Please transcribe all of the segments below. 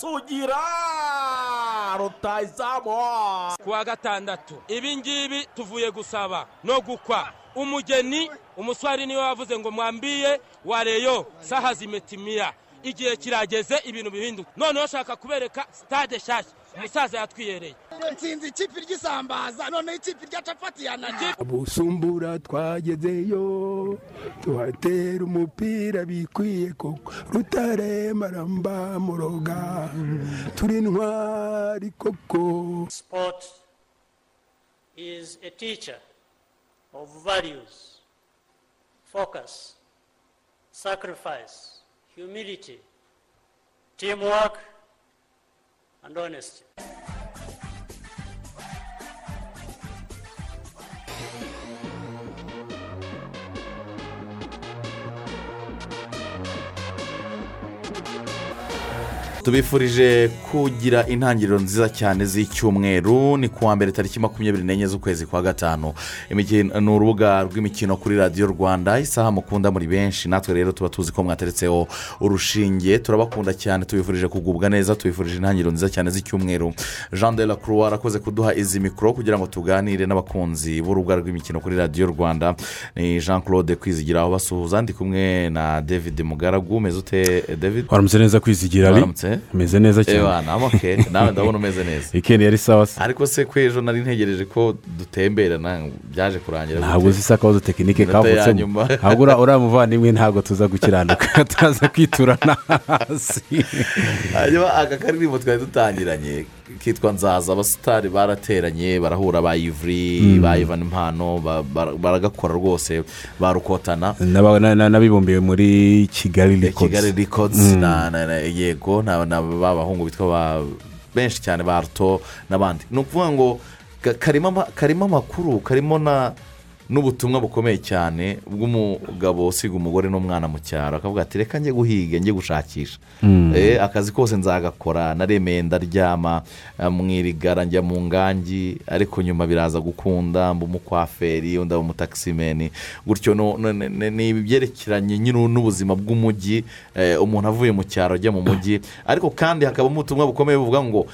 sugira rutayizamu ku wa gatandatu ibi ngibi tuvuye gusaba no gukwa. Umugeni umuswari ni we wavuze ngo mwambiye wareyo saha zimetimiya igihe kirageze ibintu bihinduka. Noneho ushaka kubereka sitade nshyashya umusaza yatwiyereye. Nsinzi ikipe ry'isambaza noneho ikipe rya capati yananiye busumbura twagezeyo tuhatera umupira bikwiye koko. Rutare maramba muroga turi ntwari koko. Sport is a teacher of values, focus, sacrifice, humility, teamwork, and honesty. Tubifurije kugira intangiriro nziza cyane z'icyumweru ni kuwa mbere tariki makumyabiri n'enye z'ukwezi kwa gatanu. Ni urubuga rw'imikino kuri radiyo rwanda isaha mukunda muri benshi. Natwe rero tuba tuzi ko mwateretseho urushinge turabakunda cyane tubifurije kugubwa neza tubifurije intangiriro nziza cyane z'icyumweru. Jean de la croix arakoze kuduha izi mikoro kugira ngo tuganire n'abakunzi b'urubuga rw'imikino kuri radiyo rwanda. Ni jean claude kwizigiraho basuhuza ndi kumwe na david mugaragu. Umeze ute david? Waramutse neza kwizigira ari waramutse. Umeze neza cyane. ewa namoke nawe ndabona umeze neza. Wikendi yari sawa se. Ariko se ko ejo nari ntegereje ko dutemberana byaje kurangira ntabwo uzi akabazo tekinike kavutsemo ntabwo uriya muvandimwe ntabwo tuza gukiranuka. Turaza kwiturana hasi. Hanyuma aka karirimbo twari dutangiranye. Kitwa nzaza abasitari barateranye barahura ba ivuri ba ivan impano ba- ba- baragakora rwose barukotana. N'abibumbiye muri kigali na na- na- yego na na ba bahungu bitwa ba benshi cyane ba ruto n'abandi. Ni ukuvuga ngo karimo amakuru karimo na n'ubutumwa bukomeye cyane bw'umugabo usiga umugore n'umwana mu cyaro. Akavuga ati reka njye guhiga njye gushakisha. Eh, akazi kose nzagakora. Naremeye ndaryama eh, mu irigara njya mu ngangi ariko nyuma biraza gukunda mba umukwaferi undi aba umutakisimeni gutyo ni ibyerekeranye nyine n'ubuzima bw'umujyi eh, umuntu avuye mu cyaro ajya mu mujyi ariko kandi hakabamo ubutumwa bukomeye buvuga ngo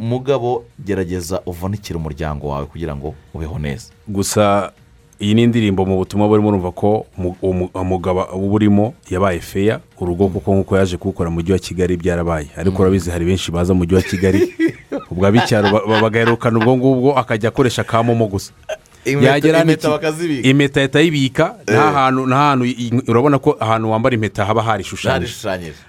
umugabo gerageza uvunikire umuryango wawe kugira ngo ubeho neza. Gusa iyi ni indirimbo mu butumwa burimo urumva ko umu- umu- umugabo uba urimo yabaye feya urugo kuko nk'uko yaje kuwukora mu mujyi wa kigali byarabaye. Ariko urabizi hari benshi baza mu mujyi wa kigali ubwo ab'icyaro ba- ba- bagaherukana ubwo ngubwo akajya akoresha ka momo gusa. Impeta ahita ayibika i- urabona ko ahantu wambara impeta haba harishushanyije.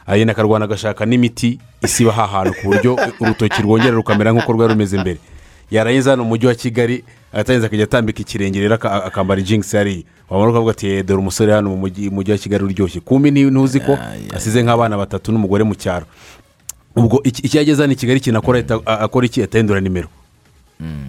Agenda akarwana agashaka n'imiti isiba aha hantu ku buryo urutoki rwongera rukamera nk'uko rwari rumeze mbere. Yarangiza hano mu mujyi wa kigali agatangiza akajya atambika ikirenge rero aka- akambara ijingisi hariya wabona ukavuga ati "Eh, dore umusore hano mu mujyi wa kigali uryoshye. Kumbi ntuzi ko asize nk'abana batatu n'umugore mu cyaro. Ubwo iki yageze hano i kigali ikintu akora iki? Ahita ahindura nimero.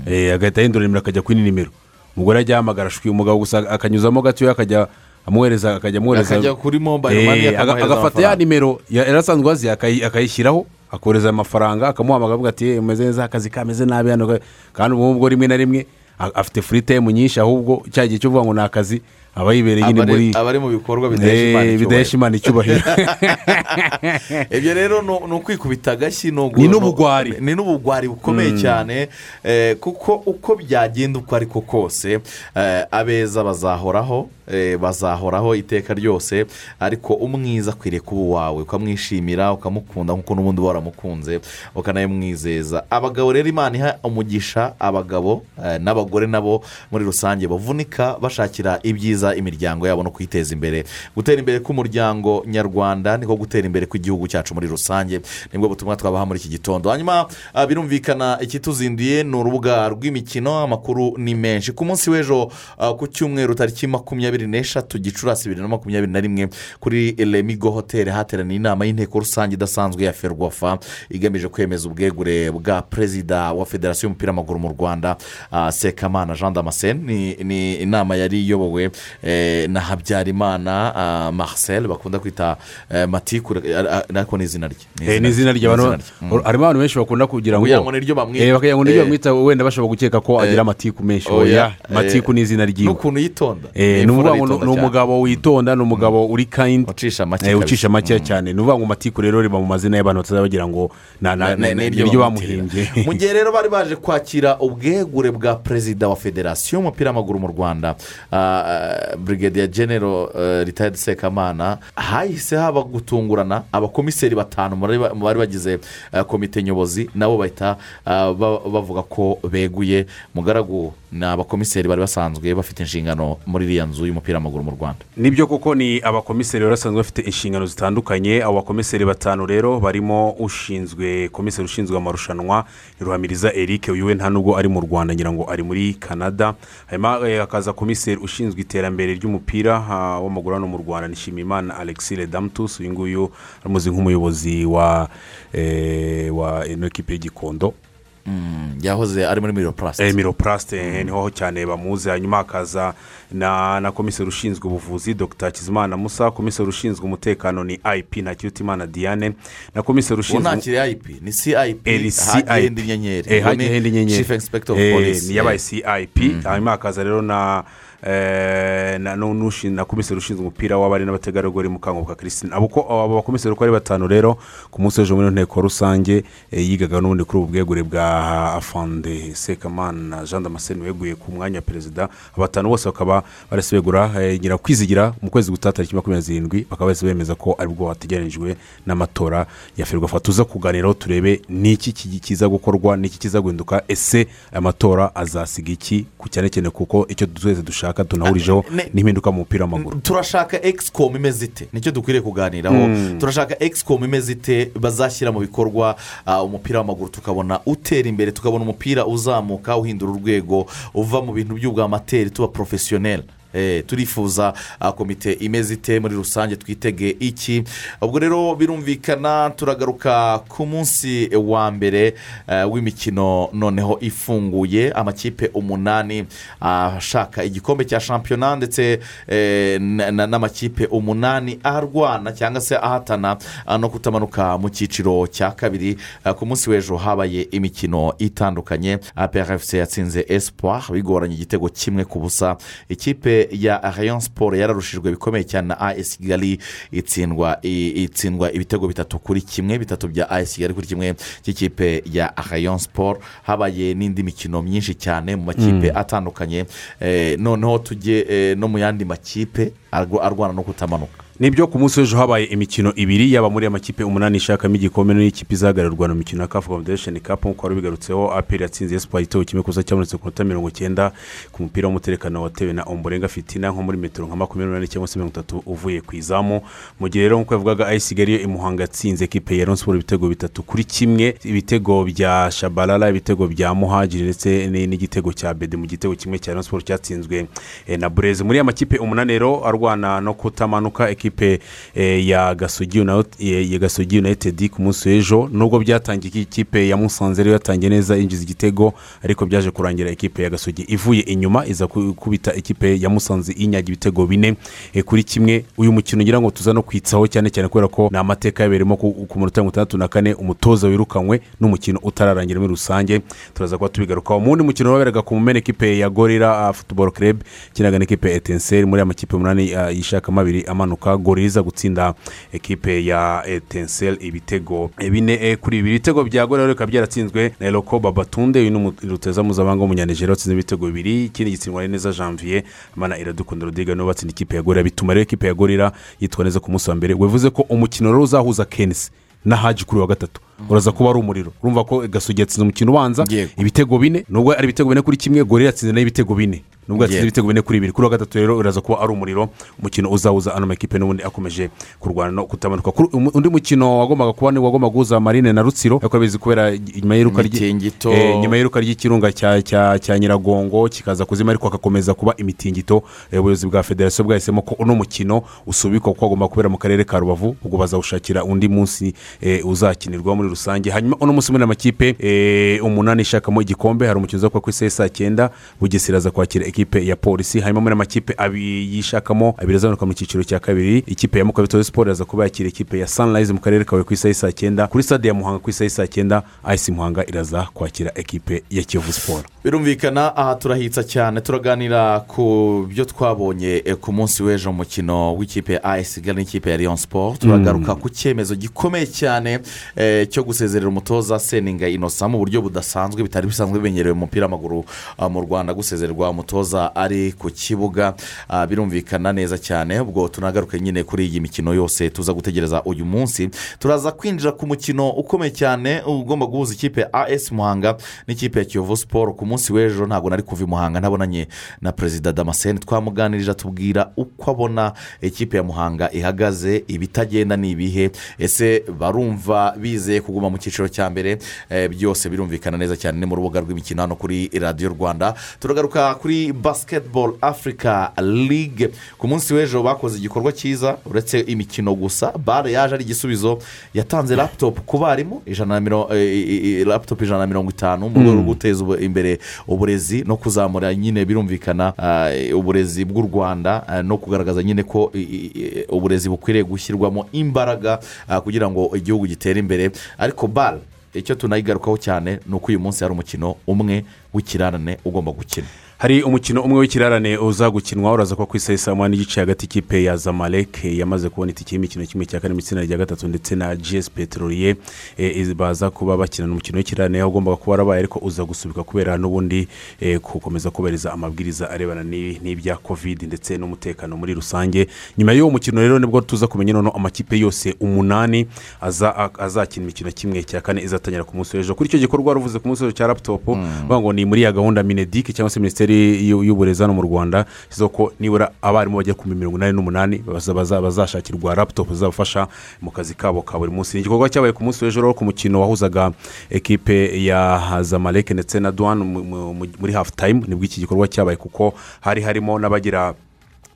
Eh, agahita ahindura nimero akajya kuri nimero. Umugore ajya ahamagara ashwi umugabo gusa akanyuzamo gatoya akajya amuhereza akajya amuhereza akajya kuri mobayiro Eh, mani akamuhereza agafata ya nimero ya- yari asanzwe azi akayi- akayishyiraho. Akohereza amafaranga akamuhamagara avuga ati "Eh, umeze neza akazi kameze nabi hano. Kandi ubu ngubu rimwe na rimwe afite furi tayime nyinshi ahubwo cya gihe cyo kuvuga ngo ni akazi aba yibereye nyine muri abari mu bikorwa bidahesha Eh, Imana icyubahiro. ibyo rero ni ukwikubita agashyi ni n'ubugwari. ni n'ubugwari bukomeye cyane eh, kuko uko byagenda uko ariko kose abeza bazahoraho bazahoraho iteka ryose ariko umwiza akwiriye kuba uwawe. Ukamwishimira ukamukunda nk'uko n'ubundi uba waramukunze ukanayamwizeza. Abagabo rero imana iha umugisha abagabo eh, n'abagore nabo muri rusange bavunika bashakira ibyiza imiryango yabo no kwiteza imbere. Gutera imbere k'umuryango nyarwanda niko gutera imbere kw'igihugu cyacu muri rusange. Nibwo butumwa twabaha muri iki gitondo. Hanyuma ah, birumvikana ikituzinduye ni urubuga rw'imikino amakuru ni menshi. Ku munsi w'ejo ah, ku cyumweru tariki makumyabiri n'eshatu gicurasi bibiri na makumyabiri na rimwe kuri remigo hoteli hateraniye inama y'inteko rusange idasanzwe ya ferwafa igamije kwemeza ubwegure bwa perezida wa federasiyo y'umupira w'amaguru mu rwanda seka sekamana jean damascene ni, ni inama yari iyobowe eh, na habyarimana ah, marcel bakunda kwita eh, matiku eh, ah, ariko ni izina rye Eh, ni izina rye Mm. harimo abantu benshi bakunda kugira ngo. Eh, bakagira ngo niryo Eh. bamwita wenda bashobora gukeka ko agira Eh. amatiku menshi Oya, eh, matiku ni izina ryiwe n'ukuntu yitonda Eh, ukuvuga ngo ni- umugabo witonda ni umugabo uri kayindi ucisha make Eh, make cyane. Ni ukuvuga ngo matiku rero riba mu mazina y'abantu batazaba bagira ngo niryo bamuhimbye mu gihe rero bari baje kwakira ubwegure bwa perezida wa federasiyo y'umupira w'amaguru mu rwanda ah, brigadier general eh, retired sekamana hahise haba gutungurana abakomiseri batanu mu bari bagize eh, komite nyobozi nabo bahita ah, ba- bavuga ko beguye. Mugaragu ni abakomiseri bari basanzwe bafite inshingano muri iriya nzu y'umupira w'amaguru mu rwanda. Nibyo koko ni abakomiseri basanzwe bafite inshingano zitandukanye. Abo bakomiseri batanu rero barimo ushinzwe komiseri ushinzwe amarushanwa ruhamiriza eric uyu we nta nubwo ari mu rwanda ngira ngo ari muri canada. Hanyuma eh, hakaza komiseri ushinzwe iterambere ry'umupira w'amaguru hano mu rwanda nishimiyimana alexis redamtus uyu nguyu aramuzi nk'umuyobozi wa eh, ino ekipe y'igikondo Mm, yahoze ari muri miro purasiti emiro purasite ni ho cyane bamuzi hanyuma hakaza na na komiseri ushinzwe ubuvuzi dr. Kizimana musa. Komiseri ushinzwe umutekano ni ip ntakirutimana diane. Na komiseri ushinzwe ntakiri ayipi ni cip henda inyenyeri Eh, henda inyenyeri Eh, yabaye cip hanyuma hakaza rero na eh, na na komiseri ushinzwe umupira w'abari n'abategarugori mukanguka christine. Abo ko abo bakomiseri uko ari batanu rero ku munsi w'ejo muri nteko rusange eh, yigaga n'ubundi kuri ubu bwegure bwa afande sekamana jean damascene weguye ku mwanya wa perezida. Abatanu bose bakaba barese begura eh, ngira kwizigira mu kwezi gutaha tariki makumyabiri zirindwi bakaba bahise bemeza ko ari bwo hategerejwe n'amatora ya ferwafa. Tuza kuganiraho turebe n'iki ki- kiza gukorwa n'iki kiza guhinduka ese aya matora azasiga iki? Cyane cyane kuko icyo twese dushaka tunahurijeho Ne- n'impinduka mu mupira w'amaguru. Turashaka egisicomu imeze ite? Nicyo dukwiriye kuganiraho. Turashaka egisicomu imeze ite? Bazashyira mu bikorwa umupira w'amaguru tukabona utera imbere tukabona umupira uzamuka uhindura urwego uva mu bintu by'ubwamateri tuba porofesiyoneri turifuza ah, komite imeze ite muri rusange twitege iki? Ubwo rero birumvikana turagaruka ku munsi wa mbere eh, w'imikino noneho ifunguye amakipe umunani ashaka igikombe cya shampiyona ndetse eh, na- na- n'amakipe umunani arwana cyangwa se ahatana ah, no kutamanuka mu cyiciro cya kabiri Ah, ku munsi w'ejo habaye imikino itandukanye. APRFC yatsinze espoir bigoranye igitego kimwe ku busa. Ikipe ya rayon siporo yararushijwe bikomeye cyane na as kigali itsindwa itsindwa ibitego bitatu kuri kimwe bitatu bya as kigali kuri kimwe cy'ikipe ya rayon siporo habaye n'indi mikino myinshi cyane mu makipe atandukanye. Eh, noneho tujye eh, no mu yandi makipe arwa- arwana no kutamanuka. Ni byo ku munsi w'ejo habaye imikino ibiri yaba muri aya makipe umunani ishakamo igikombe n'ikipe izahagararwa mu mikino ya kafu confederation cup. Nk'uko wari ubigarutseho aperi yatsinze esipo igitego kimwe kuza cyabonetse ku minota mirongo icyenda ku mupira w'umutekano watewe na omborenga fitina nko muri metero nka makumyabiri n'umunani cyangwa se mirongo itatu uvuye ku izamu. Mu gihe rero nk'uko yavugaga ayisi kigali yo imuhanga yatsinze ekipe ya siporo ibitego bitatu kuri kimwe. Ibitego bya shabarara ibitego bya muhajiri ndetse ni- n'igitego cya bede. Mu gitego kimwe cya siporo cyatsinzwe eh, na bureze muri aya makipe umunani rero arwana no kutamanuka ekipe eh, ya gasogi eh, united ku munsi w'ejo. Nubwo byatangiye iki kipe ya musanze rero yatangiye neza yinjiza igitego ariko byaje kurangira ekipe ya gasogi ivuye inyuma iza ku- kubita ekipe ya musanze inyaga ibitego bine. Eh, kuri kimwe uyu mukino ngira ngo tuza no kwitsaho cyane cyane kubera ko ni amateka yabereyemo ku minota mirongo itandatu na kane. Umutoza wirukanywe n'umukino utararangira muri rusange. Turaza kuba tubigarukaho. Mu wundi mukino waberaga ku mumena ekipe ya gorira futuboro kerebe ikinaga n'ikipe ya etenseri. Muri aya makipe umunani ah, yishakamo abiri amanuka. Gorira iza gutsinda ekipe ya etenseri ibitego bine eh, kuri bibiri ibitego bya gorira rero bikaba byaratsinzwe na eroko babatunde uyu ni mpuzamahanga w'umunyanijeri watsinze ibitego bibiri ikindi gitsindwa neza janvier amana iradukunda rodiga ni we batsinda ikipe ya gorira bituma rero ekipe ya gorira yitwa neza ku munsi wa mbere. Bivuze ko umukino rero uzahuza kenisi na haji kuri wa gatatu. Uraza kuba ari umuriro. Urumva ko gasogi yatsinze umukino ubanza. Ibitego bine nubwo ari ibitego bine kuri kimwe gorira yatsinze na yo ibitego bine. Nubwo yatsinze ibitego bine kuri bibiri. Kuri wa gatatu rero uraza kuba ari umuriro umukino uzawuza ano makipe n'ubundi akomeje kurwana no kutamanuka. Undi mukino wagombaga kuba ni wagombaga guhuza marine na rutsiro ariko bizi kubera nyuma y'iruka eh, y'iruka ry'ikirunga cya nyiragongo kikaza kuzima ariko hagakomeza kuba imitingito. Eh, ubuyobozi bwa federasiyo bwahisemo ko uno mukino usubikwa kuko agomba kubera mu karere ka rubavu ubwo bazawushakira undi munsi eh, uzakinirwa muri rusange. Hanyuma uno munsi muri amakipe umunani ishakamo igikombe hari umukino uza kuba ku isaha saa cyenda bugesera aza kwakira ekipe ya polisi hanyuma muri amakipe abiri yishakamo abiri azamuka mu cyiciro cya kabiri. Ikipe ya mukabitozi siporo aza kuba yakira ikipe ya sunrise mu karere kawe ku isaha saa cyenda kuri stade ya muhanga ku isaha saa cyenda ayisi muhanga iraza kwakira ekipe ya kiyovu siporo birumvikana aha turahitsa cyane turaganira ku byo twabonye eh, ku munsi w'ejo mu mukino w'ikipe ya ayesi kigali n'ikipe ya leon siporo turagaruka ku cyemezo gikomeye cyane eh, cyo gusezerera umutoza seninga inosa mu buryo budasanzwe bitari bisanzwe bimenyerewe mu mupira w'amaguru ah, mu rwanda gusezererwa umutoza ari ku kibuga Ah, birumvikana neza cyane ubwo tunagaruke nyine kuri iyi mikino yose tuza gutegereza uyu munsi. Turaza kwinjira ku mukino ukomeye cyane ugomba guhuza ikipe as muhanga n'ikipe ya kiyovu siporo ku munsi w'ejo ntabwo nari kuva i muhanga ntabonanye na perezida damascene. Twamuganirije atubwira uko abona ikipe ya muhanga ihagaze ibitagenda ni ibihe ese barumva bizeye kuguma mu cyiciro cya mbere? Eh, byose birumvikana neza cyane. Ni mu rubuga rw'imikino hano kuri radiyo rwanda. Turagaruka kuri basiketibolo afurika ligue ku munsi w'ejo bakoze igikorwa cyiza uretse imikino gusa bare yaje ari igisubizo yatanze laputopu ku barimu mirongo laputopu ijana na mirongo itanu mu rwego rwo guteza ubu- imbere uburezi no kuzamura nyine birumvikana ah, uburezi bw'u rwanda ah, no kugaragaza nyine ko uburezi bukwiriye gushyirwamo imbaraga kugira ngo igihugu gitere imbere. Ariko bare icyo tunayigarukaho cyane ni uko uyu munsi hari umukino umwe w'ikirarane ugomba gukina. Hari umukino umwe w'ikirarane uza gukinwa uraza kuba ku isaha saa moya n'igice hagati y'ikipe ya zamalek yamaze kubona itike y'imikino kimwe cya kane mu itsinda rya gatatu ndetse na gs peteroliye baza kuba bakinana umukino w'ikirarane aho ugomba kuba warabaye ariko uza gusubika kubera n'ubundi gukomeza kubahiriza amabwiriza arebana n'i- n'ibya covid ndetse n'umutekano muri rusange. Nyuma y'uwo mukino rero ni bwo tuza kumenya noneho amakipe yose umunani azakina imikino kimwe cya kane izatangira ku munsi w'ejo. Kuri icyo gikorwa wari uvuze ku munsi w'ejo cya laputopu bavuga ngo ni muri ya gahunda minedike cyangwa se minisiteri y'u- y'uburezi hano mu rwanda ishyizeho ko nibura abarimu bajya ku mirongo inani n'umunani baza- baza- bazashakirwa laputopu zizabafasha mu kazi kabo ka buri munsi. Igikorwa cyabaye ku munsi w'ejo ku mukino wahuzaga ekipe ya zamalek ndetse na duwani mu- mu- mu- muri hafu tayimu ni bwo iki gikorwa cyabaye kuko hari harimo n'abagira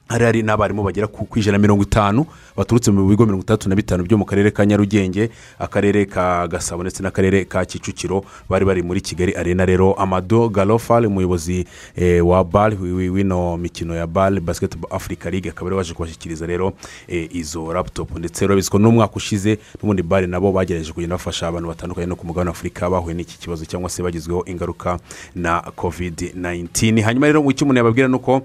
hari hari n'abarimu bagera ku ijana na mirongo itanu baturutse mu bigo mirongo itandatu na bitanu byo mu karere ka nyarugenge akarere ka gasabo ndetse n'akarere ka kicukiro bari bari muri kigali arena. Rero amado garofari umuyobozi eh, wa bari w'ino mikino ya bari basiketibolo afurika ligue akaba ari waje kubashyikiriza rero eh, izo laputopu ndetse rero ko n'umwaka ushize n'ubundi bari nabo bagerageje kugenda bafasha abantu batandukanye no ku mugabane afurika bahuye n'iki kibazo cyangwa se bagizweho ingaruka na kovidi 19 hanyuma rero icyo umuntu yababwira ni uko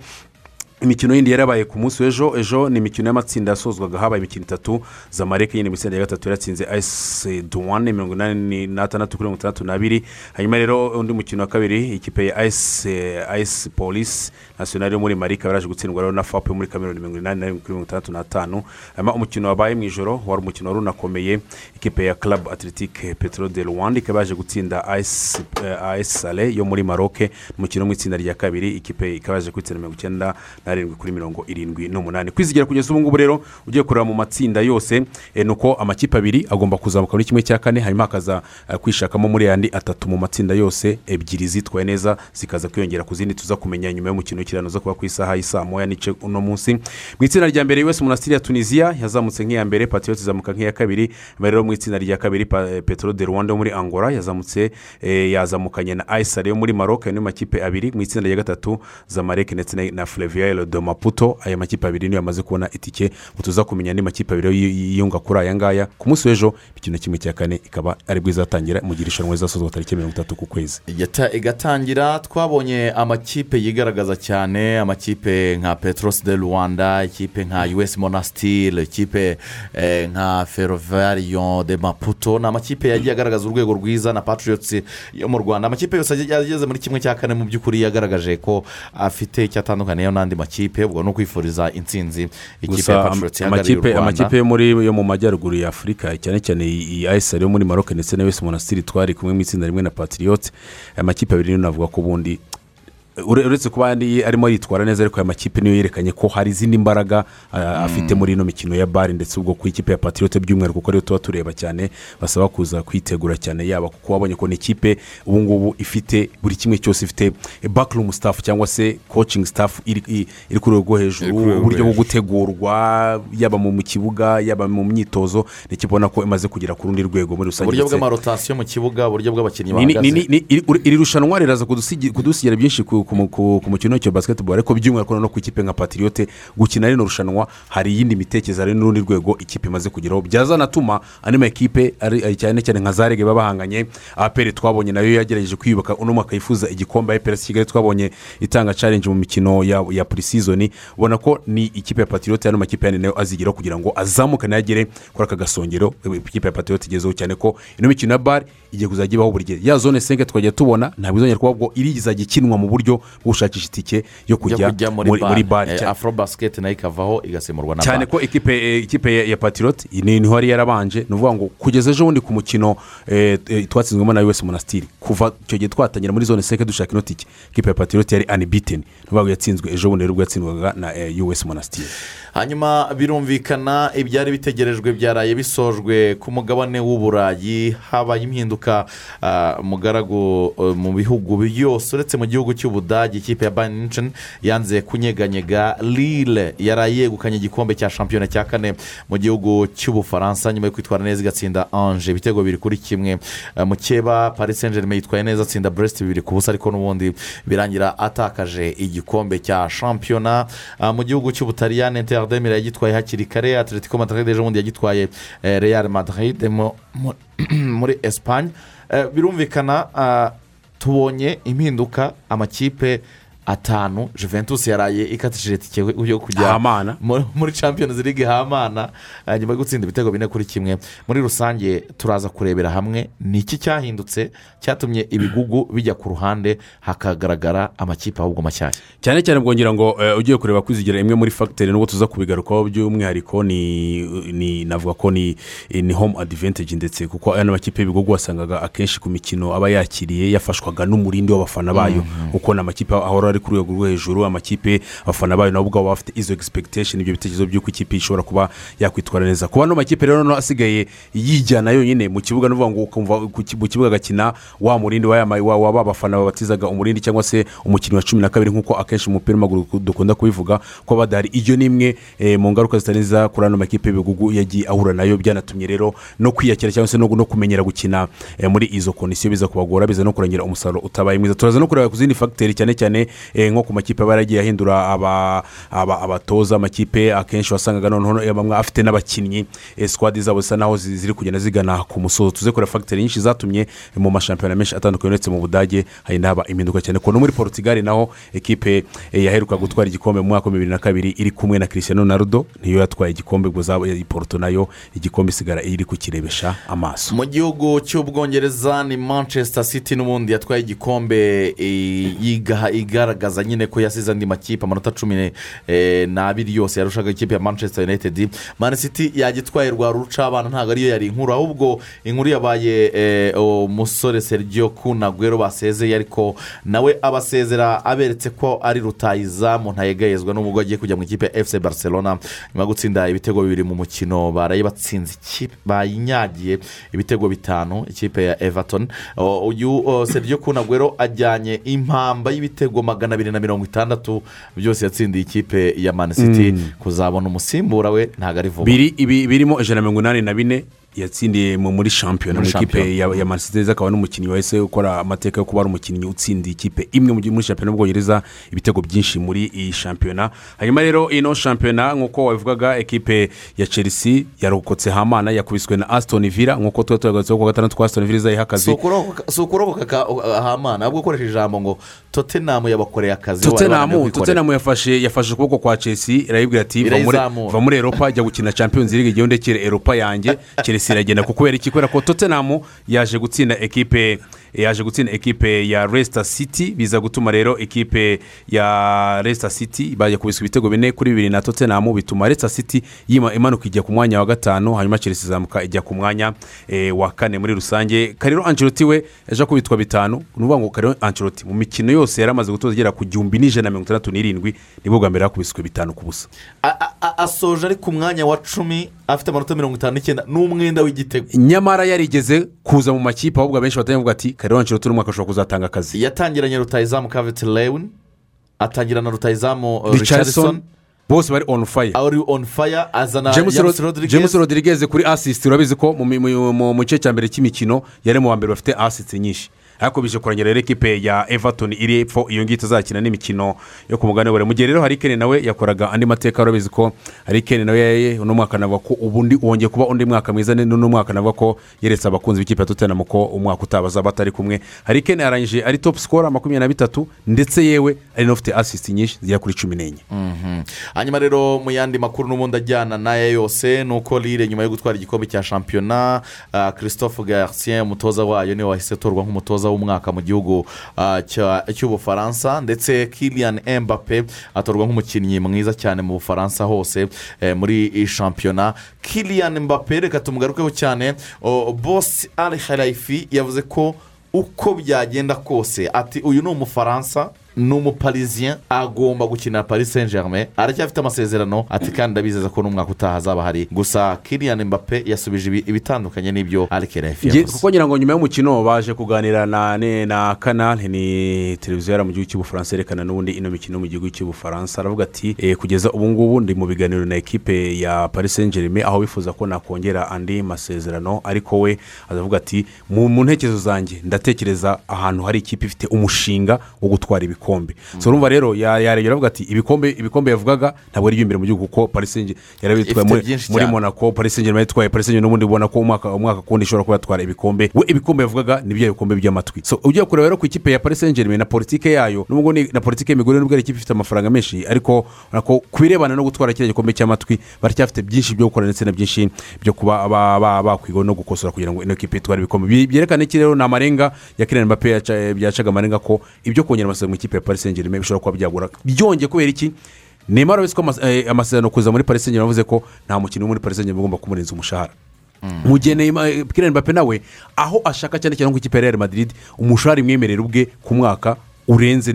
imikino yindi yarabaye ku munsi w'ejo ejo ni imikino y'amatsinda yasozwaga habaye imikino itatu zamareke nyine mu itsinda rya gatatu yaratsinze ayisi duwane mirongo inani n'atandatu kuri mirongo itandatu n'abiri hanyuma rero undi mukino wa kabiri ikipe ya ayisi ayisi polisi nasiyonari yo muri mari ikaba yaraje gutsindwa rero na fapu muri kameruni mirongo inani n'arindwi kuri mirongo itandatu n'atanu hanyuma umukino wabaye mu ijoro wari umukino wari unakomeye ikipe ya club atletique petro de rwanda ikaba yaje gutsinda ayisi ayisi sale yo muri maroke umukino wo mu itsinda rya kabiri ikipe ikaba yaje kwitsinda mirongo icyenda n'arindwi kuri mirongo irindwi n'umunani. Kwizigira kugeza ubu ngubu rero ugiye kureba mu matsinda yose eh, ni uko amakipe abiri agomba kuzamuka muri kimwe cya kane hanyuma hakaza eh, kwishakamo muri yandi atatu mu matsinda yose ebyiri zitwaye neza zikaza kwiyongera ku zindi tuza kumenya nyuma y'umukino w'ikirano uza kuba ku isaha y'isaa moya n'ice uno munsi. Mu itsinda rya mbere us monasitiri ya tunisiya yazamutse nk'iya mbere patiyoti izamuka nk'iya kabiri rero mu itsinda rya kabiri eh, petro de rwanda yo muri angola yazamutse yazamukanye na ayisari yo muri maroc ayo ni makipe abiri mu itsinda rya gatatu zamareke ndetse na- na fleviere de maputo aya makipe abiri niyo yamaze kubona itike. Tuza kumenya andi makipe abiri yiyunga kuri aya ngaya. Ku munsi w'ejo imikino kimwe cya kane ikaba ari bwo izatangira mu gihe irushanwa rizasozwa tariki mirongo itatu ku kwezi. Igata- igatangira twabonye amakipe yigaragaza cyane. Amakipe nka petros de rwanda ikipe nka us monastir ikipe eh, nka ferroviarion de maputo. Ni amakipe yagiye agaragaza urwego rwiza na patriots yo mu rwanda. Amakipe yose ageze muri kimwe cya kane mu by'ukuri yagaragaje ko afite icyo atandukaniyeho n'andi makipe ubwo ni ukwifuriza intsinzi ikipe ya patriots ihagarariye u rwanda. amakipe yo mu majyaruguru ya afurika cyane cyane iyi ayisari yo muri maroc ndetse na wese monasitiri twari kumwe mu itsinda rimwe na patiriyote aya makipe abiri navuga ko ubundi uretse kuba arimo yitwara neza ariko aya makipe niyo yerekanye ko hari izindi mbaraga ah, afite muri ino mikino ya bari ndetse ubwo ku ikipe ya patiyote by'umwihariko kuko ariyo tuba tureba cyane basaba kuza kwitegura cyane yaba kuko wabonye ko ni ikipe ubu ngubu ifite buri kimwe cyose ifite backroom staff cyangwa se coaching staff iri ku rwego rwo hejuru uburyo bwo gutegurwa yaba mu kibuga yaba mu myitozo ubona ko imaze kugera ku rundi rwego muri rusange uburyo bw'amarotasiyo mu kibuga uburyo bw'abakinnyi bahagaze. iri rushanwa riraza kudusigi- kudusigira byinshi ku ku mu- ku- ku mukino w'icyo basiketiboro ariko by'umwihariko no ku ikipe nka patiriyote gukina rino rushanwa hari iyindi mitekerereze n'urundi rwego ikipe imaze kugeraho. Byazanatuma andi makipe ari cyane cyane nka za rege baba bahanganye. Aperi twabonye na yo yagerageje kwiyubaka. Uno mwaka yifuza igikombe aperi kigali twabonye itanga challenge mu mikino ya purisizoni ubona ko ni ikipe ya patiriyote ano makipe yandi na yo azigeraho kugira ngo azamuke agere kuri aka gasongero ikipe ya patiriyote igezeho cyane ko ino mikino ya bari igiye kuzajya ibaho buri gihe. Ya zone senke twajya tubona ntabwo izongera kuba ubwo iri izajya ikinwa mu buryo bwo gushakisha itike yo kujya muri bare cyane- afro basiketi na yo ikavaho igasimburwa na cyane bare ko ikipe eh, ya- patiroti ni ni ho yari yarabanje ni ukuvuga ngo kugeza ejo bundi ku mukino eh, eh, twatsinzwemo na us monasitiri kuva icyo gihe twatangira muri zone seke dushaka ino tike ikipe ya patiroti yari anibiteni ni ukuvuga ngo yatsinzwe ejo bundi rero ubwo yatsindwaga na eh, us monasitiri hanyuma birumvikana ibyari bitegerejwe byaraye bisojwe ku mugabane w'uburayi habaye impinduka ah, mugaragu eh, mu bihugu byose uretse mu gihugu cy'ubudage ikipe ya bayern munchen yanze kunyeganyega. Lille yaraye yegukanye igikombe cya shampiyona cya kane mu gihugu cy'ubufaransa nyuma yo kwitwara neza igatsinda anje ibitego bibiri kuri kimwe. Ah, mukeba paris saint germain yitwaye neza atsinda brest bibiri ku busa ariko n'ubundi birangira atakaje igikombe cya shampiyona. Ah, mu gihugu cy'ubutaliyani interdemire yagitwaye hakiri kare atletico madrid ejo bundi yagitwaye eh, real madrid mu- mu- muri esipanye Eh, birumvikana ah, tubonye impinduka amakipe atanu juventus yaraye ikatishije tike yo kujya muri champions league hamana. Ah, nyuma yo gutsinda ibitego bine kuri kimwe. Muri rusange turaza kurebera hamwe ni iki cyahindutse cyatumye ibigugu bijya ku ruhande hakagaragara amakipe ahubwo mashyashya. Cyane cyane bwongera ngo eh, ugiye kureba kwizigira imwe muri fagiteri nubwo tuza kubigarukaho by'umwihariko ni ni navuga ko ni ni home advantage ndetse kuko aya makipe y'ibihugu wasangaga akenshi ku mikino aba yakiriye yafashwaga n'umurindi w'abafana bayo. Kuko ni amakipe ahora ari ku rwego rwo hejuru amakipe abafana bayo nabo ubwabo bafite izo egispekitesheni ibyo bitekerezo by'uko ikipe ishobora kuba yakwitwara neza. Kuba ano makipe rero noneho asigaye yijyana yonyine mu kibuga n'uvuga ngo ukumva mu kibuga agakina wa murindi wa ya ma- wa wa ba bafana babatizaga umurindi cyangwa se umukinnyi wa cumi na kabiri nk'uko akenshi umupira w'amaguru ku- dukunda kubivuga ko badahari. Iyo ni imwe eh, mu ngaruka zitari nziza kuri ano makipe y'ibihugu yagiye ahura na yo byanatumye rero no kwiyakira cyangwa se no kumenyera gukina eh, muri izo kondisiyo biza kubagora biza no kurengera umusaruro utabaye mwiza. Turaza no kureba ku zindi fagiteri cyane cyane nko ku makipe aba yaragiye ahindura aba- aba- abatoza amakipe akenshi wasangaga noneho eh, bamwe afite n'abakinnyi. Eh, sikwadi zabo zisa naho zi- ziri kugenda zigana ku musozo. Tuze kureba fagiteri nyinshi zatumye eh, mu mashampiyona menshi atandukanye uretse mu budage hagenda haba impinduka cyane. Ko no muri portugal naho ekipe eh, yaheruka gutwara igikombe mu mwaka wa bibiri na kabiri iri kumwe na christian ronaldo niyo yatwaye igikombe iyi porto na yo igikombe isigara iri kukirebesha amaso. Mu gihugu cy'ubwongereza ni manchester city n'ubundi yatwaye igikombe igaragaza nyine ko yasize andi makipe amanota cumi eh, n'abiri yose. Yarushaga ikipe ya manchester united. Man city yagitwaye rwa ruca abana ntabwo ariyo yari inkuru ahubwo inkuru yabaye eh, umusore sergio kunagwero basezeye ariko nawe abasezera aberetse ko ari rutayizamu ntayegayezwa n'ubwo agiye kujya mu ikipe fc barcelona. Nyuma yo gutsinda ibitego bibiri mu mukino baraye batsinze ikipe bayinyagiye ibitego bitanu ikipe ya everton. Uyu sergio kunagwero ajyanye impamba y'ibitego magana abiri na mirongo itandatu byose yatsindiye ikipe ya man city kuzabona umusimbura we ntabwo ari vuba birimo ijana na mirongo inani na bine yatsindiye mu- muri shampiyona mu ikipe ya manisiteri akaba n'umukinnyi wahise ukora amateka yo kuba ari umukinnyi utsindiye ikipe imwe mu- muri shampiyona y'ubwongereza ibitego byinshi muri iyi shampiyona hanyuma rero ino shampiyona nk'uko wabivugaga ekipe ya chelsea yarokotse hamana yakubiswe na aston villa nk'uko tuba tuyagarutseho ku gatandatu ko aston villa izayiha si ukurokoka- ahamana ahubwo ukoresha ijambo ngo tottenham yabakoreye akazi tottenham tottenham yafashe yafashe ukuboko kwa chelsea irayibwira ati va muri- eropa jya gukina champions league igihe ndekere eropa yanjye chelsea iragenda kuko iki kubera ko tottenham yaje gutsinda ekipe yaje gutsinda ekipe ya resita city. Biza gutuma rero ekipe ya resita city bajya kubiswa ibitego bine kuri bibiri na tottenham. Bituma resita city yima- imanuka ijya ku mwanya wa gatanu hanyuma chelsea izamuka ijya ku mwanya eh, wa kane muri rusange. Karero anceloti we yaje kubitwa bitanu. Ni ukuvuga ngo karero anceloti mu mikino yose yari amaze gutoza igera ku gihumbi n'ijana na mirongo itandatu n'irindwi ni bwo bwa mbere yakubiswe bitanu ku busa. Asoje ari ku mwanya wa cumi afite amanota mirongo itanu n'icyenda n'umwenda w'igitego. Nyamara yarigeze kuza mu makipe ahubwo abenshi batangiye bavuga ati karero anceloti uno mwaka ashobora kuzatanga akazi yatangiranye rutayizamu kaveti lewin atangira na rutayizamu uh, richardson bose bari on fire ari on fire azana james james Rod- rodriguez james rodriguez kuri asisiti urabizi ko mu gice cya mbere cy'imikino yari mu wa mbere bafite asisiti nyinshi bije kurangirira rero ekipe ya everton iri epfo iyo ngiyo itazakina n'imikino yo ku mugabane mu gihe rero hari kene nawe yakoraga andi mateka urabizi ko hari kene nawe uno mwaka navuga ko ubundi wongeye kuba undi mwaka mwiza n'uno mwaka navuga ko yeretse abakunzi b'ikipe ya tottenham ko umwaka utaha bazaba batari kumwe. Hari kene yarangije ari top score makumyabiri na bitatu ndetse yewe ari n'ufite asisiti nyinshi zigera kuri cumi n'enye. Hanyuma rero mu yandi makuru n'ubundi ajyana n'aya yose ni uko rire nyuma yo gutwara igikombe cya shampiyona ah, christophe garcien umutoza wayo ni we wahise atorwa nk'umutoza w'umwaka mu gihugu cya- cy'ubufaransa ndetse kilian mbappe atorwa nk'umukinnyi mwiza cyane mu bufaransa hose eh, muri shampiyona kilian mbappe reka tumugarukeho cyane. Bosi ari harayifi yavuze ko uko byagenda kose. Ati uyu ni umufaransa ni umuparisien agomba gukinira paris saint germain aracyafite amasezerano ati kandi ndabizeza ko n'umwaka utaha hazaba hari gusa kiriyan mbappe yasubije ibi- ibitandukanye n'ibyo Nge- yavuze. Kuko ngira ngo nyuma y'umukino baje kuganira na na kanari ni televiziyo yari mu gihugu cy'ubufaransa yerekana n'ubundi ino mikino mu gihugu cy'ubufaransa. Aravuga ati "Eh, kugeza ubu ngubu ndi mu biganiro na ekipe ya paris saint germain aho bifuza ko nakongera andi masezerano. Ariko we aravuga ati mu ntekerezo zanjye ndatekereza ahantu hari ikipe ifite umushinga wo gutwara ibikombe. So urumva rero ya- yaregera avuga ati ibikombe ibikombe yavugaga ntabwo ari iby'imbere mu gihugu kuko paris saint germain yarabitwaye muri- monaco. Paris saint germain yatwaye paris saint germain n'ubundi ubona ko umwaka umwaka kundi ishobora kuba yatwara ibikombe. We ibikombe yavugaga ni bya bikombe by'amatwi. So ugiye kureba rero ku ikipe ya paris saint germain na politike yayo nubwo ni na politike y'imigurire nubwo ari ikipe ifite amafaranga menshi ariko ku birebana no gutwara kiriya gikombe cy'amatwi baracyafite byinshi byo gukora ndetse na byinshi byo kuba ba- ba- bakwiga no gukosora kugira ngo ino kipe itware ibikombe. Bi- byerekana iki rero ni amarenga ya kirene mbappe yaca- byacaga amarenga ko ibyo kongera amasezerano mu ikipe ya paris saint germain bishobora kuba byagura. Byongeye kubera iki? Neymar urabona ko eh, amasezerano kuza muri paris saint germain yavuze ko nta mukinnyi wo muri paris saint germain ugomba kumurenza umushahara. Mu gihe Neymar- Kylian Mbappe nawe aho ashaka cyane cyane nk'ikipe ya real madrid umushahara imwemerera ubwe ku mwaka urenze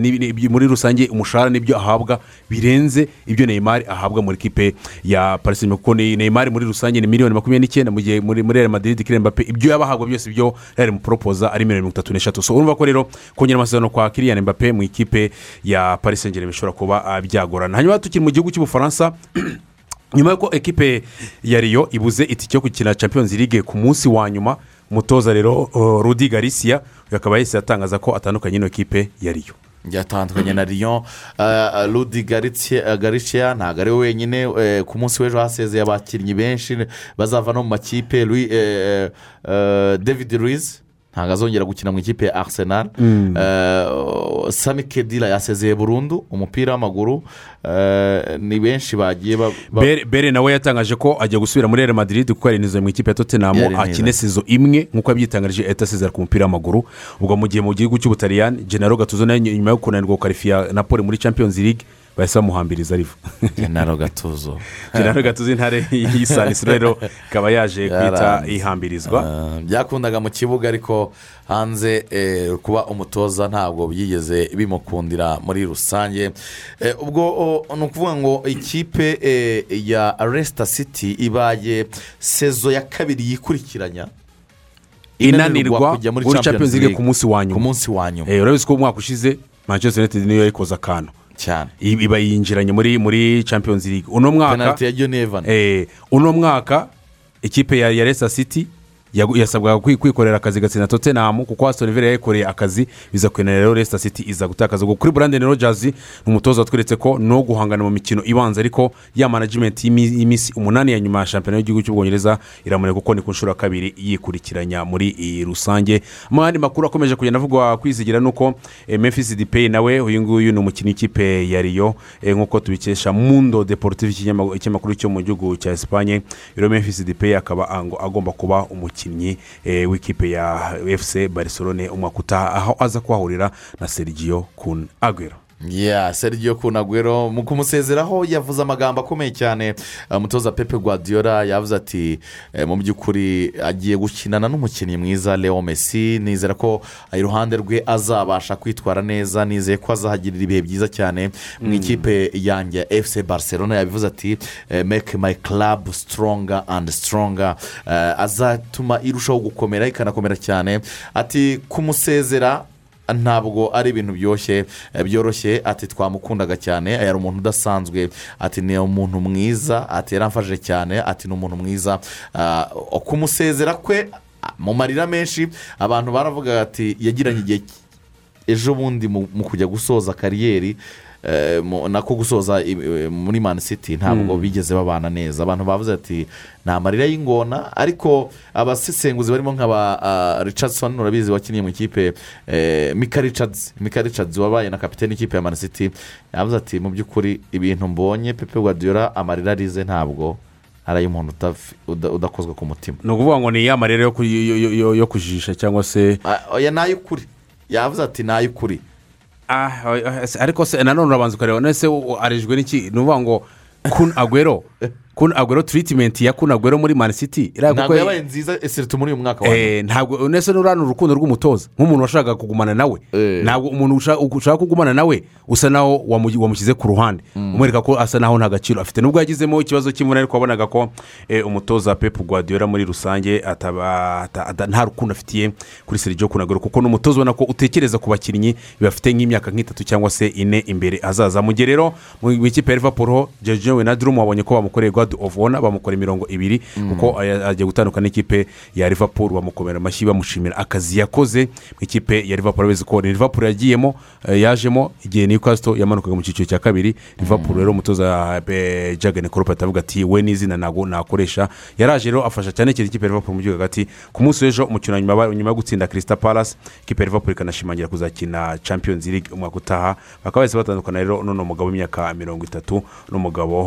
muri rusange umushahara n'ibyo ahabwa birenze ibyo Neymar ahabwa muri kipe ya paris saint kuko Neymar muri rusange ni miliyoni makumyabiri n'icyenda mu gihe muri real madrid Kylian Mbappe ibyo yaba ahabwa byose ibyo real muporopoza ari miliyoni mirongo itatu n'eshatu. So urumva ko rero kongera amasezerano kwa Kylian Mbappe mu ikipe ya paris saint germain bishobora kuba ah, byagorana. Hanyuma tukiri mu gihugu cy'ubufaransa nyuma y'uko ekipe ya riyo ibuze itike yo gukina champions league ku munsi wa nyuma umutoza rero uh, rudi garisia uyu akaba yahise atangaza ko atandukanye n'ino ekipe ya riyo byatandukanye na riyo rudi gariciya ntabwo ari we wenyine ku munsi w'ejo hasezeye abakinnyi benshi. Bazava no mu makipe david ruiz ntabwo azongera gukina mu ikipe ya arsenal. Eh, sami kedira yasezeye burundu umupira w'amaguru. Eh, ni benshi bagiye ba- ba- bere nawe yatangaje ko ajya gusubira muri real madrid kuko yarinize mu ikipe ya tottenham akine sezo imwe nk'uko yabyitangarije ahita asezera ku mupira w'amaguru. Ubwo mu gihe mu gihugu cy'ubutaliyani genaro gatuzo nawe nyuma yo kunanirwa gukarifiya napoli muri champions league bahise bamuhambiriza riva genaro gatuzo genaro gatuzo intare y'isanisi rero ikaba yaje kwita ihambirizwa. Ah, byakundaga mu kibuga ariko hanze eh, kuba umutoza ntabwo byigeze bimukundira muri rusange. Eh, ubwo ni ukuvuga ngo ikipe eh, ya resita siti ibaye sezo ya kabiri yikurikiranya inanirwa muri champions league ku munsi wa nyuma. urabizi ko umwaka ushize manchester united niyo yayikoze akantu cyane. Iba yinjiranye muri muri champions league. Uno mwaka penaliti ya john evan. Eh, uno mwaka ikipe ya resa city yagu- yasabwaga kwi- kwikorera akazi gatsinda tottenham kuko aston villa yayikoreye akazi. Biza kwenera rero resta city iza gutakaza ubwo kuri brandon rogers ni umutoza watweretse ko no guhangana mu mikino ibanza ariko ya management y'imi- y'iminsi umunani ya nyuma ya shampiyona y'igihugu cy'ubwongereza iramureka kuko ni ku nshuro ya kabiri yikurikiranya muri iyi rusange. Mu yandi makuru akomeje kugenda avugwa kwizigira ni uko eh, memphis depay nawe uyu nguyu ni umukinnyi w'ikipe ya riyo eh, nk'uko tubikesha mundo deportive ikinyama- ikinyamakuru cyo mu gihugu cya esipanye rero memphis depay akaba agomba kuba umukinnyi umukinnyi eh, w'ikipe ya efuse barcelone umwaka utaha aho aza kuhahurira na sergio kun agwero ya sergio kunagwero mu kumusezeraho yavuze amagambo akomeye cyane. Umutoza pepe guardiola yavuze ati eh, mu by'ukuri agiye gukinana n'umukinnyi mwiza leo messi. Nizera ko iruhande rwe azabasha kwitwara neza. Nizeye ko azahagirira ibihe byiza cyane. Mu ikipe yanjye ya efuse barcelona yabivuze ati eh, make my club stronger and stronger. Eh, azatuma irushaho gukomera ikanakomera cyane. Ati kumusezera ntabwo ari ibintu byoshye eh, byoroshye. Ati twamukundaga cyane. Yari umuntu udasanzwe. Ati ni umuntu mwiza. Ati yaramfashije cyane. Ati ni umuntu mwiza. Ah, kumusezera kwe ah, mu marira menshi abantu baravuga ati yagiranye igihe ejo bundi mu kujya gusoza kariyeri. eh, nako gusoza eh, muri mani siti ntabwo bigeze babana neza. Abantu bavuze ati ni amarira y'ingona. Ariko abasesenguzi barimo nk'aba ah, richardson urabizi wakiniye mu ikipe eh, mika richards. Mika richards wabaye na kapitene y'ikipe ya mani siti yavuze ati mu by'ukuri ibintu mbonye pepe guardiola amarira arize ntabwo ari ay'umuntu udakozwe ku mutima. Ni ukuvuga ngo ni ya marere yo ku- yo- yo- yo- yo kujijisha cyangwa se Ah, oya ni ay'ukuri. Yavuze ati ni ay'ukuri. Ariko se nanone urabanza ukareba. None se arijwe n'iki? Ni ngo kun agwero kun agwero tiritimenti ya kun agwero muri mani siti ntabwo yabaye nziza esiritu muri uyu mwaka wa nyuma. Eh, ntabwo nese n'urana urukundo rw'umutoza? Nk'umuntu washakaga kugumana nawe. Eh. ntabwo umuntu usha- ushaka kugumana nawe usa naho wamu- wamushyize ku ruhande. Umwereka ko asa naho nta gaciro afite. Nubwo yagizemo ikibazo cy'imvune ariko wabonaga ko eh, umutoza pepu guardiola muri rusange nta rukundo afitiye kuri sergio kunagoro kuko ni umutoza ubona ko utekereza ku bakinnyi bafite nk'imyaka nk'itatu cyangwa se ine imbere hazaza mu gihe rero mu ikipe ya ho jeje na drum wabonye ko bamukoreye of honor bamukora imirongo ibiri kuko aya- agiye gutandukana n'ikipe ya liverpool bamukomera amashyi bamushimira akazi yakoze mu ikipe ya liverpool urabizi ko ni liverpool yagiyemo eh, yajemo igihe newcastle yamanukaga mu cyiciro cya kabiri. Liverpool rero umutoza eh, jagane koropa atavuga ati we n'izina ntabwo nakoresha. Yaraje rero afasha cyane cyane ikipe ya liverpool mu gihugu hagati. Ku munsi w'ejo umukino nyuma yo gutsinda kirisita palace ikipe ya liverpool ikanashimangira kuzakina champions league umwaka utaha. Bakaba bahise batandukana rero none umugabo w'imyaka mirongo itatu n'umugabo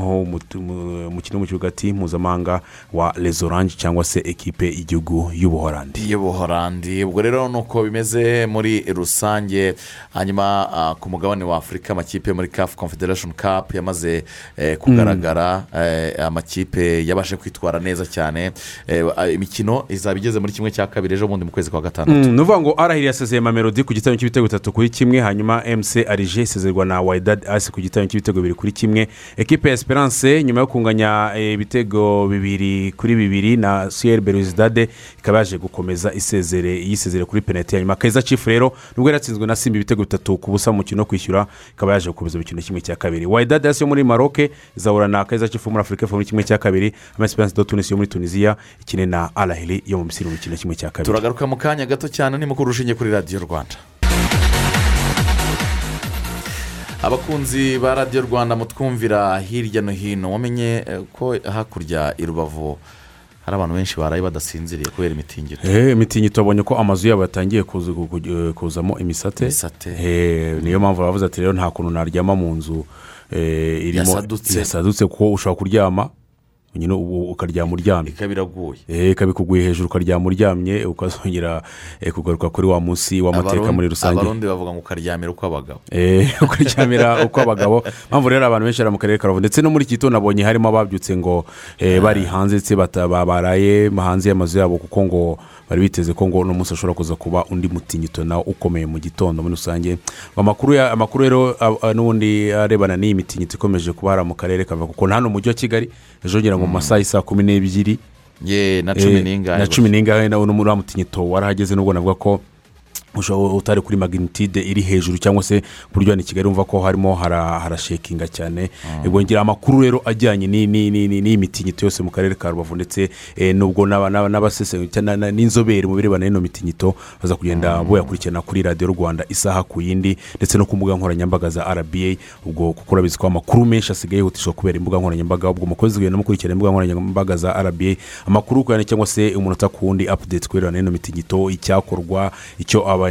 w'umutu- mu- kibuga mpuzamahanga wa les orange cyangwa se ekipe y'igihugu y'ubuhorandi y'ubuhorandi ubwo rero ni uko bimeze muri rusange hanyuma ah, ku mugabane wa afurika amakipe muri kafu confederation cup yamaze eh, kugaragara eh, amakipe yabashe kwitwara neza cyane. Eh, ah, imikino izaba igeze muri kimwe cya kabiri ejo bundi mu kwezi kwa gatandatu. Ni ukuvuga ngo arahiri yasezeye mamelodi ku gitabo cy'ibitego bitatu kuri kimwe hanyuma mc arije isezerwa na wayidadi asi ku gitabo cy'ibitego bibiri kuri kimwe. Ekipe ya esperance nyuma yo kunganya ibitego bibiri kuri bibiri na siyeri beruzidade ikaba yaje gukomeza isezere yisezere kuri penaliti hanyuma keza cifu rero nubwo yaratsinzwe na simba ibitego bitatu ku busa mu mukino wo kwishyura ikaba yaje gukomeza umukino kimwe cya kabiri. Wayidadi asi yo muri maroke izahura na keza cifu muri afurika muri kimwe cya kabiri ama esperance do tunisi yo muri tunisiya ikine na arahiri yo mu misiri mu mukino kimwe cya kabiri. Turagaruka mu kanya gato cyane ni mukuru urushinge kuri radiyo rwanda. Abakunzi ba radiyo rwanda mutwumvira hirya no hino wamenye eh, ko hakurya i rubavu hari abantu benshi baraye badasinziriye kubera imitingito. Eh, imitingito babonye ko amazu yabo yatangiye eh, kuzamo imisate. Imisate. Niyo mpamvu bavuze ati rero nta kuntu naryama mu nzu irimo yasadutse kuko ushobora kuryama. Nyine ukaryama uryamye ikaba iraguye Eh, ikabikuguye hejuru ukaryama uryamye ukazongera eh, kugaruka kuri wa munsi w'amateka muri rusange. Abarundi bavuga ngo ukaryamira uko abagabo. Eh, ukaryamira uko abagabo. Mpamvu rero abantu benshi bari mu karere ka rubavu ndetse no muri iki gitondo nabonye harimo ababyutse ngo bari hanze ndetse baraye hanze y'amazu yabo kuko ngo bari biteze ko ngo uno munsi hashobora kuza kuba undi mutingito nawo ukomeye mu gitondo. Muri rusange amakuru rero n'ubundi arebana n'iyi mitingito ikomeje kuba hari mu karere kava kuko hano mu mujyi wa kigali ejo ngira ngo mu masaha saa kumi n'ebyiri. Na cumi Eh, n'ingahe na cumi n'ingahe nawe n'umuri mutingito warahageze nubwo navuga ko ushobora utari kuri magnitude iri hejuru cyangwa se ku buryo hano i kigali wumva ko harimo hara- harashekinga cyane. Ubwo ngira amakuru rero ajyanye ni- ni- ni- ni- n'iyi mitingito yose mu karere ka rubavu ndetse eh, nubwo n'inzobere mu birebana n'ino mitingito baza kugenda boyakurikirana kuri radiyo rwanda isaha ku yindi ndetse no ku mbuga nkoranyambaga za rba ubwo kuko urabizi ko amakuru menshi asigaye yihutishwa kubera imbuga nkoranyambaga ubwo mukozi kugenda mukurikirana imbuga nkoranyambaga za rba amakuru cyangwa se umunota ku wundi apudeti ku birebana n'ino mitingito icyakorwa icyo aba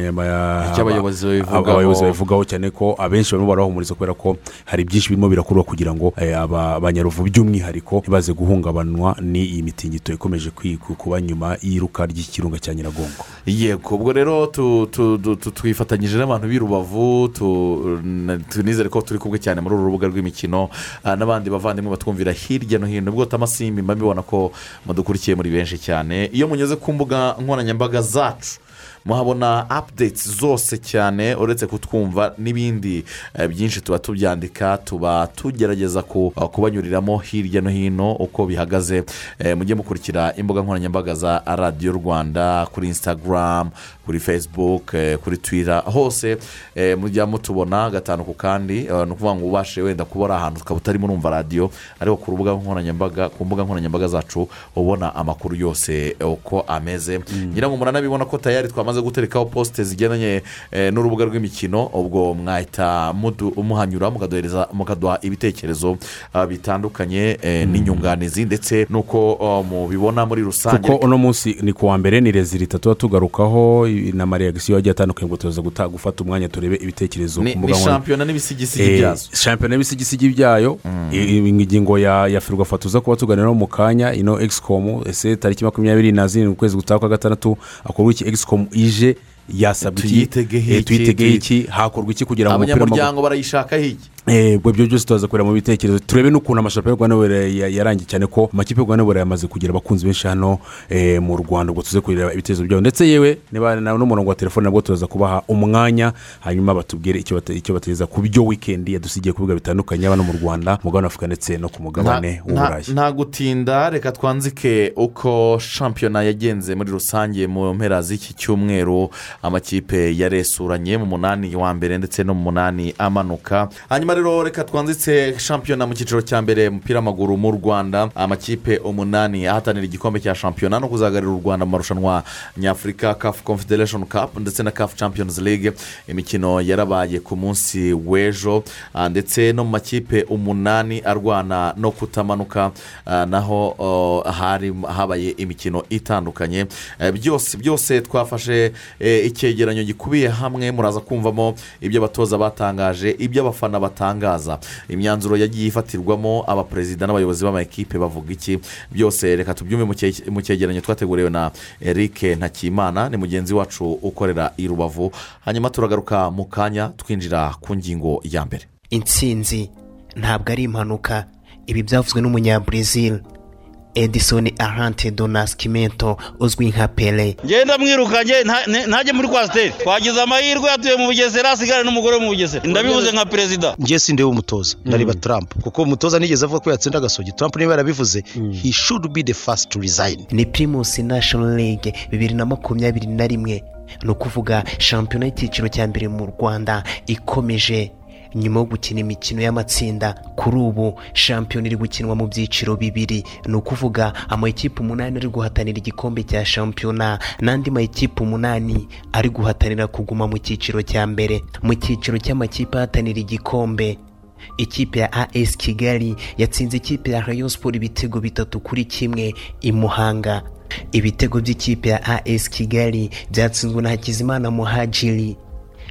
abayobozi babivugaho. cyane ko abenshi barimo barahumuriza kubera ko hari byinshi birimo birakorwa kugira ngo eh, aba- abanyaruvu by'umwihariko ntibaze guhungabanwa n'iyi mitingito ikomeje kuba nyuma y'iruka ry'ikirunga cya nyiragongo. Yego ubwo rero twifatanyije n'abantu b'i rubavu tunizere ko turi kumwe cyane muri uru rubuga rw'imikino ah, n'abandi bavandimwe batwumvira hirya no hino. Ubwo tamasimbi mba mbibona ko mudukurikiye muri benshi cyane. Iyo munyuze ku mbuga nkoranyambaga zacu muhabona apudeti zose cyane uretse kutwumva n'ibindi eh, byinshi tuba tubyandika tuba tugerageza ku- kubanyuriramo hirya no hino uko bihagaze. Eh, mujye mukurikira imbuga nkoranyambaga za radiyo rwanda kuri instagram kuri facebook eh, kuri twitter hose eh, mujya mutubona gatanu ku kandi. Eh, ni ukuvuga ngo ubashe wenda kuba ari ahantu ukaba utarimo urumva radiyo ariko ku rubuga nkoranyambaga ku mbuga nkoranyambaga zacu ubona amakuru yose eh, uko ameze. Ngira ngo muranabibona ko tayari twamaze guterekaho posite zigendanye eh, n'urubuga rw'imikino ubwo mwahita muhanyura mukaduha ibitekerezo ah, bitandukanye eh, n'inyunganizi ndetse n'uko ah, mubibona muri rusange. Kuko uno munsi ni ku wa mbere ni rezilita tuba tugarukaho i- n'amareyagisiyo agiye atandukanye ngo guta- gufata umwanya turebe ibitekerezo ni ku ni mbuga nkoranyambaga. shampiyona n'ibisigisigi Eh, byazo. shampiyona y'ibisigisigi byayo. I- ingingo ya ferwafa tuza kuba tuganiraho mu kanya ino egisikomu ese tariki makumyabiri na zirindwi ukwezi gutaha kwa gatandatu hakorwa iki? Egisikomu ije yasabwa iki? Tuyitegeho Eh, iki? hakorwa iki kugira ngo umupira w'amaguru abanyamuryango barayishakaho iki? Ubwo ibyo byose kureba mu bitekerezo. Turebe n'ukuntu amashampiyona y'u rwanda yarangiye cyane ko amakipe y'u rwanda yamaze kugira abakunzi benshi hano eh, mu rwanda ubwo tuze kureba ibitekerezo byabo ndetse yewe n'umurongo wa telefone nabwo turaza kubaha umwanya hanyuma batubwire icyo bate- icyo bategereza ku byo wikendi yadusigiye ku bibuga bitandukanye hano mu rwanda mu mugabane w'afurika ndetse no ku mugabane w'uburayi nta gutinda reka twanzike uko shampiyona yagenze muri rusange mu mpera z'iki cyumweru. Amakipe yaresuranye mu munani wa mbere ndetse no mu munani amanuka. Hanyuma rero reka twanzitse shampiyona mu cyiciro cya mbere umupira w'amaguru mu rwanda. Amakipe umunani ahatanira igikombe cya shampiyona no kuzagarira u rwanda mu marushanwa nyafurika kafu confederation cup ndetse na kafu champions league. Imikino yarabaye ku munsi w'ejo. Ah, ndetse no mu makipe umunani arwana no kutamanuka. Ah, naho hari habaye imikino itandukanye. Eh, byose byose twafashe eh, icyegeranyo gikubiye hamwe. Muraza kumvamo ibyo abatoza batangaje ibyo abafana batangaza imyanzuro yagiye ifatirwamo abaperezida n'abayobozi b'amakipe bavuga iki? Byose reka tubyumve mu cye- mu cyegeranyo twateguriwe na eric ntakimana ni mugenzi wacu ukorera i rubavu. Hanyuma turagaruka mu kanya twinjira ku ngingo ya mbere. Intsinzi ntabwo ari impanuka. Ibi byavuzwe n'umunyabrazil. Edison arante donasikimento uzwi nka pele. Ngenda mwirukanye nta- nta- ntajye muri kwasiteri twagize amahirwe yatuye mu bugesera asigara n'umugore mu bugesera. Ndabivuze nka perezida. Njye sindeba umutoza ndareba trump. Kuko umutoza nigeze avuga ko yatsinda agasogi. Trump niba yarabivuze. He should be the first to resign. Ni primus national league bibiri na makumyabiri na rimwe. Ni ukuvuga shampiyona y'icyiciro cya mbere mu rwanda ikomeje. Nyuma yo gukina imikino y'amatsinda kuri ubu. Shampiyona iri gukinwa mu byiciro bibiri. Ni ukuvuga amakipe umunani ari guhatanira igikombe cya shampiyona n'andi makipe umunani ari guhatanira kuguma mu cyiciro cya mbere. Mu cyiciro cy'amakipe ahatanira igikombe ikipe ya as kigali yatsinze ikipe ya rayon sport ibitego bitatu kuri kimwe i muhanga. Ibitego by'ikipe ya as kigali byatsinzwe na hakizimana muhajiri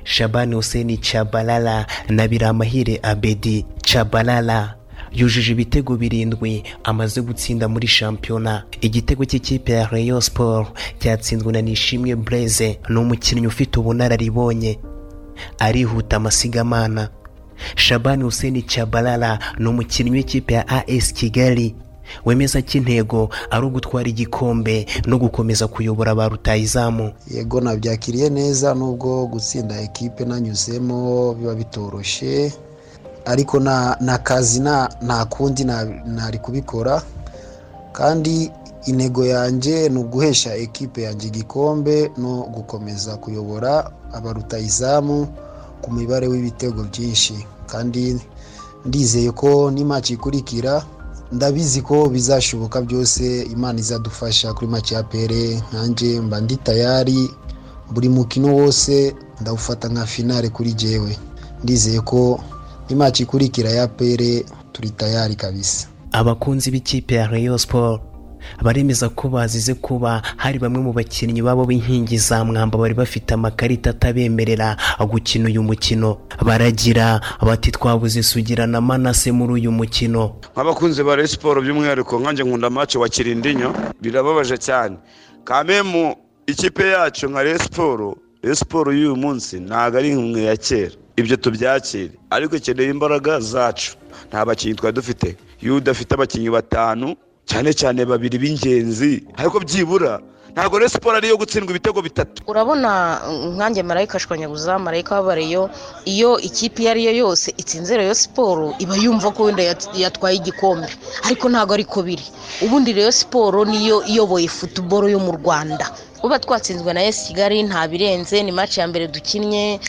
shabani hussein chabalala na biramahire abedi chabalala. Yujuje ibitego birindwi amaze gutsinda muri shampiyona. Igitego cy'ikipe ya rayon sport cyatsinzwe na nishimwe breze ni umukinnyi ufite ubunararibonye. Arihuta amasigamana. Shabani hussein chabalala ni umukinnyi w'ikipe ya as kigali. Wemeza ko intego ari ugutwara igikombe no gukomeza kuyobora ba rutayizamu yego nabyakiriye neza nubwo gutsinda ekipe nanyuzemo biba bitoroshye. Ariko na na kazi nta nta kundi na- nari kubikora. Kandi intego yanjye ni uguhesha ekipe yanjye igikombe no gukomeza kuyobora abarutayizamu ku mibare w'ibitego byinshi. Kandi ndizeye ko n'imaki ikurikira. Ndabizi ko bizashoboka byose imana izadufasha kuri make ya pere nkanjye mba ndi tayari buri mukino wose ndawufata nka finale kuri jyewe ndizeye ko n'imaki ikurikira ya pere turi tayari kabisa. Abakunzi b'ikipe ya rayon sport baremeza ko bazize kuba hari bamwe mu bakinnyi babo b'inkingi za mwamba bari bafite amakarita atabemerera gukina uyu mukino. Baragira bati twabuze sugira na manase muri uyu mukino. Nk'abakunzi ba Rayon siporo by'umwihariko nkanjye nkunda mace wa kirindinyo birababaje cyane. Kamemu ikipe yacu nka Rayon siporo siporo y'uyu munsi ntabwo ari imwe ya kera. Ibyo tubyakire. Ariko ikeneye imbaraga zacu. Nta bakinnyi twari dufite. Iyo udafite abakinnyi batanu cyane cyane babiri b'ingenzi. Ariko byibura. Ntabwo Rayon siporo ariyo gutsindwa ibitego bitatu. Urabona nkanjye marayika ashwanyaguza marayika w'abareyo iyo ikipe iyo ari yo yose itsinze reyo siporo iba yumva ko wenda yat- yatwaye igikombe. Ariko ntabwo ariko biri. Ubundi reyo siporo niyo iyoboye futuboro yo mu rwanda. Kuba twatsinzwe na esi kigali nta birenze ni match ya mbere dukinnye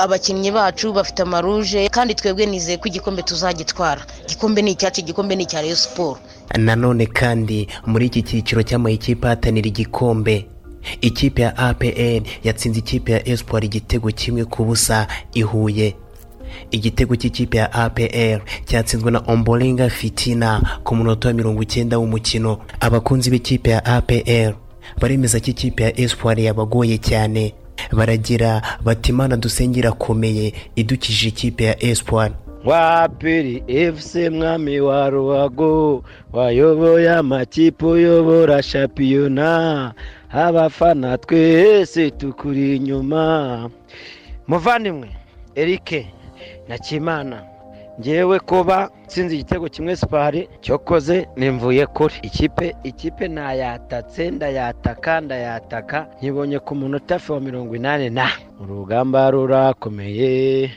abakinnyi bacu bafite amaruje kandi twebwe nizeye ko igikombe tuzagitwara. Igikombe ni icyacu igikombe ni icya reyo siporo. Nanone kandi muri iki cyiciro cy'amayikipe ahatanira igikombe. Ikipe ya apr yatsinze ikipe ya espoir igitego kimwe ku busa ihuye igitego cy'ikipe ya apr cyatsinzwe na ombolenga fitina ku munota wa mirongo icyenda w'umukino. Abakunzi b'ikipe ya apr baremeza ko ikipe ya espoir yabagoye cyane. Baragira bati imana dusengera akomeye idukijije ikipe ya espoir. Waperi efuse mwami wa ruhago wayoboye amakipe uyobora shapiyona abafana twese tukuri inyuma. Muvandimwe erike na kimana ngewe kuba nsinze igitego kimwe sipari cyokoze nimvuye kuri. Ikipe ikipe nayatatse ndayataka ndayataka nkibonye ku munota wa mirongo inani na. Urugamba rurakomeye.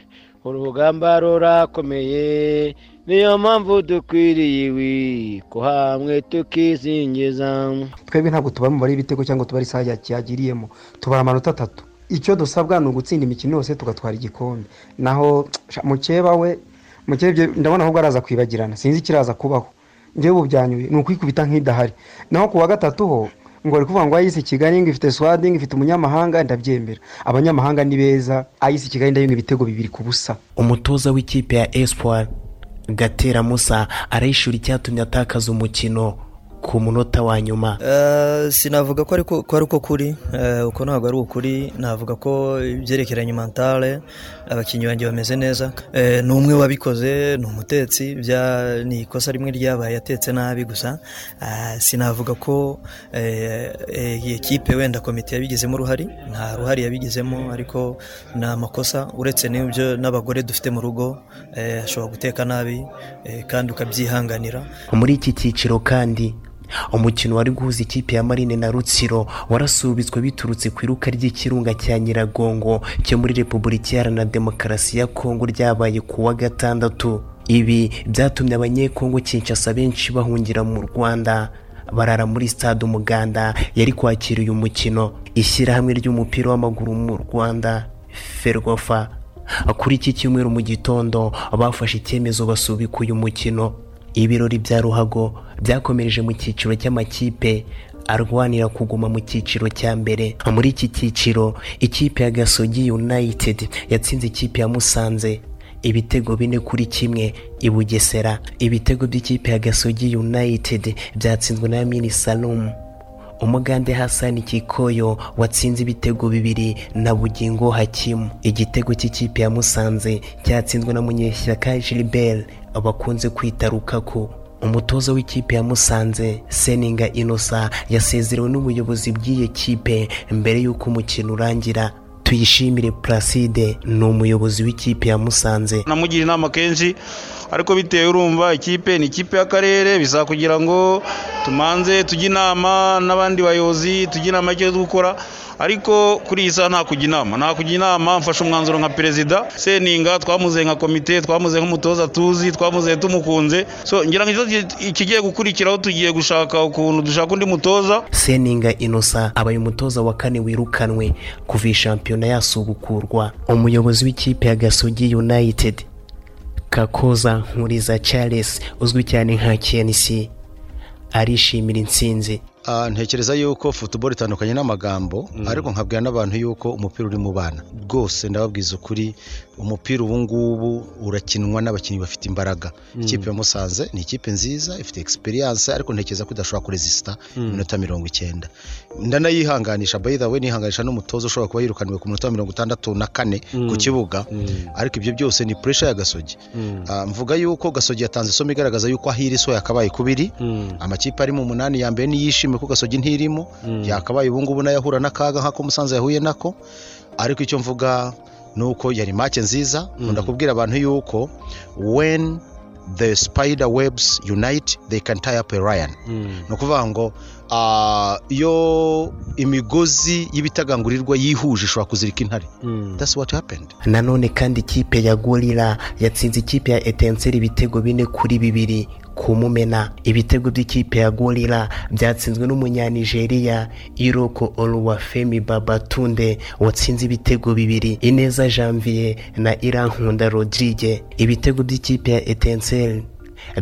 Urugamba rurakomeye niyo mpamvu dukwiriye iwi ko hamwe tukizingiza. Twebwe ntabwo tuba mu mubare w'ibitego cyangwa tuba isaha cyagiriyemo. Tubara amanota atatu. Icyo dusabwa ni ugutsinda imikino yose tugatwara igikombe. Naho mukeba we mukeba ndabona ahubwo araza kwibagirana. Sinzi ikiraza kubaho. Njyewe ubu byanyuye ni ukwikubita nk'idahari. Naho ku wa gatatu ho ngo bari kuvuga ngo ayisi kigali ngo ifite swadi ngo ifite umunyamahanga ndabyemera. Abanyamahanga ni beza ayisi kigali ndabona ibitego bibiri ku busa. Umutoza w'ikipe ya espoir gatera musa arayishura icyatumye atakaza umukino. Ku munota wa nyuma. Eh, sinavuga ko ariko ko ari uko kuri. Eh, uko ntabwo ari ukuri. Navuga ko ibyerekeranye mentale abakinnyi banjye bameze neza. Eh, ni umwe wabikoze ni umutetsi. Bya ni ikosa rimwe ryabaye yatetse nabi gusa. Sinavuga ko iyi kipe wenda komite yabigizemo uruhari nta ruhari yabigizemo ariko ni amakosa. Uretse n'ibyo n'abagore dufite mu rugo ashobora guteka nabi kandi ukabyihanganira. Muri iki cyiciro kandi umukino wari guhuza ikipe ya marine na rutsiro warasubitswe biturutse ku iruka ry'ikirunga cya nyiragongo cyo muri repubulika iharanira demokarasi ya kongo ryabaye ku wa gatandatu. Ibi byatumye abanyekongo kinshasa benshi bahungira mu rwanda. Barara muri stade umuganda yari kwakira uyu mukino. Ishyirahamwe ry'umupira w'amaguru mu rwanda ferwafa. Kuri iki cyumweru mu gitondo bafashe icyemezo basubika uyu mukino. Ibirori bya ruhago byakomereje mu cyiciro cy'amakipe arwanira kuguma mu cyiciro cya mbere. Muri iki cyiciro ikipe ya gasogi united yatsinze ikipe ya musanze. Ibitego bine kuri kimwe i bugesera. Ibitego by'ikipe ya gasogi united byatsinzwe na salumu umugande hasani kikoyo watsinze ibitego bibiri na bugingo hakimu igitego cy'ikipe ya musanze cyatsinzwe na munyeshyaka gilbert bakunze kwita rukaku umutoza w'ikipe ya musanze seninga inosa yasezerewe n'ubuyobozi bw'iyo kipe mbere y'uko umukino urangira. Tuyishimire placide ni umuyobozi w'ikipe ya musanze. Namugira inama kenshi ariko bitewe urumva ikipe ni ikipe y'akarere bisaba kugira ngo tumanze tujye inama n'abandi bayobozi tujye inama y'icyo gukora. Ariko kuri iyi saha nta kujya inama. Nta kujya inama mfashe umwanzuro nka perezida. Seninga twamuze nka komite twamuze nk'umutoza tuzi twamuze tumukunze. So ngira ngo ikigiye gukurikiraho tugiye gushaka ukuntu dushaka undi mutoza. Seninga inosa abaye umutoza wa kane wirukanwe kuva iyi shampiyona yasubukurwa. Umuyobozi w'ikipe ya gasogi united kakoza nkuriza charles uzwi cyane nka knc arishimira intsinzi. Ntekereza yuko futuboro itandukanye n'amagambo ariko nkabwira n'abantu yuko umupira uri mu bana. Rwose ndababwiza ukuri umupira ubu ngubu urakinwa n'abakinnyi bafite imbaraga. Mm. ikipe ya musanze ni ikipe nziza ifite egisperiyanse ariko ntekereza ko idashobora kurezisita Mm. iminota mirongo icyenda. Ndanayihanganisha way nihanganisha n'umutoza ushobora kuba yirukaniwe ku minota mirongo itandatu na kane ku kibuga. Mm. ariko ibyo byose ni puresha ya gasogi. Ah, mvuga yuko gasogi yatanze isomo igaragaza yuko ahiri so yakabaye kubiri. Amakipe ari mu munani ya mbere niyishime ko gasogi ntirimo. Yakabaye ubu ngubu na yo ahura n'akaga nk'ako musanze yahuye nako. Ariko icyo mvuga ni uko yari make nziza. Nkunda kubwira abantu yuko when the spider webs unite they can tie up a lion. Ni ukuvuga ngo iyo imigozi y'ibitagangurirwa yihuje ishobora kuzirika intare. That's what happened. Nanone kandi ikipe ya gorira yatsinze ikipe ya etenseri ibitego bine kuri bibiri ku mumena. Ibitego by'ikipe ya gorira byatsinzwe n'umunyanigeriya iroko oluwafemi babatunde watsinze ibitego bibiri ineza janvier na irankunda rodrigue ibitego by'ikipe ya etenseri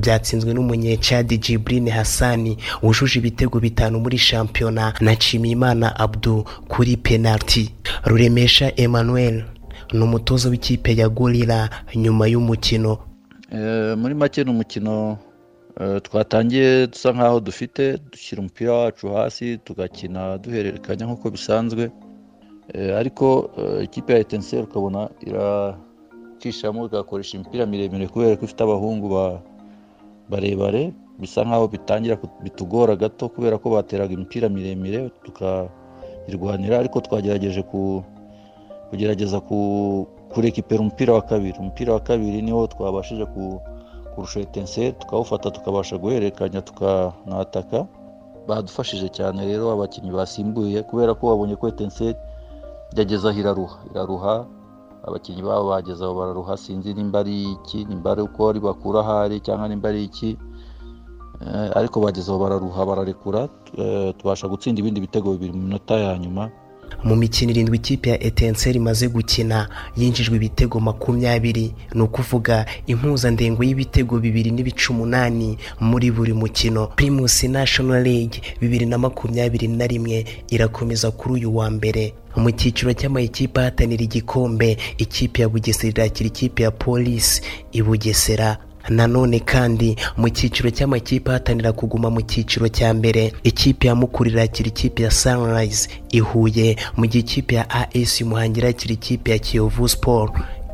byatsinzwe n'umunyecadi jibrine hasani wujuje ibitego bitanu muri shampiyona na nshimiyimana abdu kuri penaliti ruremesha emmanuel ni umutoza w'ikipe ya gorira nyuma y'umukino. Eh, muri make ni umukino eh, twatangiye dusa nkaho dufite dushyira umupira wacu hasi tugakina duhererekanya nk'uko bisanzwe. Eh, ariko ikipe ya etenseri ukabona iracishamo igakoresha imipira miremire kubera ko ifite abahungu ba- barebare bisa nkaho bitangira bitugora gato kubera ko bateraga imipira miremire tukayirwanira ariko twagerageje ku kugerageza ku kurekipera umupira wa kabiri. Umupira wa kabiri niwo twabashije ku kurusha etenseri tukawufata tukabasha guhererekanya tukanataka. Badufashije cyane rero abakinnyi basimbuye kubera ko babonye ko etenseri yageze aho iraruha. Iraruha abakinnyi babo bageze aho bararuha sinzi nimba ari iki nimba ari uko ari bakura ahari cyangwa nimba ari iki. Eh, ariko bageze aho bararuha bararekura eh, tubasha gutsinda ibindi bitego bibiri mu minota ya nyuma. Mu mikino irindwi ikipe ya etenseri imaze gukina yinjijwe ibitego makumyabiri. Ni ukuvuga impuzandengo y'ibitego bibiri n'ibice umunani muri buri mukino. Primus national league bibiri na makumyabiri na rimwe irakomeza kuri uyu wa mbere. Mu cyiciro cy'amayikipe ahatanira igikombe. Ikipe ya bugesera irakira ikipe ya polisi i bugesera. Nanone kandi mu cyiciro cy'amakipe ahatanira kuguma mu cyiciro cya mbere. Ikipe ya mukura irakira ikipe ya sunrise i huye mu gihe ikipe ya as muhanga irakira ikipe ya kiyovu sport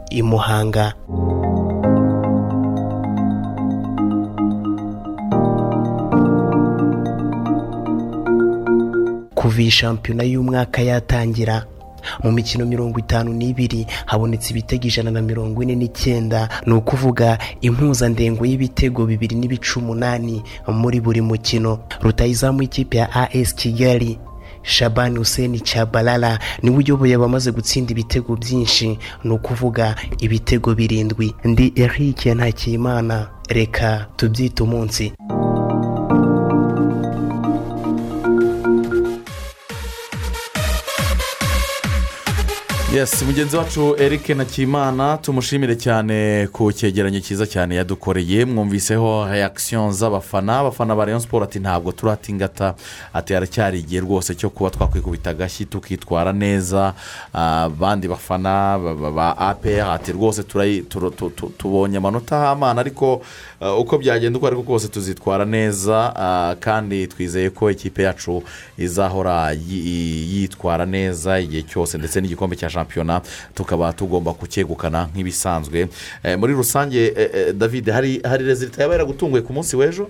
i muhanga. Kuva iyi shampiyona y'umwaka yatangira mu mikino mirongo itanu n'ibiri habonetse ibitego ijana na mirongo ine n'icyenda. Ni ukuvuga impuzandengo y'ibitego bibiri n'ibice umunani muri buri mukino. Rutayizamu ikipe ya as kigali shabani hussein chabalala ni we uyoboye abamaze gutsinda ibitego byinshi. Ni ukuvuga ibitego birindwi. Ndi eric ntakiyimana reka tubyite umunsi. Yes mugenzi wacu eric nakimana tumushimire cyane ku cyegeranyo cyiza cyane yadukoreye. Mwumviseho reakisiyo z'abafana. Abafana ba rayon siporo ati ntabwo turatingata. Ati haracyari igihe rwose cyo kuba twakwikubita agashyi tukitwara neza. Ah, abandi bafana ba- apr ati rwose tubonye amanota y'amana ariko uko byagenda uko ariko kose tuzitwara neza ah, kandi twizeye ko ikipe yacu izahora yi- yitwara neza igihe cyose ndetse n'igikombe cya shampiyona tukaba tugomba kucyegukana nk'ibisanzwe. Eh, muri rusange eh, eh, david hari hari rezilita yaba yaragutunguye ku munsi w'ejo?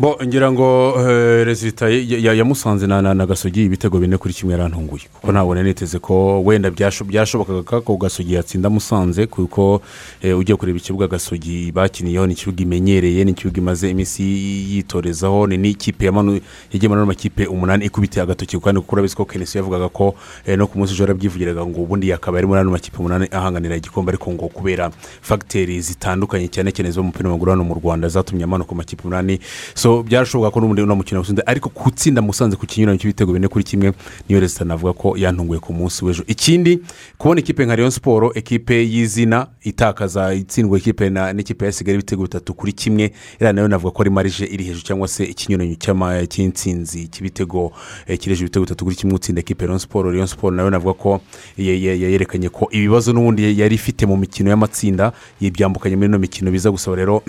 Bo ngira ngo eh, rezilita ya- yamusanze na gasogi ibitego bine kuri kimwe yarantunguye. Kuko ntabwo niteze ko wenda byasho- byashobokaga ko gasogi yatsinda musanze kuko eh, ugiye kureba ikibuga gasogi bakiniyeho ni ikibuga imenyereye ni ikibuga imaze iminsi yitorezaho ni n'ikipe yamanu yagiye muri ano makipe umunani ikubitiye agatoki. Kandi kuko urabizi ko kenesi yavugaga ko eh, no ku munsi ejo yarabyivugiraga ngo ubundi yakaba ari muri ano makipe umunani ahanganira igikombe ariko ngo kubera fagiteri zitandukanye cyane cyane zo mu mupira w'amaguru hano mu rwanda zatumye amanuka mu makipe umunani. So so byarashoboka ko n'ubundi uno mukino watsinze ariko gutsinda musanze ku kinyuranyo cy'ibitego bine kuri kimwe niyo resita navuga ko yantunguye ku munsi w'ejo. Ikindi kubona ikipe nka Rayon siporo ekipe y'izina itakaza itsindwa ikipe na- n'ikipe ya kigali ibitego bitatu kuri kimwe iriya na yo navuga ko ari marije iri hejuru cyangwa se ikinyuranyo cy'insinzi cy'ibitego eh, kiri hejuru ibitego bitatu kuri kimwe utsinda ekipe Rayon siporo Rayon siporo na yo navuga ko ye- ye- ye- yerekanye ko ibibazo n'ubundi yari ifite mu mikino y'amatsinda yibyambukanye muri ino mikino biza gusaba rero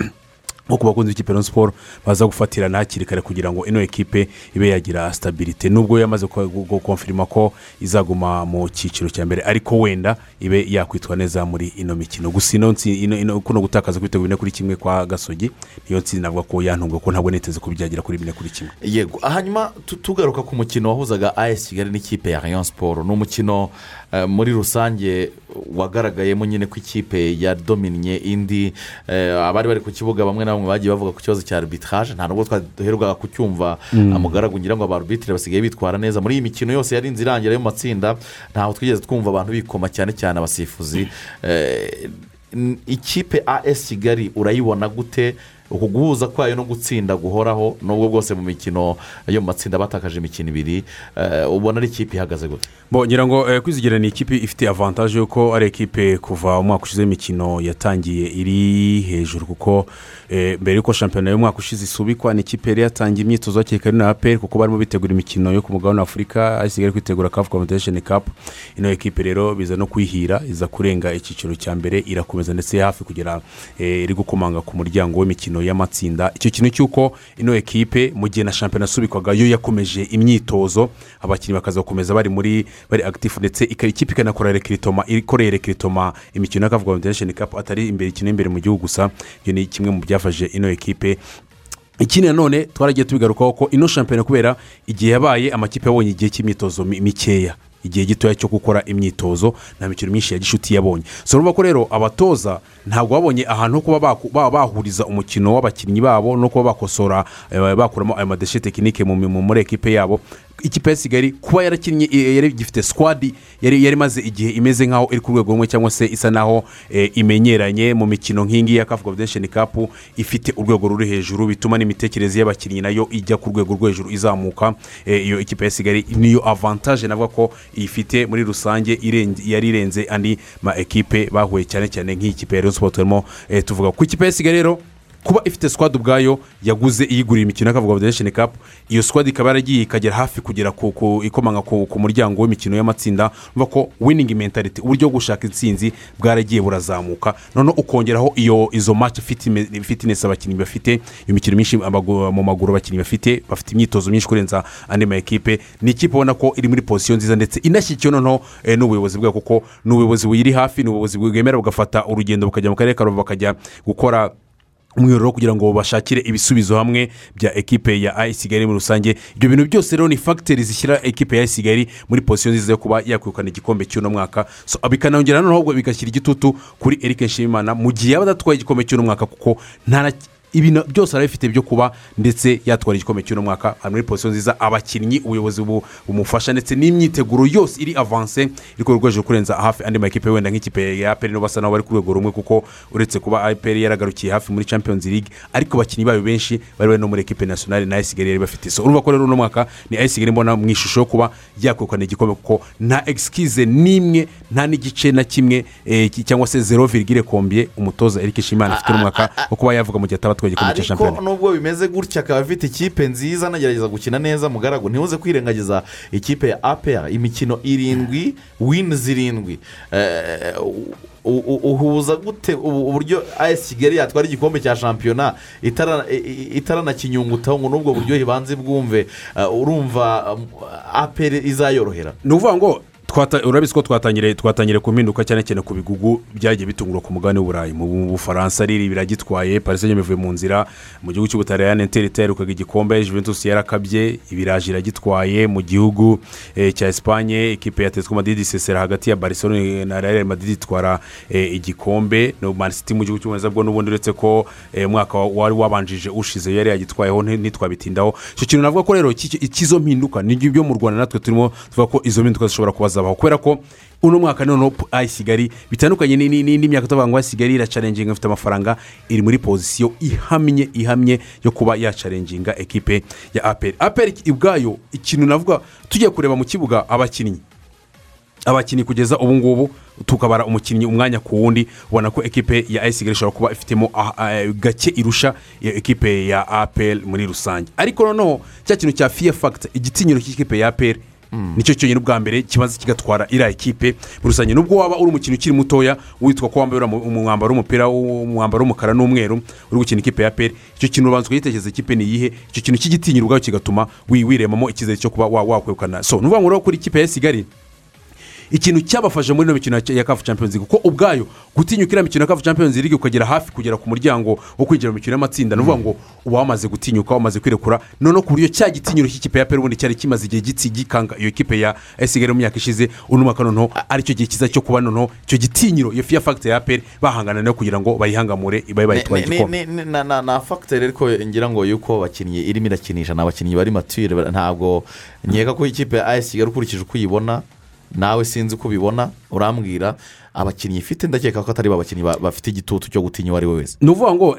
nko ku bakunzi b'ikipe ya siporo baza gufatirana hakiri kare kugira ngo ino ekipe ibe yagira sitabirite nubwo yamaze ko- gu- gukonfirima ko izaguma mu cyiciro cya mbere ariko wenda ibe yakwitwa neza muri ino mikino. Gusa ino nsi- kuno gutakaza bitego bine kuri kimwe kwa gasogi niyo nsinzi navuga ko yantunguwe ko ntabwo niteze ko byagira kuri bine kuri kimwe. Yego hanyuma tu- tugaruka ku mukino wahuzaga as kigali n'ikipe ya rayon siporo ni umukino muri rusange wagaragayemo nyine ko ikipe yadominiye indi eh, abari bari ku kibuga bamwe na bamwe bagiye bavuga ku kibazo cya arbitrage. Nta nubwo twaherukaga kucyumva Mm. amugaragu ngira ngo abarubitire basigaye bitwara neza. Muri iyi mikino yose yari inzira irangira yo mu matsinda ntaho twigeze twumva abantu bikoma cyane cyane abasifuzi. Eh, ikipe as kigali urayibona gute? Uku guhuza kwayo no gutsinda guhoraho nubwo bwose mu mikino yo mu matsinda batakaje imikino ibiri eh, ubona ari ikipe ihagaze gute? Ngira ngo eh, kwizigira ni ikipe ifite avantaje yuko ari ekipe kuva umwaka ushize w'imikino yatangiye iri hejuru kuko eh, mbere y'uko shampiyona y'umwaka ushize isubikwa ni ikipe yari yatangiye imyitozo hakiri kare na aperi kuko barimo bitegura imikino yo ku mugabane wa afurika hasigaye kwitegura kafu komvesheni kapu ino ekipe rero biza no kwihira iza kurenga icyiciro cya mbere irakomeza ndetse hafi kugera iri gukomanga ku muryango w'imikino y'amatsinda. Icyo kintu cy'uko ino ekipe mu gihe na shampiyona yasubikwaga yo yakomeje imyitozo abakinnyi bakaza gukomeza bari muri bari agitifu ndetse ika- ikipe ikanakora rekiritoma ikoreye rekiritoma imikino ya kafu komvesheni kapu atari imbere ikina imbere mu gihugu gusa. Iyo ni kimwe mu byafashe ino ekipe ikindi nanone twaragiye tubigarukaho ko ino shampiyona kubera igihe yabaye amakipe yabonye igihe cy'imyitozo mi- mikeya. Igihe gitoya cyo gukora imyitozo nta mikino myinshi ya gishuti yabonye. So urumva ko rero abatoza ntabwo babonye ahantu ho kuba bahuriza umukino w'abakinnyi babo no kuba bakosora eh, bakuramo ayo madeshe tekinike mu mu- muri ekipe yabo. Ikipe ya kigali kuba yarakinnye eh, yari gifite sikwadi yari imaze igihe imeze nk'aho iri ku rwego rumwe cyangwa se isa naho eh, imenyeranye mu mikino nk'ingi ya kafu komvesheni kapu ifite urwego ruri hejuru bituma n'imitekerereze y'abakinnyi na yo ijya ku rwego rwo hejuru izamuka. Eh, iyo ikipe ya kigali niyo avantaje navuga ko ifite muri rusange yari irenze andi ma ekipe bahuye cyane cyane nk'ikipe ya Rayon Sports. Turimo tuvuga ku ikipe ya kigali rero kuba ifite sikwadi ubwayo yaguze iyigurira imikino y'akavuga federation cup. Iyo sikwadi ikaba yaragiye ikagera hafi kugera ku ikomanga ku muryango w'imikino y'amatsinda. Urumva ko winning mentality uburyo bwo gushaka intsinzi bwaragiye burazamuka. Noneho ukongeraho iyo izo match fitness abakinnyi bafite iyo mikino myinshi mu maguru abakinnyi bafite bafite imyitozo myinshi kurenza andi ma ekipe ni ikipe ubona ko iri muri position nziza ndetse inashyigikiwe noneho eh, n'ubuyobozi bwayo kuko ni ubuyobozi buyiri hafi ni ubuyobozi bwemera bugafata urugendo bukajya mu karere ka rubavu bakajya gukora umwiherero kugira ngo bashakire ibisubizo hamwe bya ekipe ya ayi kigali muri rusange. Ibyo bintu byose rero ni fagiteri zishyira ekipe ya ayi kigali muri position nziza yo kuba yakwegukana igikombe cy'uno mwaka. Bikanongera noneho bigashyira igitutu kuri eric nshimimana mu gihe yaba adatwaye igikombe cy'uno mwaka kuko ibintu byose arabifite byo kuba ndetse yatwara igikombe cy'uno mwaka ari muri position nziza abakinnyi ubuyobozi bu- bumufasha ndetse n'imyiteguro yose iri avanse iri ku rwego hejuru kurenza hafi andi makipe wenda nk'ikipe ya aperi basa naho bari ku rwego rumwe kuko uretse kuba aperi yaragarukiye hafi muri champions league ariko abakinnyi bayo benshi bari bari no muri ekipe nasiyonari na ayisigali yari bafite. So urumva ko rero uno mwaka ni ayisigali mbona mu ishusho yo kuba yakwegukana igikombe kuko nta egisikize n'imwe nta n'igice na kimwe eh, cyangwa se zero virgire kombye umutoza eric shimana afite n'umwaka wo kuba yavuga mu gihe ataba atwaye igikombe cya ariko shampiyona. nubwo bimeze gutya akaba afite ikipe nziza anagerageza gukina neza mugaragu ntibuze kwirengagiza ikipe ya apr imikino irindwi wini zirindwi Eh, uhuza gute? Ubu- uburyo as kigali yatwara igikombe cya shampiyona itaranakinyungutaho ngo n'ubwo buryohe banze bwumve eh, urumva apr izayorohera? Ni ukuvuga ngo urabizi ko twatangire twatangire ku mpinduka cyane cyane ku bigugu byagiye bitungurwa ku mugabane w'uburayi. Mu bufaransa riri biragitwaye paris saint bivuye mu nzira mu gihugu cy'ubutaliyani enteri itaherukaga igikombe juventus yarakabye ibiraje iragitwaye mu gihugu eh, cya esipanye ekipe ya atletico madrid isesera hagati ya barcelona na real madrid itwara eh, igikombe. No man city mu gihugu cy'ubwongereza bwo n'ubundi uretse ko eh, umwaka wa- wari wabanjije ushize yari yagitwayeho nti- ntitwabitindaho icyo kintu navuga ko rero icy'izo mpinduka ni byo mu rwanda natwe turimo tuvuga ko izo mpinduka zishobora kuba kuzabaho kubera ko uno mwaka noneho ayisi kigali bitandukanye ni- ni- n'indi myaka tuvuga ngo ayisi kigali iracarenginga ifite amafaranga iri muri pozisiyo ihamye ihamye yo kuba yacarenginga ekipe ya aperi aperi ubwayo ikintu navuga tugiye kureba mu kibuga abakinnyi abakinnyi kugeza ubu ngubu tukabara umukinnyi umwanya ku wundi ubona ko ekipe ya ayisi kigali ishobora kuba ifitemo ah, ah, gake irusha iyo ekipe ya aperi muri rusange. Ariko noneho cya kintu cya fiye fagita igitinyiro cy'ikipe ya aperi ni cyo cyonyine ubwa mbere kimaze kigatwara iriya ekipe muri rusange nubwo waba uri umukinnyi ukiri mutoya witwa ko wambaye umwambaro w'umupira umwambaro w'umukara n'umweru uri gukina ikipe ya peri icyo kintu ubanza ukagitekereza ikipe ni iyihe? Icyo kintu cy'igitinyiro ubwayo kigatuma wi- wiremamo icyizere cyo kuba wa- wakwegukana. So ni ukuvuga ngo rero kuri ikipe ya kigali ikintu cyabafasha muri ino mikino ya- kafu champions league kuko ubwayo gutinyuka iriya mikino ya kafu champions league ukagera hafi kugera ku muryango wo kwinjira mu mikino y'amatsinda ni ukuvuga ngo uba wamaze gutinyuka wamaze kwirekura noneho ku buryo cya gitinyiro cy'ikipe ya peri ubundi cyari kimaze igihe gikanga iyo kipe ya esigari mu myaka ishize uno mwaka noneho ari cyo gihe cyiza cyo kuba noneho icyo gitinyiro iyo fiya fagita ya peri bahangana na yo kugira ngo bayihangamure babe bayitwaye igikombe na- fagiteri ariko ngira ngo yuko abakinnyi irimo irakinisha ni abakinnyi bari matire ntabwo nkeka ko ikipe ya ayesi kigali ukurikije uko uyibona nawe sinzi uko ubibona urambwira. Abakinnyi ifite ndakeka ko atari ba bakinnyi ba- bafite igitutu cyo gutinya uwo ari we wese. Ni ukuvuga ngo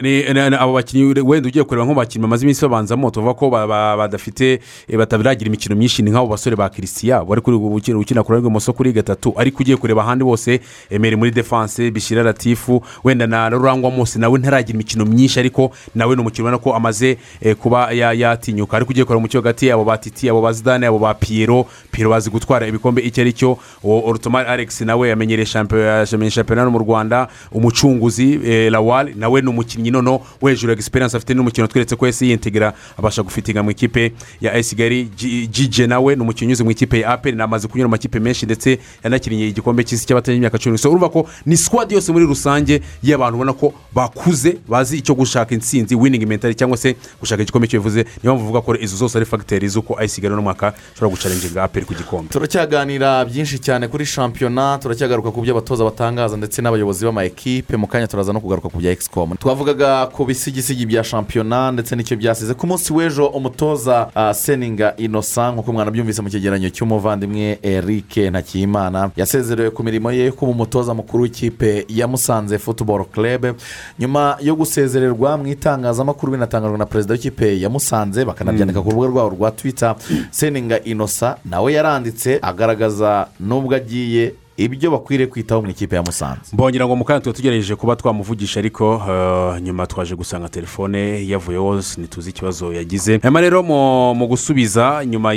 abo bakinnyi wenda ugiye kureba nk'abakinnyi bamaze iminsi babanzamo tuvuga ko ba- ba- badafite eh, bataragira imikino myinshi ni nk'abo basore ba kirisitiya bari kuri ukina ukina ku ruhande rw'ibumoso kuri gatatu ariko ugiye kureba ahandi bose emeri muri defanse bishyira latifu wenda na rurangwa mose nawe ntaragira imikino myinshi ariko nawe ni umukino ubona ko amaze eh, kuba ya- yatinyuka. Ariko ugiye kureba mu kibuga hagati abo ba titi abo ba zidane abo ba piyero piyero bazi gutwara ibikombe icyo ari cyo. Orutomari alex nawe yamenyereye shampiyona yamenyereye shampiyona hano mu rwanda umucunguzi eh, lawal nawe ni umukinnyi noneho wo hejuru ya egisperiyanse afite n'umukino tweretse ko yesi yintegra abasha gufitinga mu ikipe ya esigari jije nawe ni umukinnyi unyuze mu ikipe ya aperi namaze kunyura mu makipe menshi ndetse yanakiniye igikombe cy'isi cy'abatari imyaka cumi n'itanu urumva ko ni sikwadi yose muri rusange y'abantu ubona ko bakuze bazi icyo gushaka intsinzi winingi mentali cyangwa se gushaka igikombe icyo bivuze. Niyo mpamvu uvuga ko izo zose ari fagiteri z'uko esigari uno mwaka ishobora gucarenginga aperi ku gikombe. Turacyaganira byinshi cyane kuri shampiyona turacyagaruka ku byo abatoza batangaza ndetse n'abayobozi b'ama ekipe mu kanya turaza no kugaruka ku bya egisikomu twavugaga ku bisigisigi bya shampiyona ndetse n'icyo byasize. Ku munsi w'ejo umutoza ah, seninga inosa nk'uko mwanabyumvise mu cyegeranyo cy'umuvandimwe eric ntakiyimana yasezerewe ku mirimo ye kuba umutoza mukuru w'ikipe ya musanze futuboro kerebe nyuma yo gusezererwa mu itangazamakuru binatangajwe na perezida w'ikipe ya musanze bakanabyandika ku rubuga rwabo rwa twita seninga inosa nawe yaranditse agaragaza n'ubwo agiye ibyo bakwiriye kwitaho mu ikipe ya musanze. Mbongera ngo mu kanya tuba tugerageje kuba twamuvugisha ariko eh, nyuma twaje gusanga telefone yavuyeho ntituzi ikibazo yagize. Hanyuma rero mu gusubiza nyuma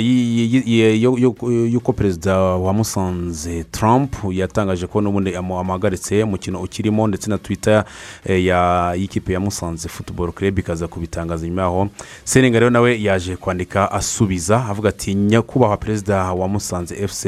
y'uko perezida wa musanze trump yatangaje ko n'ubundi amu- amuhagaritse umukino ukirimo ndetse na twita eh, y'ikipe ya musanze futuboro club ikaza kubitangaza nyuma yaho. Seninga rero nawe yaje kwandika asubiza avuga ati nyakubahwa perezida wa musanze fc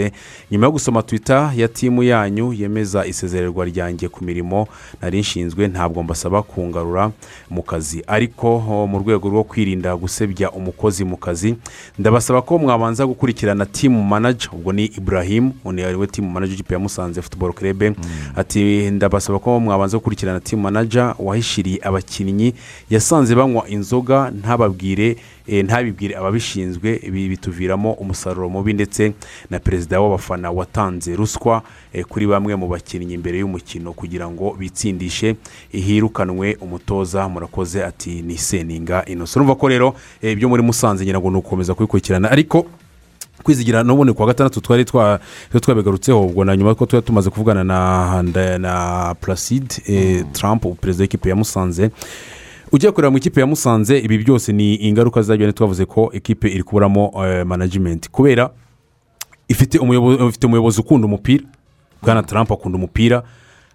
nyuma yo gusoma twita ya timu yanyu yemeza isezererwa ryanjye ku mirimo nari nshinzwe ntabwo mbasaba kungarura mu kazi. Ariko mu rwego rwo kwirinda gusebya umukozi mu kazi ndabasaba ko mwabanza gukurikirana timu manager. Ubwo ni ibrahim we timu manager w'ikipe ya musanze futuboro kerebe ati ndabasaba ko mwabanza gukurikirana timu manager wahishiriye abakinnyi yasanze banywa inzoga ntababwire ntabibwire ababishinzwe ibi bituviramo umusaruro mubi ndetse na perezida w'abafana watanze ruswa eh, kuri bamwe mu bakinnyi imbere y'umukino kugira ngo bitsindishe hirukanwe umutoza murakoze ati ni seninga inoso urumva ko rero eh, ibyo muri musanze ngira ngo ni ugukomeza kubikurikirana ariko kwizigira n'ubundi kuwa gatandatu twari twa- twari twabigarutseho ubwo na nyuma ko tuba tumaze kuvugana na na- na placide eh, trump perezida w'ikipe ya musanze ugiye kureba mu ikipe ya musanze ibi byose ni ingaruka zabyo twavuze ko ikipe iri kuburamo eh, management. Kubera ifite umuyobozi ukunda umupira bwana trump akunda umupira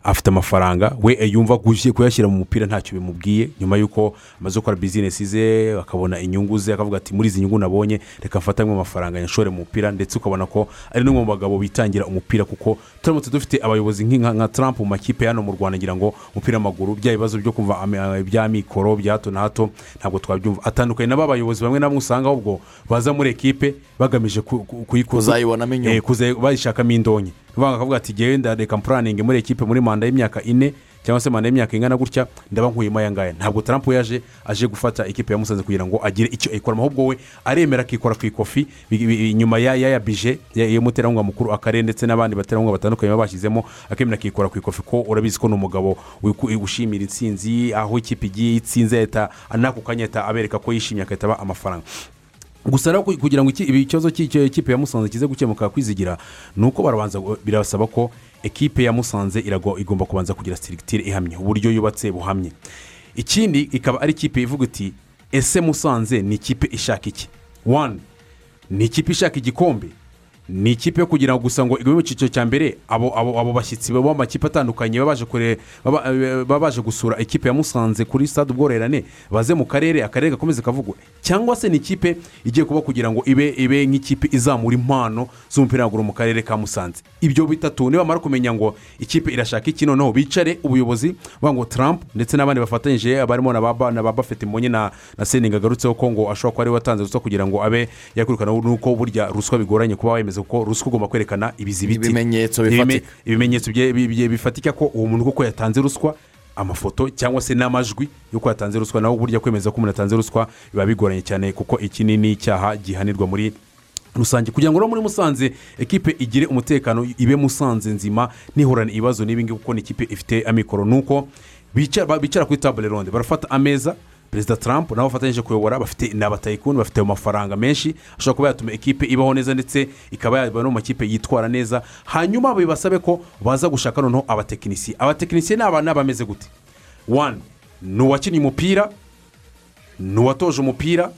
afite amafaranga we yumva gushyi- kuyashyira mu mupira ntacyo bimubwiye. Nyuma y'uko amaze gukora bizinesi ze akabona inyungu ze akavuga ati muri izi nyungu nabonye reka mfatamo amafaranga yashore mu mupira. Ndetse ukabona ko ari n'umwe mu bagabo bitangira umupira kuko turamutse dufite abayobozi nka trump mu makipe hano mu rwanda ngira ngo umupira w'amaguru bya bibazo byo kumva ibya mikoro bya hato na hato ntabwo twabyumva. Atandukanye n'aba bayobozi bamwe na bamwe usanga ahubwo baza muri ekipe bagamije ku- ku- kuyikuza Kuzayibonamo inyungu. Eh, bayishakamo indonke. Ngo akavuga ati ngewe ndareka mpuraningi muri ekipe muri manda y'imyaka ine cyangwa se manda y'imyaka ingana gutya ndaba nkuyemo aya ngaya ntabwo we yaje aje gufata ikipe ya musanze kugira ngo agire icyo ayikoramo ahubwo we aremera akikora ku ikofi bi- bi- inyuma ya ya ya bije y'umuterankunga mukuru akarere ndetse n'abandi baterankunga batandukanye baba bashyizemo akemera akikora ku ikofi ko urabizi ko ni umugabo wishimira intsinzi aho ikipe igiye itsinze leta n'ako kanya ahita abereka ko yishimye agahita aba amafaranga. Gusa rero kugira ngo ikibazo cy'icyo ekipe ya musanze kize gukemuka kwizigira ni uko barabanza birasaba ko ekipe ya musanze igomba kubanza kugira sirikitire ihamye uburyo yubatse buhamye. Ikindi ikaba ari ikipe ivuga iti ese musanze ni ikipe ishaka iki? Wani ni ikipe ishaka igikombe. Ni ikipe yo kugira ngo gusa ngo igwe mu cyiciro cya mbere abo bashyitsi baba mu makipe atandukanye eh, baba baje gusura ikipe ya musanze kuri stade ubworoherane baze mu karere akarere gakomeze kavugwe. Cyangwa se ni ikipe igiye kuba kugira ngo ibe ibe nk'ikipe izamura impano z'umupira w'amaguru mu karere ka musanze. Ibyo bitatu nibamara kumenya ngo ikipe irashaka iki noneho bicare ubuyobozi bavuga ngo Trump ndetse n'abandi bafatanyije barimo na ba bafite mbonye na seninga agarutseho ko ngo ashobora kuba ari we watanze ruswa kugira ngo abe yakwirukana nuko burya ruswa bigoranye kuba wemeza ko ruswa ugomba kwerekana ibizibiti Ibimenyetso Ibime- bifatika. ibimenyetso bifatika ko uwo muntu koko yatanze ruswa amafoto cyangwa se n'amajwi y'uko yatanze ruswa naho burya kwemeza ko umuntu yatanze ruswa biba bigoranye cyane kuko iki ni n'icyaha gihanirwa muri rusange. Kugira ngo rero muri musanze ekipe igire umutekano ibe musanze nzima nihorane ibibazo n'ibingibi kuko ni ikipe ifite amikoro. Ni uko bicara ba- bicara kuri tabure ronde barafata ameza perezida Trump nabo bafatanyije kuyobora bafite ni abatayikuni bafite amafaranga menshi ashobora kuba yatuma ekipe ibaho neza ndetse ikaba yaba no mu makipe yitwara neza. Hanyuma bibasabe ko baza gushaka noneho abatekinisiye abatekinisiye ni abantu bameze gute? Wani ni uwakinnye umupira ni uwatoje umupira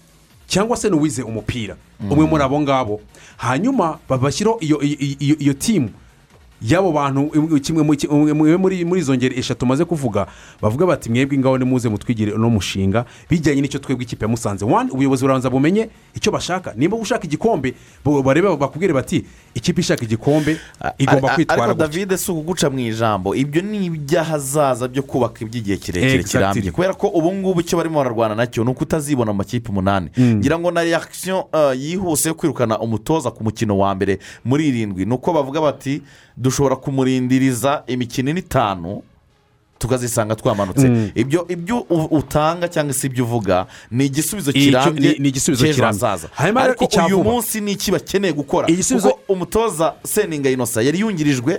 cyangwa se ni uwize umupira? Umwe muri abo ngabo. Hanyuma babashyiraho iyo iyo- iyo- iyo timu y'abo bantu im- kimwe muri izo ngeri eshatu maze kuvuga bavuga bati mwebwe ngaho nimuze mutwigire uno mushinga bijyanye n'icyo twebwe ikipe ya musanze wani ubuyobozi burabanza bumenye icyo bashaka. Nimba ushaka igikombe barebe bakubwire bati ikipe ishaka igikombe igomba Ar- kwitwara ariko gutya. David si ukuguca mu ijambo. Ibyo ni iby'ahazaza byo kubaka iby'igihe kirekire kirambye. Kubera ko ubu ngubu icyo barimo bararwana na cyo ni uko utazibona mu makipe umunani. Mm. ngira ngo na reakisiyo yihuse yo kwirukana umutoza ku mukino wa mbere muri irindwi ni uko bavuga bati dushobora kumurindiriza imikino ine itanu tukazisanga twamanutse. Mm. ibyo ibyo utanga cyangwa se ibyo uvuga ni igisubizo kirambye ni- ni igisubizo cy'ejo hazaza. Ariko uyu munsi ni iki bakeneye gukora? Kuko umutoza seninga inosa yari yungirijwe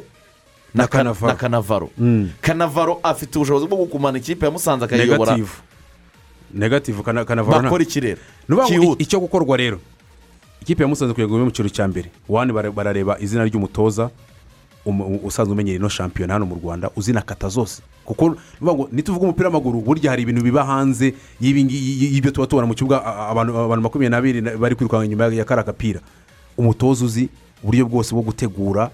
na Na Ka- Kanavaro. na kanavaro Mm. afite ubushobozi bwo gukumana ikipe ya musanze akayiyobora. Negativu negativu kana- kanavaro bakora iki rero? Icyo gukorwa rero. Ikipe ya musanze kugira ngo ibe mu cyiciro cya mbere. Wani bara- barareba izina ry'umutoza. um- usanzwe umenyereye ino shampiyona hano mu rwanda uzi na kata zose kuko nituvuga umupira w'amaguru burya hari ibintu biba hanze y'ibyo tuba tubona mu kibuga abantu makumyabiri n'abiri na- bari kwirukanka inyuma ya kariya gapira umutoza uzi uburyo bwose bwo gutegura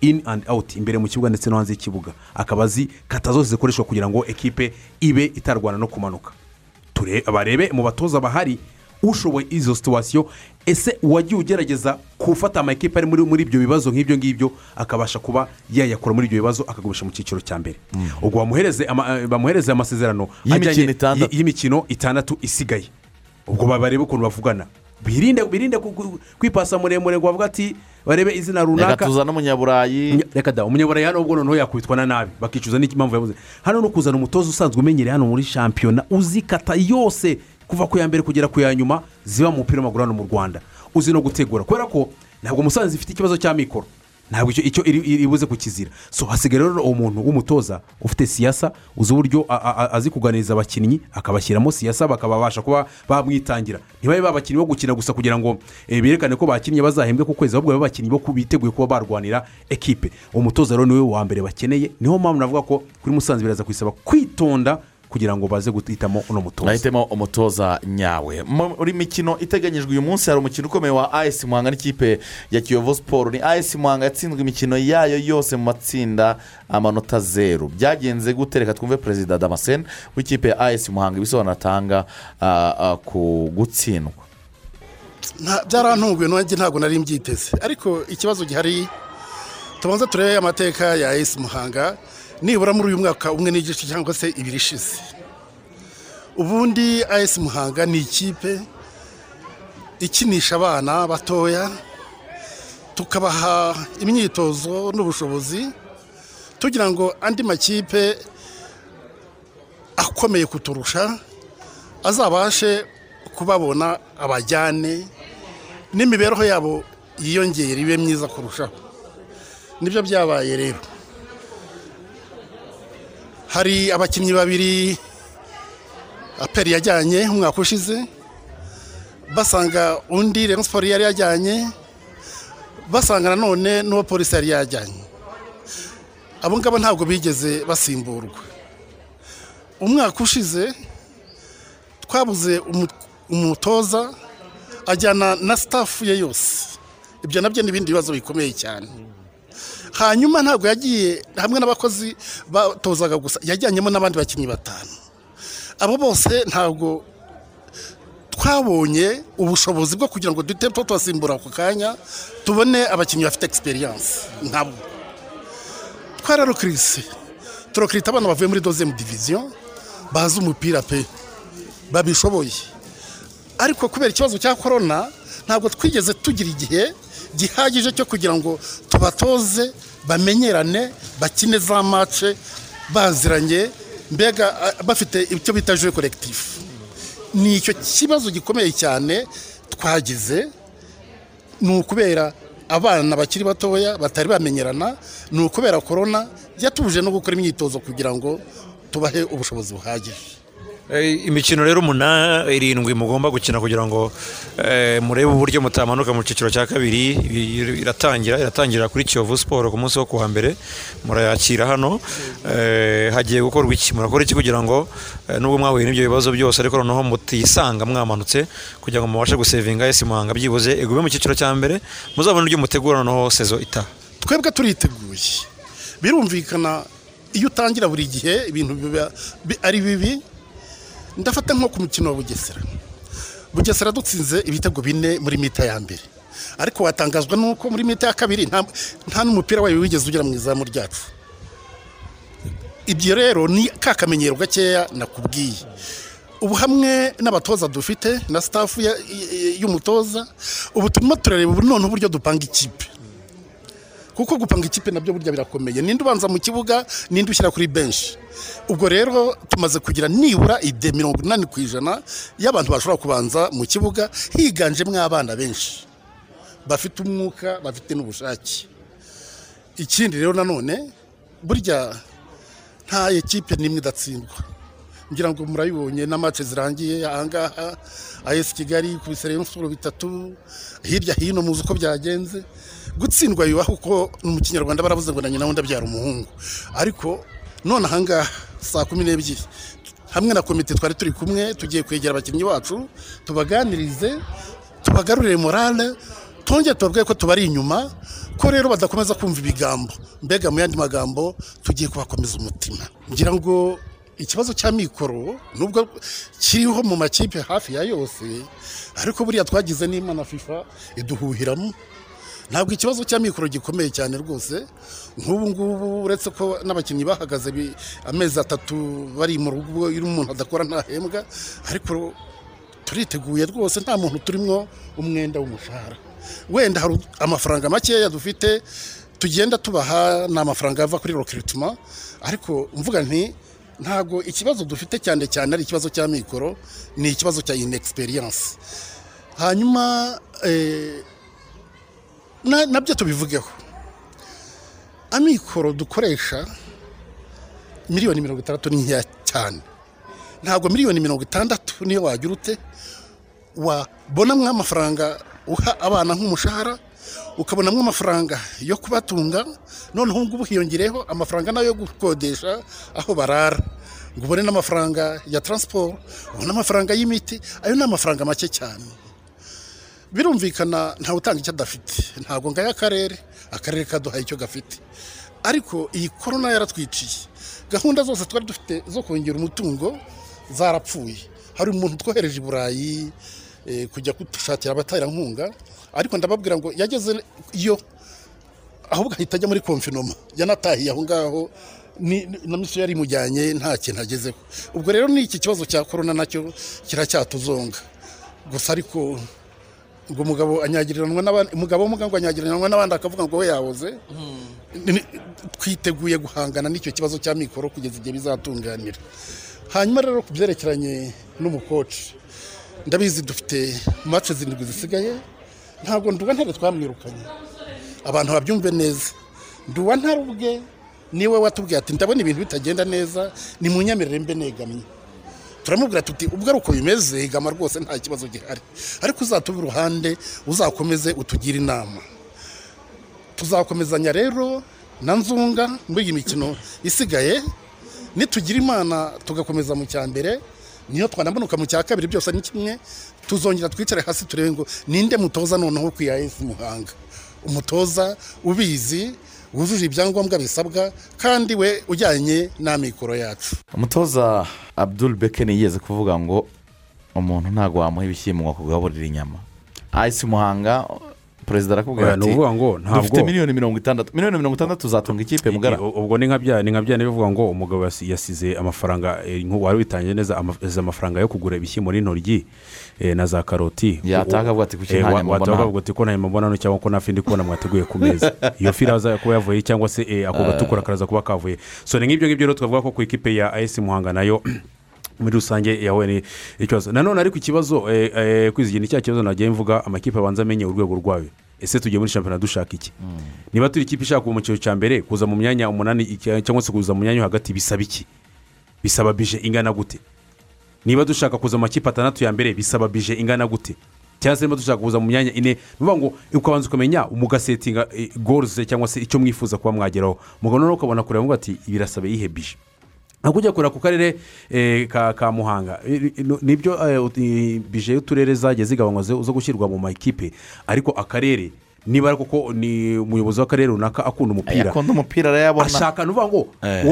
in and out imbere mu kibuga ndetse no hanze y'ikibuga. Akaba azi kata zose zikoreshwa kugira ngo ekipe ibe itarwana no kumanuka. Barebe mu batoza bahari ushoboye izo situwasiyo ese uwagiye ugerageza gufata amakipe ari muri ibyo bibazo nk'ibyo ngibyo akabasha kuba yayakura muri ibyo bibazo akagumisha mu cyiciro cya mbere. Ubwo bamuhereze eh, amasezerano Y'imikino itandatu. isigaye. Ubwo ba- barebe ukuntu bavugana. Birinde birinde kwipasa muremure ngo bavuga ati barebe izina reka runaka tuza n'umunyaburayi reka da umunyaburayi hano ubwo noneho yakwitwa na nabi. Bakicuza n'impamvu yabuze hano no kuzana umutoza usanzwe umenyereye hano muri shampiyona uzi kata yose kuva ku ya mbere kugera ku ya nyuma ziba mu mupira w'amaguru hano mu rwanda. Uzi no gutegura kubera ko ntabwo musanze ifite ikibazo cya mikoro. Ntabwo icyo ibuze kukizira. So hasigaye rero uwo muntu w'umutoza ufite siyasa uzi uburyo azi kuganiriza abakinnyi akabashyiramo siyasa bakabasha kuba bamwitangira. Ntibabe babakinnyi bo gukina gusa kugira ngo eh, berekane ko bakinnye bazahembwe ku kwezi ahubwo babe abakinnyi bo biteguye kuba barwanira ekipe. Uwo mutoza rero ni we wa mbere bakeneye. Niho mpamvu navuga ko kuri musanze biraza kwisaba kwitonda kugira ngo baze guhitamo uno mutoza. Bahitemo umutoza nyawe. Muri mikino iteganyijwe uyu munsi hari umukino ukomeye wa as muhanga n'ikipe ya kiyovu siporo ni as muhanga yatsinzwe imikino yayo yose mu matsinda amanota zeru. Byagenze gute? Reka twumve perezida damascene w'ikipe ya as muhanga ibisobanuro atanga ku gutsindwa. Byarantunguye nanjye ntabwo nari mbyiteze. Ariko ikibazo gihari tubanza turebe amateka ya esi muhanga. Nibura muri uyu mwaka umwe n'igice cyangwa se ibiri ishize. Ubundi esi muhanga ni ikipe ikinisha abana batoya tukabaha imyitozo n'ubushobozi tugira ngo andi makipe akomeye kuturusha azabashe kubabona abajyane n'imibereho yabo yiyongere ibe myiza kurushaho. Nibyo byabaye rero. Hari abakinnyi babiri aperi yajyanye umwaka ushize. Basanga undi Rayon yari yajyanye. Basanga nanone n'uwo polisi yari yajyanye. Abo ngabo ntabwo bigeze basimburwa. Umwaka ushize twabuze umu- umutoza ajyana na sitafu ye yose. Ibyo na byo ni ibindi bibazo bikomeye cyane. Hanyuma ntabwo yagiye hamwe n'abakozi batozaga gusa yajyanyemo n'abandi bakinnyi batanu. Abo bose ntabwo twabonye ubushobozi bwo kugira ngo duhite tubasimbura ako kanya tubone abakinnyi bafite egisperiyanse nkabo twararukirise turokirita abana bavuye muri dozemu diviziyo bazi umupira pe. Babishoboye. Ariko kubera ikibazo cya korona ntabwo twigeze tugira igihe gihagije cyo kugira ngo tubatoze bamenyerane bakine za mace baziranye mbega ah, bafite icyo bita jure korekitifu ni icyo kibazo gikomeye cyane twagize ni ukubera abana bakiri batoya batari bamenyerana ni ukubera korona yatuje no gukora imyitozo kugira ngo tubahe ubushobozi buhagije. Imikino rero umunani irindwi mugomba gukina kugira ngo eh, murebe uburyo mutamanuka mu cyiciro cya kabiri. Iratangira iratangirira kuri kiyovu siporo ku munsi wo kuwa mbere. Murayakira hano. Eh, hagiye gukorwa iki? Murakora iki kugira ngo eh, nubwo mwahuye n'ibyo bibazo byose ariko noneho mutisanga mwamanutse kugira ngo mubashe gusevinga esi muhanga byibuze igume mu cyiciro cya mbere muzabone uburyo mutegura noneho sezo itaha twebwe turiteguye. Birumvikana iyo utangira buri gihe ibintu biba bi- ari bibi ndafata nko ku mukino wa bugesera. Bugesera dutsinze ibitego bine muri mita ya mbere. Ariko watangazwa nuko muri mita ya kabiri nta n'umupira wayo wigeze ugera mu izamu ryacu ibyo rero ni ka kamenyero gakeya nakubwiye. Ubu hamwe n'abatoza dufite na sitafu y'umutoza ubu turimo turareba ubu noneho uburyo dupanga ikipe. Kuko gupanga ikipe na byo burya birakomeye. Ninde ubanza mu kibuga ninde ushyira kuri benshi ubwo rero tumaze kugira nibura ide mirongo inani ku ijana y'abantu bashobora kubanza mu kibuga higanjemo abana benshi. Bafite umwuka bafite n'ubushake. Ikindi rero nanone burya nta ekipe n'imwe idatsindwa. Ngira ngo murabibonye na match zirangiye ahangaha AS Kigali ku Sport bitatu hirya hino muzi uko byagenze. Gutsindwa bibaho kuko mu kinyarwanda baravuze ngo na nyina wundi abyara umuhungu. Ariko none ahangaha saa kumi n'ebyiri hamwe na komite twari turi kumwe tugiye kwegera abakinnyi bacu tubaganirize tubagarurire morale twongere tubabwire ko tubari inyuma ko rero badakomeza kumva ibigambo. Mbega mu yandi magambo tugiye kubakomeza umutima. Ngira ngo ikibazo cya mikoro nubwo kiriho mu makipe hafi ya yose ariko buriya twagize n'imana fifa iduhuhiramo. Ntabwo ikibazo cya mikoro gikomeye cyane rwose. Nk'ubu ngubu uretse ko n'abakinnyi bahagaze amezi atatu bari mu rugo iyo umuntu adakora ntahembwa ariko turiteguye rwose nta muntu turimo umwenda w'umushahara wenda hari amafaranga makeya dufite tugenda tubaha ni amafaranga ava kuri rokirituma ariko mvuga nti ntabwo ikibazo dufite cyane cyane ari ikibazo cya mikoro ni ikibazo cya inexperience. Hanyuma eh, na byo tubivugeho. Amikoro dukoresha miliyoni mirongo itandatu ni nkeya cyane. Ntabwo miliyoni mirongo itandatu niyo wagira ute? Wabonamo amafaranga uha abana nk'umushahara ukabonamo amafaranga yo kubatunga noneho ngubu hiyongereyeho amafaranga na yo yo gukodesha aho barara. Ngo ubone n'amafaranga ya taransiporo ubone amafaranga y'imiti ayo ni amafaranga make cyane. Birumvikana ntawe utanga icyo adafite. Ntabwo ngayo akarere akarere kaduhaye icyo gafite. Ariko iyi korona yaratwiciye. Gahunda zose twari dufite zo kongera umutungo zarapfuye. Hari umuntu twohereje i burayi eh, kujya kudushakira abaterankunga ariko ndababwira ngo yageze iyo ahubwo ahita ajya muri konfinoma. Yanatahiye aho ngaho na misiyo yari imujyanye nta kintu agezeho. Ubwo rero ni iki kibazo cya korona na cyo kiracyatuzonga. Gusa ariko ngo umugabo anyagiriranwa n'abandi umugabo w'umugabo anyagiriranwa n'abandi akavuga ngo we yahoze. Ni- twiteguye guhangana n'icyo kibazo cya mikoro kugeza igihe bizatunganira. Hanyuma rero ku byerekeranye n'umukoci ndabizi dufite mace zirindwi zisigaye ntabwo nduwa ntare twamwirukanye. Abantu babyumve neza. Nduwa ntare ubwe ni we watubwiye ati ndabona ibintu bitagenda neza ni mu nyamirire mbe negamye. Turamubwira tuti ubwo ari uko bimeze higama rwose nta kibazo gihari. Ariko uzatube iruhande uzakomeze utugire inama. Tuzakomezanya rero na nzunga muri iyi mikino isigaye nitugira imana tugakomeza mu cya mbere niyo twanamanuka mu cya kabiri byose ni kimwe tuzongera twicare hasi turebe ngo ninde mutoza noneho ku ya esi muhanga? Umutoza ubizi wujuje ibyangombwa bisabwa kandi we ujyanye n'amikoro yacu. Umutoza abdul bekeni yigeze kuvuga ngo umuntu ntabwo wamuha ibishyimbo ngo akugaburire inyama. Ayisi muhanga perezida arakubwira ati dufite miliyoni mirongo itandatu miliyoni mirongo itandatu zatunga ikipe mugara. ubwo ni nka bya ni nka bya bivuga ngo umugabo yasi- yasize amafaranga eh, wari witangiye neza amafaranga yo kugura ibishyimbo n'intoryi. Na za karoti. Yataha akavuga ati, "Kuki nta nyama mbona? wataha hano?" akavuga ati ko nta nyama mbona cyangwa ko nta ndi kubona mwateguye ku meza. Iyo fi iraza kuba yavuye cyangwa se eh, ako gatukura karaza kuba kavuye. So ni nk'ibyo ngibyo rero twavuga ko ku ikipe ya ayesi muhanga na yo muri rusange yahuye n'ikibazo nanone ariko ikibazo eh, eh, kwizigira ni cya kibazo nagiye mvuga amakipe abanza amenye urwego rwayo. Ese tugiye muri shampiyona dushaka iki? Niba turi ikipe ishaka mu cyiciro cya mbere kuza mu myanya umunani cyangwa se kuza mu myanya yo hagati bisaba iki? Bisaba bije ingana gute? Niba dushaka kuza mu makipe atandatu ya mbere bisaba bije ingana gute? Cyangwa se niba dushaka kuza mu myanya ine ni ukuvuga ngo ukabanza ukamenya mugasetinga goruze cyangwa se icyo mwifuza kuba mwageraho. Mugabo noneho ukabona kureba ngo ati birasaba iyihe bije ntabwo ujya kureba ku karere eh, ka muhanga. Eh, eh, ni byo eh, bije y'uturere zagiye zigabanywa zo gushyirwa mu makipe. Ariko akarere niba koko ni umuyobozi w'akarere runaka akunda umupira. Akunda umupira arayabona. Ashaka ni ukuvuga ngo Eh.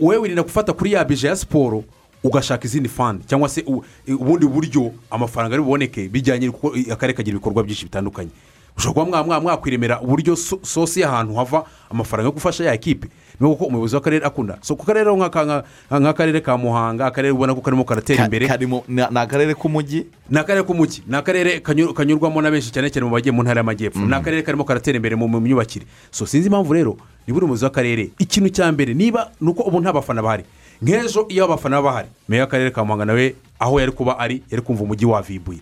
wowe wirinda gufata kuri ya bije ya siporo ugashaka izindi fani cyangwa se ubundi buryo amafaranga ari buboneke bijyanye kuko akarere kagira ibikorwa byinshi bitandukanye. Ushobora kuba mwa- mwa- mwakwiremera uburyo so- sosi y'ahantu hava amafaranga yo gufasha ya ekipe. Niba kuko umuyobozi w'akarere akunda. So ku karere nk'akarere ka muhanga akarere ubona ko karimo karatera imbere. ni akarere k'umujyi ni akarere k'umujyi ni akarere kanyu- kanyurwamo na benshi cyane cyane mu bagiye mu ntara y'amajyepfo. Ni akarere karimo karatera imbere mu myubakire. So sinzi impamvu rero niba uri umuyobozi w'akarere. Ikintu cya mbere niba ni uko ubu nta bafana bahari. Nk'ejo iyo abafana bahari. Meya w'akarere ka muhanga nawe aho yari kuba ari yari kumva umujyi wavibuye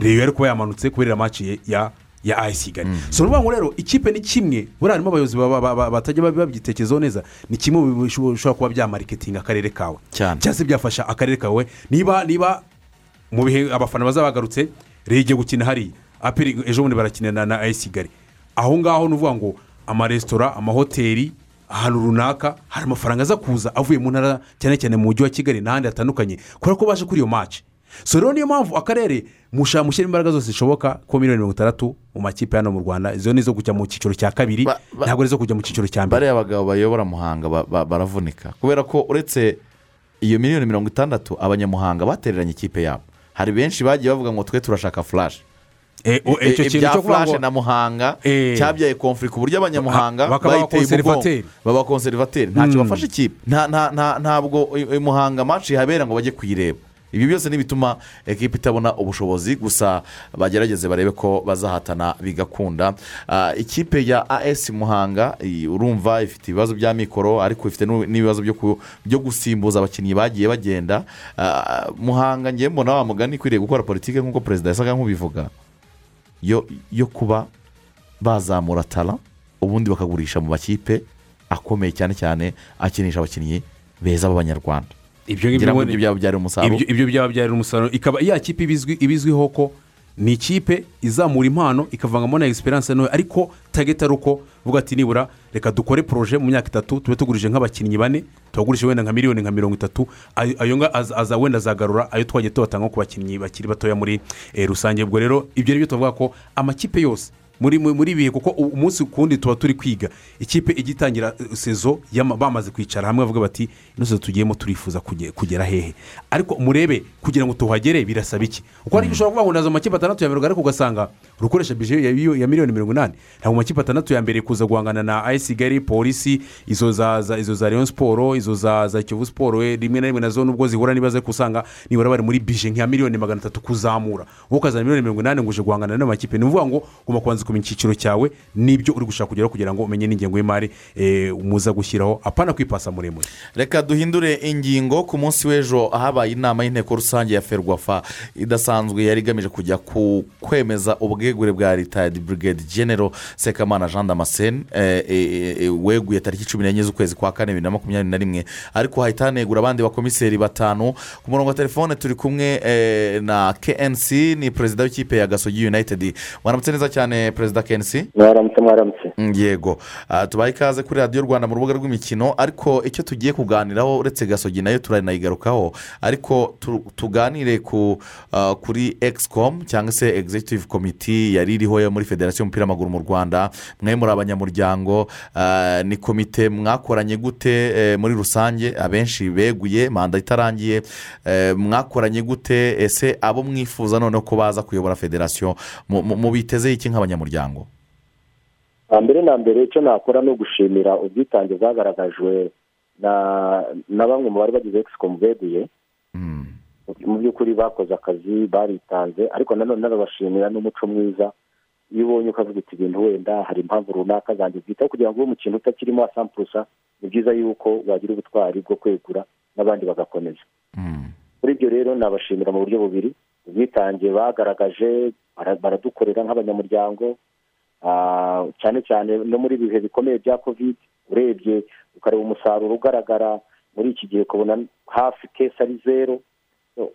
rero yari kuba yamanutse kubera maci ya ya ayisi kigali. So ni ukuvuga ngo rero ikipe ni kimwe buriya harimo abayobozi ba- ba- ba- batajya babyitekerezaho neza ni kimwe mu bisho- bishobora kuba byamariketinga akarere kawe. Cyangwa se byafasha akarere kawe. Niba niba mu bihe abafana bazaba bagarutse rege igiye gukina hariya. Aperi ejo bundi barakina na na ayisi kigali. Aho ngaho ni ukuvuga ngo amaresitora amahoteli ahantu runaka hari amafaranga aza kuza avuye mu ntara cyane cyane mu mujyi wa kigali n'ahandi hatandukanye kubera ko baje kuri iyo maci so rero niyo mpamvu akarere mushaka mushyira imbaraga zose zishoboka ko miliyoni mirongo itandatu mu makipe hano mu rwanda izo ni izo kujya mu cyiciro cya kabiri ntabwo ari izo kujya mu cyiciro cya mbere. Bariya bagabo bayobora muhanga ba- ba- baravunika. Kubera ko uretse iyo miliyoni mirongo itandatu abanyamuhanga batereranye ikipe yabo. Hari benshi bagiye bavuga ngo twe turashaka furashi icyo kintu ibya cyo kuvuga furashi ngo- na muhanga Eh. cyabyaye konfuri ku buryo abanyamuhanga bayiteye umugongo. baba konserivateri ntacyo Mm. bafashe ikipe Nta- nta- nta- ntabwo muhanga maci habera ngo bajye kuyireba. Ibi byose ni ibituma ekipa itabona ubushobozi gusa bagerageze barebe ko bazahatana bigakunda. Ah, ikipe ya as muhanga urumva ifite ibibazo bya mikoro ariko ifite n'ibibazo byo gusimbuza abakinnyi bagiye bagenda. Ah, muhanga ngiye mbona wa mugani ikwiriye gukora politiki nk'uko perezida yasaga nk'ubivuga. Yo yo kuba bazamura tara ubundi bakagurisha mu makipe akomeye cyane cyane akinisha abakinnyi beza b'abanyarwanda. Ibyo ibyo byabyara umusaruro. Ibyo ibyo byabyarira umusaruro. Ikaba ya kipe ibizwi ibizwiho ko ni ikipe izamura impano ikavangamo na egisperiyanse ntoya. Ariko tageti ari uko uvuga ati nibura reka dukore poroje mu myaka itatu tube tugurije nk'abakinnyi bane tubagurishe wenda nka miliyoni nka mirongo itatu. Ayo aza wenda azagarura ayo twagiye tubatanga ku bakinnyi bakiri batoya muri eh, rusange. Ubwo rero ibyo ni byo tuvuga ko amakipe yose muri ibihe kuko umunsi ku wundi tuba turi kwiga. Ikipe ijya itangira eh, sezo bamaze kwicara hamwe bavuga bati ino sezo tugiyemo turifuza kuge- kugera hehe. Ariko murebe kugira ngo tuhagere birasaba iki? Kuko hari ushobora kuvuga ngo ndaza mu makipe atandatu ya mbere ariko ugasanga urukoresha bije ya, miliyoni mirongo inani. Ntabwo mu makipe atandatu ya mbere kuza guhangana na ayisi kigali polisi izo za izo za leon siporo izo za za kiyovu siporo we rimwe na rimwe na zo nubwo zihura n'ibibazo ariko usanga nibura bari muri bije nka miliyoni magana atatu kuzamura. Wowe ukazana miliyoni mirongo inani ngo uje guhangana n'ayo makipe ni ukuvuga ngo ugomba kubanza kumenya icyiciro cyawe n'ibyo uri gushaka kugeraho kugira ngo umenye n'ingengo y'imari eh, muza gushyiraho. Apana kwipasa muremure. Reka duhindure ingingo. Ku munsi w'ejo habaye inama y'inteko rusange ya ferwafa idasanzwe yari igamije kujya ku kwemeza ubwegure bwa ritayadi burigade genero sekamana jean damascene eh, eh, weguye tariki cumi n'enye z'ukwezi kwa kane bibiri na makumyabiri na rimwe. Ariko hahita hanegura abandi bakomiseri batanu. Ku murongo wa telefone turi kumwe na knc ni perezida w'ikipe ya gasogi united. Mwaramutse neza cyane perezida knc mwaramutse mwaramutse yego. Ah, tubaye ikaze kuri radiyo rwanda mu rubuga rw'imikino ariko icyo tugiye kuganiraho uretse gasogi na yo turanayigarukaho ariko tu- tuganire ah, kuri egisicomu cyangwa se egizegitivu komiti yari iriho muri federasiyo y'umupira w'amaguru mu rwanda. Mwe muri abanyamuryango ah, ni komite mwakoranye gute eh, muri rusange? Abenshi beguye manda itarangiye. Eh, mwakoranye gute? Ese abo mwifuza noneho ko baza kuyobora federasiyo mu- mu- mubitezeho iki nk'abanyamuryango? Mbere na mbere icyo nakora ni ugushimira ubwitange bwagaragajwe na bamwe mu bari bagize egisicomu beguye. Mu by'ukuri bakoze akazi baritanze ariko nanone nanabashimira n'umuco mwiza. Iyo ubonye ukavuga uti ibintu wenda hari impamvu runaka zanjye bwite kugira ngo ube umukino utakirimo wa sampurusa ni byiza yuko wagira ubutwari bwo kwegura n'abandi bagakomeza. Kuri ibyo rero nabashimira mu buryo bubiri. Ubwitange bagaragaje bara- baradukorera nk'abanyamuryango cyane cyane no muri ibihe bikomeye bya kovide urebye ukareba umusaruro ugaragara muri iki gihe ukabona hafi kesi ari zeru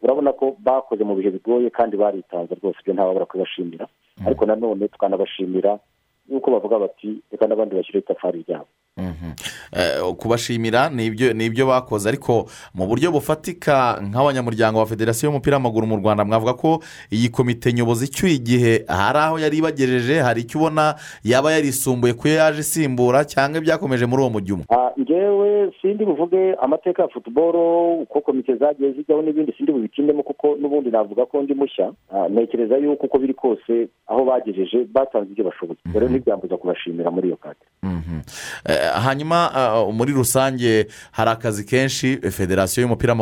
urabona ko bakoze mu bihe bigoye kandi baritanze rwose ibyo ntawabura kubashimira ariko nanone tukanabashimira yuko bavuga bati reka n'abandi bashyiraho itafari ryabo. Kubashimira ni ibyo ni ibyo bakoze. Ariko mu buryo bufatika nk'abanyamuryango wa federasiyo y'umupira w'amaguru mu rwanda mwavuga ko iyi komite nyobozi icyuye igihe hari aho yari ibagejeje hari icyo ubona yaba yarisumbuye ku yo yaje isimbura cyangwa ibyakomeje muri uwo umwe Ah, njyewe sindi buvuge amateka ya futuboro uko komite zagiye zijyaho n'ibindi sindi bubikindemo kuko n'ubundi navuga ko ndi mushya. Ah, ntekereza yuko uko biri kose aho bagejeje batanze ibyo bashoboye. Rero ntibyambuza kubashimira muri iyo kate Eh, hanyuma ah, muri rusange hari akazi kenshi eh, federasiyo y'umupira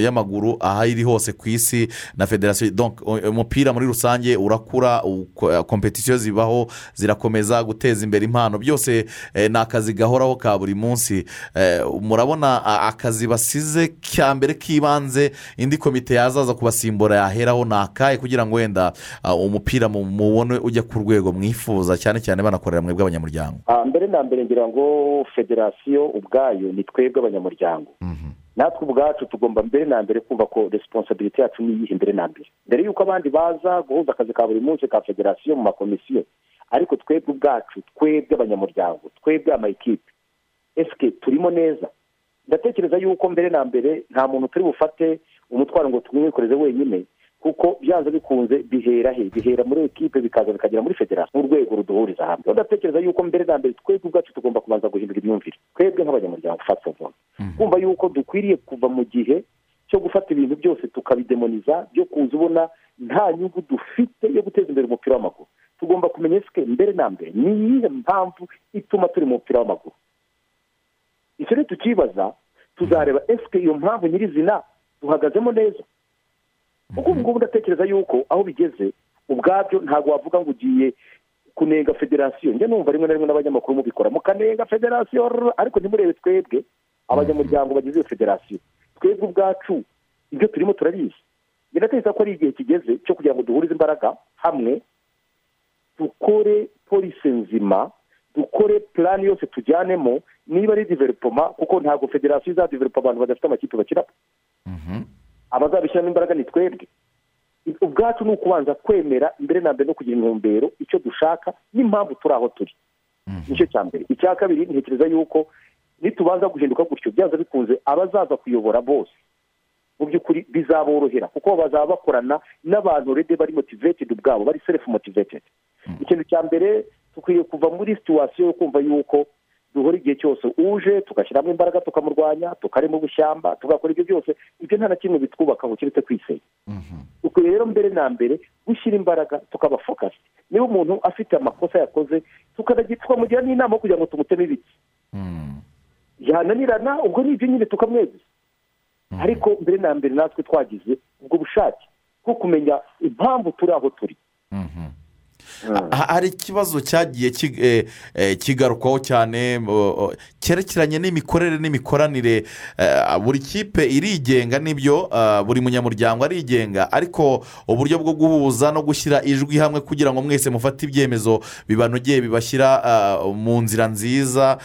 y'amaguru aho iri hose ku isi na federasiyo. Umupira muri rusange urakura eh, kompetisiyo zibaho zirakomeza guteza imbere impano. Byose eh, ni akazi gahoraho ka buri munsi. Eh, murabona akazi basize ka mbere k'ibanze indi komite yazaza kubasimbura yaheraho ni akahe kugira ngo wenda umupira mu- mubone ujya ku rwego mwifuza. Cyane cyane banakorera mwebwe abanyamuryango Ah, mbere na mbere ngira ngo federasiyo ubwayo ni twebwe abanyamuryango. Natwe ubwacu tugomba mbere na mbere kumva ko resiponsabiriti yacu ni iyihe mbere na mbere. Mbere y'uko abandi baza guhuza akazi ka buri munsi ka federasiyo mu makomisiyo ariko twebwe ubwacu twebwe abanyamuryango twebwe amayikipe esike turimo neza? Ndatekereza yuko mbere na mbere nta muntu turi bufate umutwaro ngo tumwikoreze wenyine kuko byanze bikunze bihera he? Bihera muri ekipe bikaza bikagera muri federasiyo nk'urwego ruduhuriza hamwe. Ndatekereza yuko mbere na mbere twebwe ubwacu tugomba kubanza guhindura imyumvire. Twebwe nk'abanyamuryango fasi ofu kumva yuko dukwiriye kuva mu gihe cyo gufata ibintu byose tukabidemoniza byo kuza ubona nta nyungu dufite yo guteza imbere umupira w'amaguru. Tugomba kumenya esike mbere na mbere ni iyihe mpamvu ituma turi mu mupira w'amaguru? Icyo rero tukibaza tuzareba esike iyo mpamvu nyirizina duhagazemo neza? Kuko ubu ngubu ndatekereza yuko aho bigeze ubwabyo ntabwo wavuga ngo ugiye kunenga federasiyo. Njye numva rimwe na rimwe n'abanyamakuru mubikora. Mukanenga federasiyo ariko ntimurebe twebwe abanyamuryango bagize iyo federasiyo. Twebwe ubwacu ibyo turimo turabizi. Biratekereza ko ari igihe kigeze cyo kugira ngo duhurize imbaraga hamwe dukore polisi nzima dukore purani yose tujyanemo niba ari diveripoma kuko ntabwo federasiyo izadiveropa abantu badafite amakipe bakina. Abazabishyiramo imbaraga ni twebwe. Ubwacu ni ukubanza kwemera mbere na mbere no kugira intumbero icyo dushaka n'impamvu turi aho turi. Nicyo cya mbere. Icya kabiri ntekereza yuko nitubanza guhinduka gutyo. Byanze bikunze abazaza kuyobora bose. Mu by'ukuri bizaborohera kuko bazaba bakorana n'abantu rede bari motivetedi ubwabo bari serefu motivetedi ikintu cya mbere dukwiye kuva muri situwasiyo yo kumva yuko duhora igihe cyose uje tugashyiramo imbaraga tukamurwanya tukarema ubushyamba tugakora ibyo byose ibyo nta na kimwe bitwubakaho keretse kwisenya dukwiye rero mbere na mbere gushyira imbaraga tukaba fokasi niba umuntu afite amakosa yakoze tukamugira n'inama kugira ngo tumuteme ibiti yananirana ubwo ni ibyo nyine tukamwegeza ariko mbere na mbere natwe twagize ubwo bushake bwo kumenya impamvu turi aho turi. Hari ikibazo cyagiye eh, eh, kigarukwaho cyane cyerekeranye n'imikorere n'imikoranire. Eh, buri kipe irigenga n'ibyo buri munyamuryango arigenga. Ariko uburyo bwo guhuza no gushyira ijwi hamwe kugira ngo mwese mufate ibyemezo bibanogeye bibashyira mu nzira nziza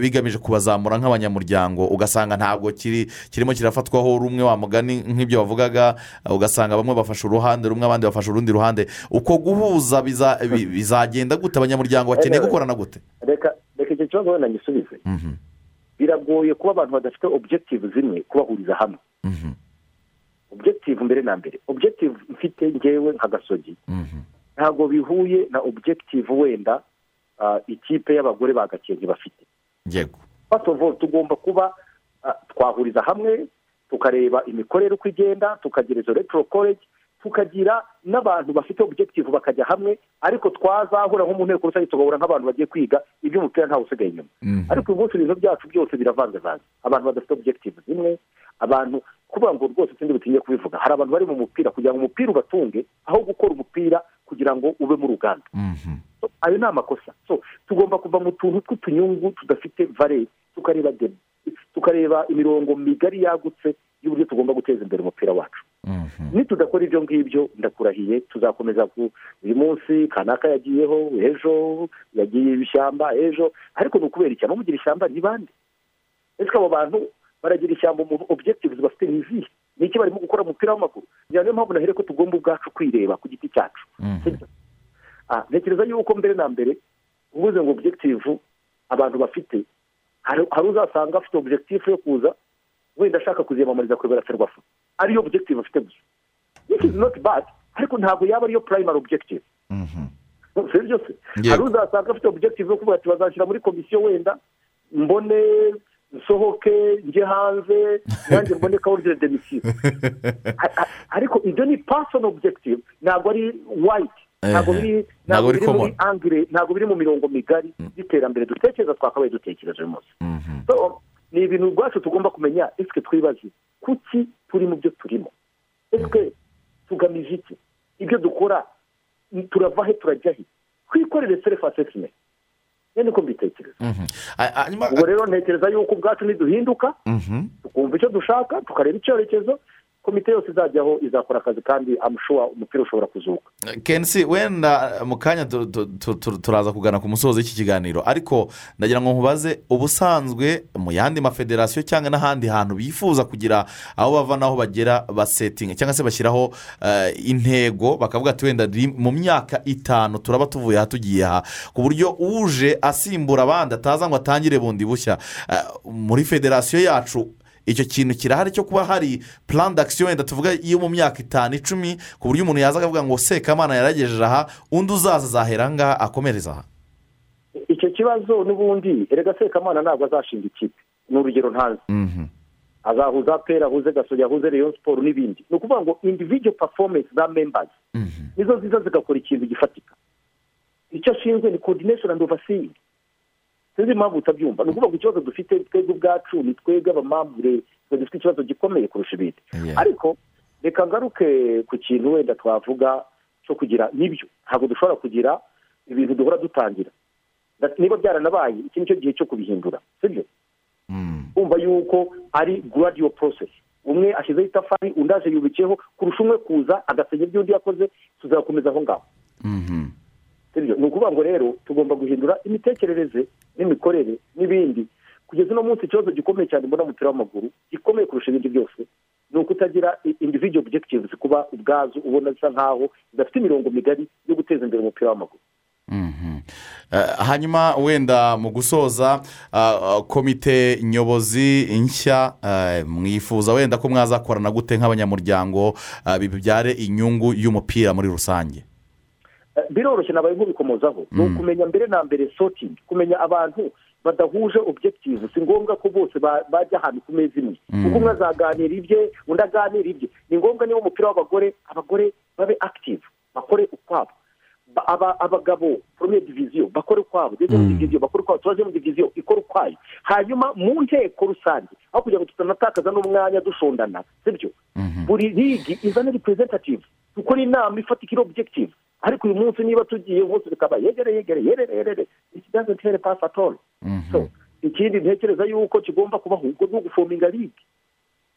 bigamije kubazamura nk'abanyamuryango. Ugasanga ntabwo kiri kirimo kirafatwaho rumwe wa mugani nk'ibyo wavugaga ugasanga bamwe bafashe uruhande rumwe abandi bafashe urundi ruhande. Uko guhuza biza- bi- bizagenda gute? Abanyamuryango bakeneye gukorana gute? Reka icyo kibazo wenda ngisubize. Biragoye kuba abantu badafite objective zimwe kubahuriza hamwe. Objective mbere na mbere. Objective mfite ngewe nka gasogi. Ntabwo bihuye na objective wenda ah, ikipe y'abagore ba gakenke bafite. Yego. All tugomba kuba ah, twahuriza hamwe tukareba imikorere uko igenda tukagira izo electoral college tukagira n'abantu bafite objective bakajya hamwe ariko twazahura nko mu nteko rusange tugahura nk'abantu bagiye kwiga iby'umupira ntawe usigaye inyuma. Ariko uyu munsi ibintu byacu byose biravangavanze abantu badafite objective zimwe abantu kuvuga ngo rwose sindi butinye kubivuga. Hari abantu bari mu mupira kugira ngo umupira ubatunge aho gukora umupira kugira ngo ube mu ruganda. So, ayo ni amakosa. Tugomba kuva mu tuntu tw'utunyungu tudafite vare tukareba tukareba imirongo migari yagutse y'uburyo tugomba guteza imbere umupira wacu. Nitudakora ibyo ngibyo ndakurahiye tuzakomeza ku uyu munsi kanaka yagiyeho ejo yagiye ibishyamba ejo ariko ni ukubera iki? Abamugira ishyamba ni bande? Ese abo bantu baragira ishyamba mu objectives bafite ni izihe? Ni iki barimo gukora mu mupira w'amaguru niyo mpamvu nahere ko tugomba ubwacu kwireba ku giti cyacu. Ah, ntekereza yuko mbere na mbere uvuze ngo objective abantu bafite hari uzasanga afite objective yo kuza wenda ashaka kuziyamamariza kuyobora ferwafa ariyo objective? Afite gusa this is not bad. Ariko ntabwo yaba ariyo primary objective? Si byo se Yego. hari uzasanga afite objective yo kuvuga ati bazashyira muri komisiyo wenda. Mbone nsohoke njye hanze nanjye mbone kawurire demisiyo ariko ibyo ni personal objective. Ntabwo ari white. Ntabwo biri muri angire ntabwo biri mu mirongo migari y'iterambere. Dutekereza twakabaye dutekereza uyu munsi. So, ni ibintu rwacu tugomba kumenya ese twibaze kuki turi mu byo turimo? Ese tugamije iki? Ibyo dukora turava he turajya he? Twikorere self assessment. Iyo niko mbitekereza. Ubwo rero ntekereza yuko ubwacu niduhinduka tukumva icyo dushaka tukareba icyerekezo komite yose izajyaho izakora akazi kandi amushuwa umupira ushobora kuzuka. Kenshi wenda mu kanya tu- tu- tu- tu- turaza kugana ku musozo w'iki kiganiro ariko ndagira ngo nkubaze ubusanzwe mu yandi mafederasiyo cyangwa n'ahandi hantu bifuza kugira aho bava n'aho bagera basetinga cyangwa se bashyiraho eh, intego bakavuga ati wenda mu myaka itanu turaba tuvuye aha tugiye aha ku buryo uje asimbura abandi ataza ngo atangire bundi bushya. Eh, muri federasiyo yacu icyo kintu kirahari cyo kuba hari plan d'action wenda tuvuga iyo mu myaka itanu icumi ku buryo umuntu yaza akavuga ngo sekamana yaragejeje aha undi uzaza azahera aha ngaha akomereza aha. Icyo kibazo n'ubundi erega sekamana ntabwo azashinga ikipe. Ni urugero ntazi azahuza pera ahuze gasogi ahuze reyo siporo n'ibindi. Ni ukuvuga ngo individual performance za members nizo ziza zigakora ikintu gifatika. Icyo ashinzwe ni coordination and overseeing. Sinzi impamvu utabyumva. Ni ukuvuga ngo ikibazo dufite twebwe ubwacu ni twebwe abamambure dufite ikibazo gikomeye kurusha ibindi. Ariko reka ngaruke ku kintu wenda twavuga cyo kugira ni byo. Ntabwo dushobora kugira ibintu duhora dutangira. Niba byaranabaye iki ni cyo gihe cyo kubihindura. Sibyo? Kumva yuko ari gradual process. Umwe ashyizeho itafari undi aje yubikiyeho kurusha umwe kuza agasenya ibyo undi yakoze tuzakomeza aho ngaho. Sibyo ni ukuvuga ngo rero tugomba guhindura imitekerereze n'imikorere n'ibindi. Kugeza uno munsi ikibazo gikomeye cyane mbona mu w'amaguru gikomeye kurusha ibindi byose ni ukutagira individual objectives kuba ubwazo ubona zisa nkaho zidafite imirongo migari yo guteza imbere umupira w'amaguru. Eh, hanyuma wenda mu gusoza ah, komite nyobozi nshya eh, mwifuza wenda ko mwazakorana gute nk'abanyamuryango bibyare inyungu y'umupira muri rusange? Eh, biroroshye nabaye nk'ubikomozaho ni ukumenya mbere na mbere sotingi kumenya abantu badahuje objective. Si ngombwa ko bose ba- bajya ahantu ku meza imwe. Kuko umwe azaganira ibye undi aganira ibye. Ni ngombwa niba umupira w'abagore abagore babe active bakore ukwabo. Ba- aba- abagabo premier diviziyo bakore ukwabo. Deuxième diviziyo bakore ukwabo. Troisième diviziyo ikore ukwayo. Hanyuma mu nteko rusange aho kugira ngo tutanatakaza n'umwanya dushondana sibyo? Buri ligi izane representative. Dukore inama ifatika iri objective. Ariko uyu munsi niba tugiye bose bikaba yegere yegere yerere yerere. Iki doesn't help us at all so ikindi ntekereza yuko kigomba kubaho ubwo ni ugufominga ligue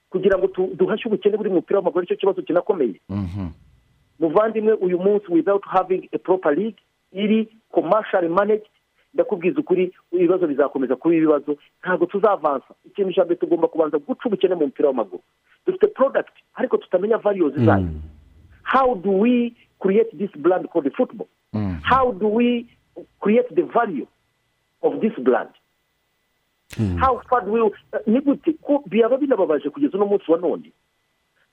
kugira ngo duhashye ubukene buri mu mupira w'amaguru icyo kibazo kinakomeye. Muvandimwe uyu munsi without having a proper league iri commercial managed ndakubwiza ukuri ibibazo bizakomeza kuba ibibazo. Ntabwo tuzavansa. Ikintu cya mbere tugomba kubanza guca ubukene mu mupira w'amaguru. Dufite product ariko tutamenya values zayo. How do we create this brand called football. How do we create the value of this brand how far do we ni gute ko byaba binababaje kugeza uno munsi wa none.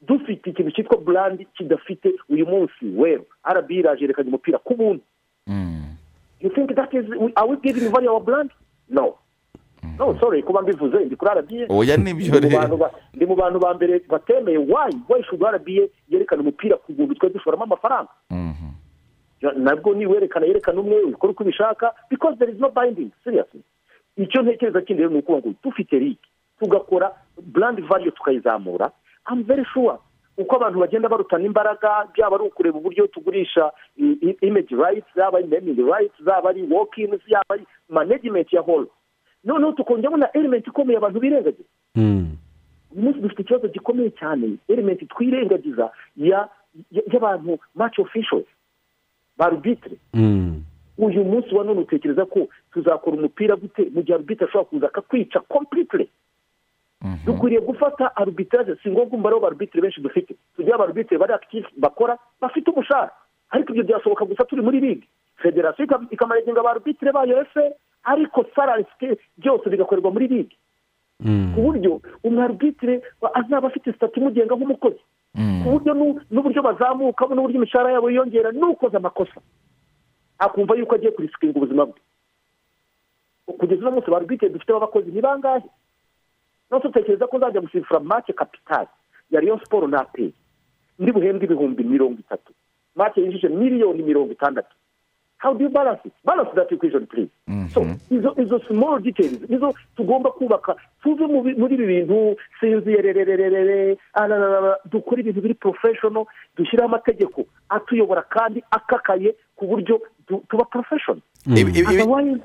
Dufite ikintu cyitwa brand kidafite uyu munsi wewe. Rb iraje yerekanye umupira ku buntu. You think that is are we giving value our brand no. No sorry kuba mbivuze ndi kuri rba Oya, ni byo rero. ndi mu bantu ba mbere batemeye why? Why should rba yerekana umupira ku buntu twe dushoramo amafaranga? Ya- nabwo niwerekana yerekana umwe ubikora uko ubishaka because there is no binding seriously. Icyo ntekereza kindi rero ni ukuvuga ngo dufite ligue tugakora brand value tukayizamura. I'm very sure uko abantu bagenda barutana imbaraga byaba ari ukureba uburyo tugurisha i- i- image rights zaba ari naming rights zaba ari walk-ins yaba ari management ya hall noneho tukongeraho na element ikomeye abantu birengagiza. Uyu munsi dufite ikibazo gikomeye cyane element twirengagiza ya ya- y'abantu match officials ba arbitre uyu munsi wa none utekereza ko tuzakora umupira gute? Mu gihe arbitre ashobora kuza akakwica completely. Dukwiriye gufata arbitrage si ngombwa umubare w'abarbitre benshi dufite. Tugira abarbitre bari active bakora bafite umushahara ariko ibyo byashoboka gusa turi muri ligue federasiyo ika- ikamanaginga abarbitre bayo efe ariko salary scale byose bigakorerwa muri ligue. Ku buryo umwarbitre azaba afite sitati imugenga nk'umukozi. Ku buryo nu- n'uburyo bazamukamo n'uburyo imishahara yabo yiyongera n'ukoze amakosa. Akumva yuko agiye kurisikinga ubuzima bwe. Kugeza uno munsi barubike dufite abakozi ni bangahe? Nose utekereza ko uzajya gusifura make kapitali ya riyo siporo na peyi ndi buhembwe ibihumbi mirongo itatu. Make yinjije miliyoni mirongo itandatu. How do you balance it? Balance that equation please. So izo izo small details nizo tugomba kubaka. Tuve muri ibi bintu sinzi yererererere ararara, dukore ibintu biri professional dushyireho amategeko atuyobora kandi akakaye ku buryo tuba ibi- Otherwise,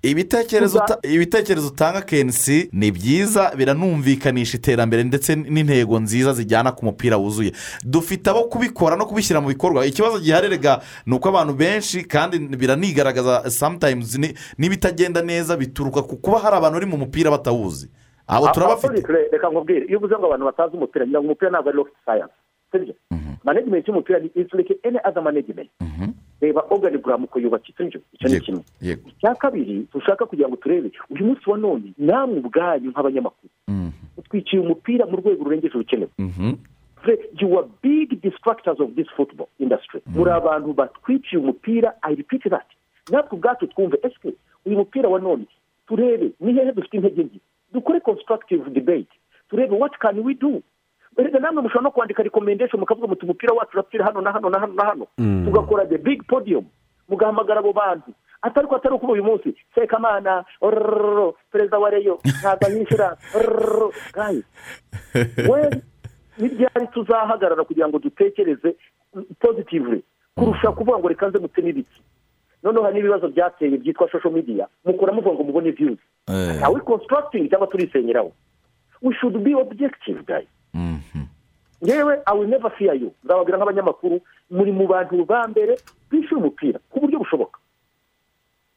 ibitekerezo utanga kenshi ni byiza biranumvikanisha iterambere ndetse n'intego nziza zijyana ku mupira wuzuye. Dufite abo kubikora no kubishyira mu bikorwa. Ikibazo giharerega ni uko abantu benshi kandi biranigaragaza sometimes ni- n'ibitagenda neza bituruka ku kuba hari abantu bari mu mupira batawuzi abo turabafite. Absolutely, reka nkubwire. Iyo uvuze ngo abantu batazi umupira ngira ngo umupira ntabwo ari rocket science. Sibyo management y'umupira ni like any other management. Reba organigram uko yubakitse sibyo icyo ni kimwe. icya kabiri dushaka kugira ngo turebe uyu munsi wa none namwe ubwanyu nk'abanyamakuru. Utwiciye umupira mu rwego rurengeje urukenewe Ve- you are big distractors of this football industry. Muri abantu batwiciye umupira i repeat that. Natwe ubwacu twumve ese uyu mupira wa none turebe ni hehe dufite intege nke? Dukore constructive debate. Turebe what can we do? Erega namwe mushobora no kwandika recommendation mukavuga muti umupira wacu urapfira hano na hano na hano na hano. Mm. tugakora the big podium. Mugahamagara abo bantu. Atari ko atari ukuba uyu munsi. Sekamana perezida wa reyo ntabwo guys we n'ibyari tuzahagarara kugira ngo dutekereze positively? Kurusha kuvuga ngo reka nze mute n'ibiki noneho hari n'ibibazo byateye byitwa social media. Mukora muvuga ngo mubone views. Are we constructing cyangwa turisenyeraho? We should be objective guys. Yewe i will never fear you. Nzababwira nk'abanyamakuru muri mu bantu ba mbere bishyura umupira. Ku buryo bushoboka.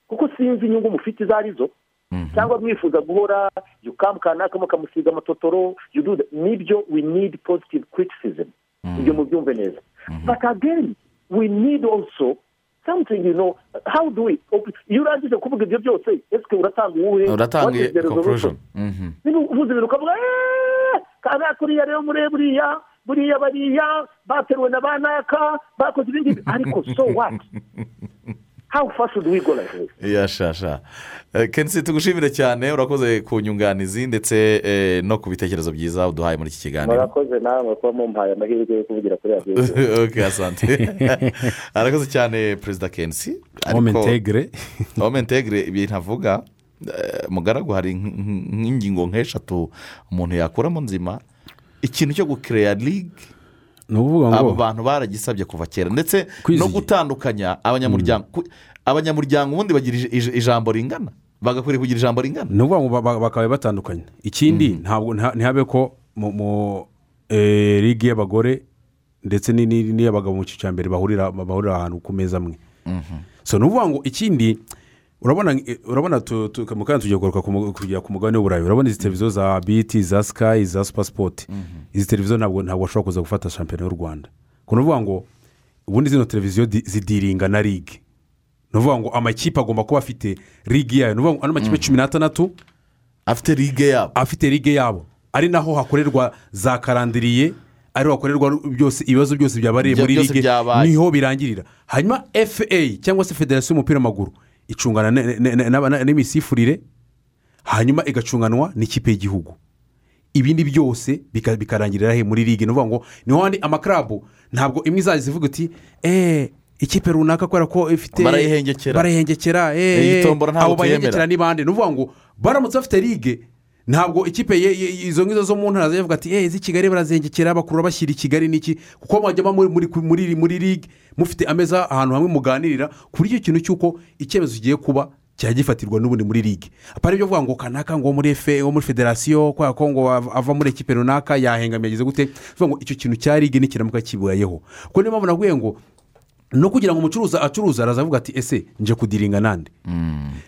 Kuko sinzi inyungu mufite izo ari zo. Cyangwa mwifuza guhora yukamu kanaka mukamusiga amatotoro you do that. ni byo we need positive criticism. Ibyo mubyumve neza. But again we need also something you know how do we iyo urangije kuvuga ibyo byose ese uratanga uwuhe uratanga conclusion. niba uvuze ibintu ukavuga eeeeh kana kuriya rero muri buriya buriya bariya bateruwe na ba naka bakoze ibi ngibi ariko so what? How far should we go like this? Yashasha Eh, kenshi tugushimire cyane. Urakoze ku nyunganizi ndetse eh, no ku bitekerezo byiza uduhaye muri iki kiganiro. Murakoze namwe kuba mumpaye amahirwe yo kuvugira kuri radiyo ok asante. Arakoze cyane perezida kenshi Homme integre. home integre ibintu avuga. Mugaragu hari nk- nk- nk'ingingo nk'eshatu. Umuntu yakuramo nzima ikintu cyo gukereya ligue ni ukuvuga ngo abo bantu baragisabye kuva kera. Ndetse no gutandukanya abanyamuryango ku- abanyamuryango ubundi bagira ij- ij- ijambo ringana. Bagakwiriye kugira ijambo ringana. Ni ukuvuga ngo ba- ba- bakaba batandukanye. Ikindi ntabwo nta- ntihabe ko mu eh, ligi y'abagore ndetse ni- ni- n'iy'abagabo mu cyiciro cya mbere bahurira bahurira ahantu ku meza amwe. So ni ukuvuga ngo ikindi urabona urabona tu- tu- mu kanya tugiye kugaruka ku mugabane w'uburayi. Urabona izi televiziyo za biti za sikayi za supasipoti izi televiziyo ntabwo ntabwo bashobora kuza gufata shampiyona y'u rwanda. Ni ukuvuga ngo ubundi zino televiziyo di- zidiringa na ligi ni ukuvuga ngo amakipe agomba kuba afite ligi yayo. Ni ukuvuga ngo ano makipe cumi n'atandatu? Afite ligue yabo. Afite ligue yabo. Ari naho hakorerwa za karandiriye ariho hakorerwa byose ibibazo byose byabareye muri ligue ni ho birangirira. Hanyuma fa cyangwa se federasiyo y'umupira w'amaguru. Icungana n'imisifurire hanyuma igacunganwa n'ikipe y'igihugu. Ibindi byose bika- bikarangirira he muri ligue? Ni ukuvuga ngo ni ho handi amakarabu ntabwo imwe izajya ivuga iti eee ikipe runaka kubera ko ifite Barayihengekera. barayihengekera Eh, eee ntabwo abo bayihengekera ni bande ni ukuvuga ngo baramutse bafite ligue ntabwo ikipe izo ngizo zo mu ntara zivuga ati eee iz'i kigali barazengekera bakurura bashyira i kigali n'iki? Kuko mwajyamo muri ligue mufite ameza ahantu hamwe muganirira ku buryo ikintu cy'uko icyemezo kigiye kuba cyajya gifatirwa n'ubundi muri ligue apana ibyo kuvuga ngo kanaka ngo muri efe wo muri federasiyo kubera ko ngo av- ava muri ekipe runaka yahengamiye ageze gute? Bivuga ngo icyo kintu cya ligue nikiramuka kibayeho kuko niyo mpamvu navuye ngo no kugira ngo umucuruzi acuruza araza avuga ati ese nje kudiringa nande?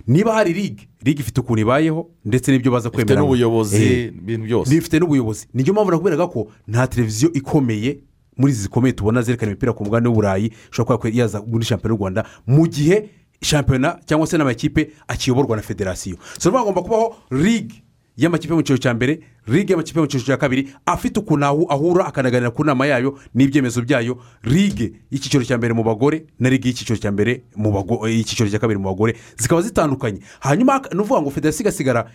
Niba hari ligue ligue ifite ukuntu ibayeho ndetse n'ibyo baza ifite kwemera n'ubuyobozi ibintu byose. ifite n'ubuyobozi. Niyo mpamvu nakubwiraga ko nta televiziyo ikomeye muri izi zikomeye tubona zerekana imipira ku mugabane w'uburayi ishobora kuba yaza muri shampiyona y'u rwanda mu gihe shampiyona cyangwa se n'amakipe akiyoborwa na federasiyo. Niyo hagomba kubaho ligue y'amakipe yo mu cyiciro cya mbere ligue y'amakipe yo mu cyiciro cya kabiri afite ukuntu ahu- ahura akanaganira ku nama yayo n'ibyemezo byayo. Ligue y'icyiciro cya mbere mu bagore na ligue y'icyiciro cya mbere mu bago- y'icyiciro cya kabiri mu bagore. Zikaba zitandukanye. Hanyuma ni ukuvuga ngo federasiyo igasigara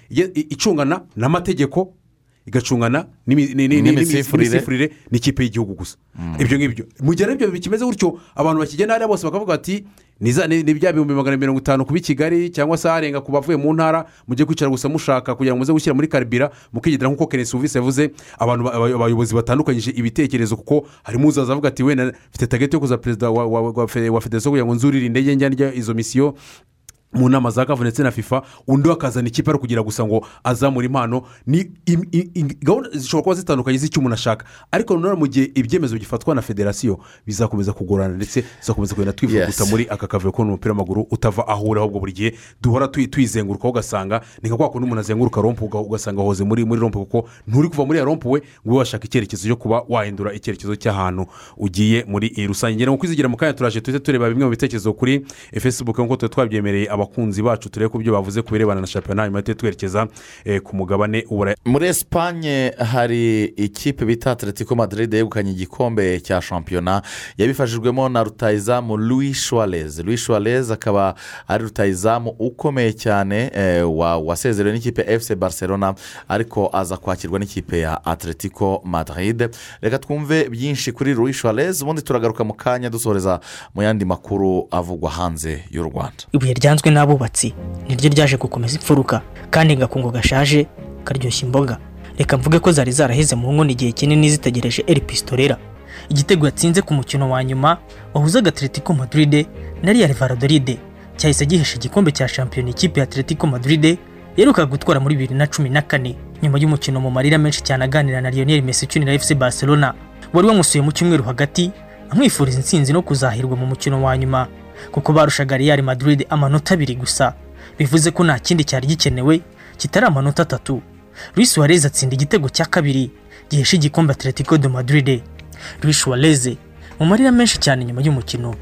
icungana n'amategeko igacungana n'imi- ni- ni- ni- N'imisifurire. n'ikipe y'igihugu gusa. Ibyo ngibyo. Mu gihe ibyo bikimeze gutyo abantu bakigenda hariya bose bakavuga bati ni bya bihumbi magana mirongo itanu kuba i kigali cyangwa se aharenga ku bavuye mu ntara mujye kwicara gusa mushaka kugira ngo muze gushyira muri karibira mukigendera nk'uko kenesi suvisi yavuze abantu ba- aba- abayobozi batandukanyije ibitekerezo kuko harimo uzaza avuga ati wenda mfite tageti yo kuza perezida wa- wa wa fe- wa federasiyo kugira ngo nzurire indege njya izo misiyo mu nama za kavu ndetse na fifa undi akazana ikipe ari kugira gusa ngo azamure impano. Ni gahunda zishobora kuba zitandukanye z'icyo umuntu ashaka. Ariko nanone mu gihe ibyemezo bifatwa na federasiyo bizakomeza kugorana ndetse bizakomeza kugenda twivuguta Yes. muri aka kavuyo ko umupira w'amaguru utava aho uri ahubwo buri gihe duhora twizengurukaho ugasanga ni nka kwa kundi umuntu azenguruka rompu uga- ugasanga ahoze muri muri rompu kuko nturi kuva muri ya rompu we ngo ube washaka icyerekezo cyo kuba wahindura icyerekezo cy'ahantu ugiye muri rusange. Ngira ngo kwizigira mu kanya turaje tuhite tureba bimwe mu bitekerezo kuri facebook nk'uko tuba twabyemereye abakunzi bacu turebe ku byo bavuze ku birebana na shampiyona hanyuma tuhite twerekeza eh, ku mugabane w'uburayi muri esipanye hari ikipe bita atletico madrid yegukanye igikombe cya shampiyona yabifashijwemo na rutayizamu louis suarez. Louis suarez akaba ari rutayizamu ukomeye cyane eh, wa- wasezerewe n'ikipe fc barcelona ariko aza kwakirwa n'ikipe ya atletico madrid. Reka twumve byinshi kuri louis suarez ubundi turagaruka mu kanya dusoreza mu yandi makuru avugwa hanze y'u rwanda. Ibuye ryanzwe n'abubatsi. Niryo ryaje gukomeza imfuruka kandi gakungu gashaje karyoshya imboga. Reka mvuge ko zari zaraheze mu nkono igihe kinini zitegereje eri pistorera igitego yatsinze ku mukino wa nyuma wahuzaga atletico madrid na real valladolid. Cyahise gihesha igikombe cya shampiyona ikipe ya atletico madrid yaherukaga gutwara muri bibiri na cumi na kane. Nyuma y'umukino mu marira menshi cyane aganira na lionel messi ukinira fc barcelona wari wamusuye mu cyumweru hagati amwifuriza intsinzi no kuzahirwa mu mukino wa nyuma. Kuko barushaga real madrid amanota abiri gusa. Bivuze ko nta kindi cyari gikenewe kitari amanota atatu. Luis Suarez atsinda igitego cya kabiri gihesha igikombe atletico de madrid. Luis Suarez mu marira menshi cyane nyuma y'umukino.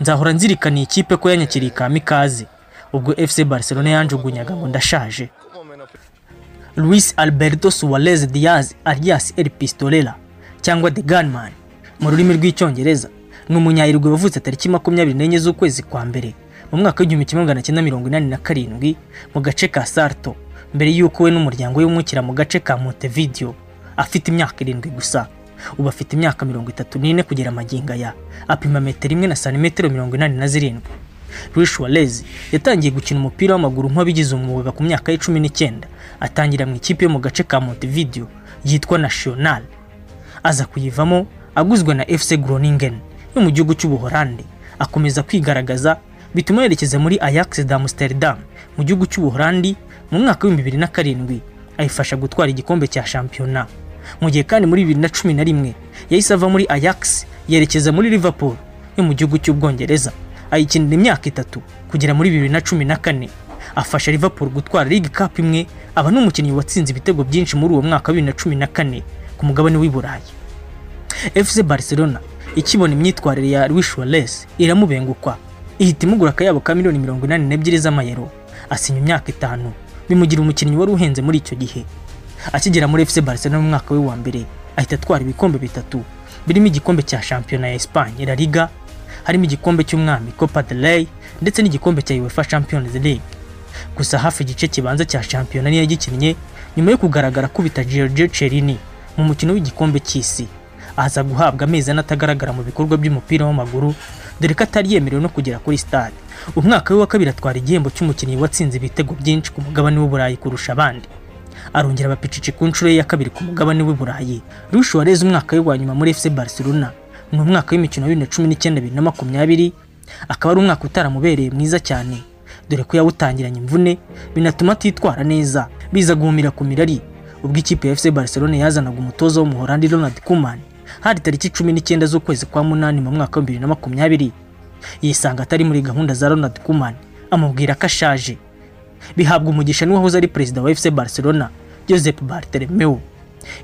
Nzahora nzirikana iyi kipe ko yanyakiriye kamikaze ubwo fc barcelona yanjugunyaga ngo ndashaje. Luis Alberto Suarez Diaz alias El Pistolera cyangwa The Gunman mu rurimi rw'icyongereza. Ni umunyayirwa wavutse tariki makumyabiri n'enye z'ukwezi kwa mbere mu mwaka w'igihumbi kimwe magana cyenda mirongo inani na karindwi mu gace ka Sarto mbere y'uko we n'umuryango we wimukira mu gace ka Montevideo afite imyaka irindwi gusa. Ubu afite imyaka mirongo itatu n'ine kugera magingo aya apima metero imwe na santimetero mirongo inani na zirindwi. Luis Suarez yatangiye gukina umupira w'amaguru nk'uwabigize umwuga ku myaka y'icumi n'icyenda atangira mu ikipe yo mu gace ka Montevideo yitwa National aza kuyivamo aguzwe na fc groningen. Yo mu gihugu cy'ubuholande akomeza kwigaragaza bituma yerekeza muri ajax d'amsterdam mu gihugu cy'ubuholandi mu mwaka na karindwi ayifasha gutwara igikombe cya shampiyona. Mu gihe kandi muri bibiri na cumi na rimwe yahise ava muri ajax yerekeza muri liverpool yo mu gihugu cy'ubwongereza ayikinira imyaka itatu kugera muri bibiri na cumi na kane. Afasha liverpool gutwara league cup imwe aba n'umukinnyi watsinze ibitego byinshi muri uwo mwaka wa bibiri na cumi na kane ku mugabane w'i burayi. Fc barcelona ikibona imyitwarire ya Suarez iramubengukwa. Ihita imugura akayabo ka miliyoni mirongo inani n'ebyiri z'amayero. Asinya imyaka itanu. Bimugira umukinnyi wari uhenze muri icyo gihe. Akigera muri fc barcelona mu mwaka we wa mbere ahita atwara ibikombe bitatu. Birimo igikombe cya shampiyona ya Espagne La Liga harimo igikombe cy'umwami Copa del Rey ndetse n'igikombe cya UEFA Champions League. Gusa hafi igice kibanza cya shampiyona niyo yagikinnye nyuma yo kugaragara akubita Giorgio Chiellini mu mukino w'igikombe cy'isi. Aza guhabwa amezi ane atagaragara mu bikorwa by'umupira w'amaguru dore ko atari yemerewe no kugera kuri stade. Umwaka we wa kabiri atwara igihembo cy'umukinnyi watsinze ibitego byinshi ku mugabane w'uburayi kurusha abandi. Arongera abapicici ku nshuro ye ya kabiri ku mugabane w'i burayi. Luis umwaka we wa nyuma muri FC Barcelona ni umwaka w'imikino wa bibiri na cumi n'icyenda bibiri na makumyabiri akaba ari umwaka utaramubereye mwiza cyane. Dore ko yawutangiranye imvune binatuma atitwara neza. Biza guhumira ku mirari. Ubwo ikipe ya FC Barcelona yazanaga umutoza w'umuholandi Ronald Koeman. Hari tariki cumi n'icyenda z'ukwezi kwa munani mu mwaka wa bibiri na makumyabiri. Yisanga atari muri gahunda za Ronald Koeman. Amubwira ko ashaje. Bihabwa umugisha n'uwahoze ari perezida wa FC Barcelona Josep Bartomeu.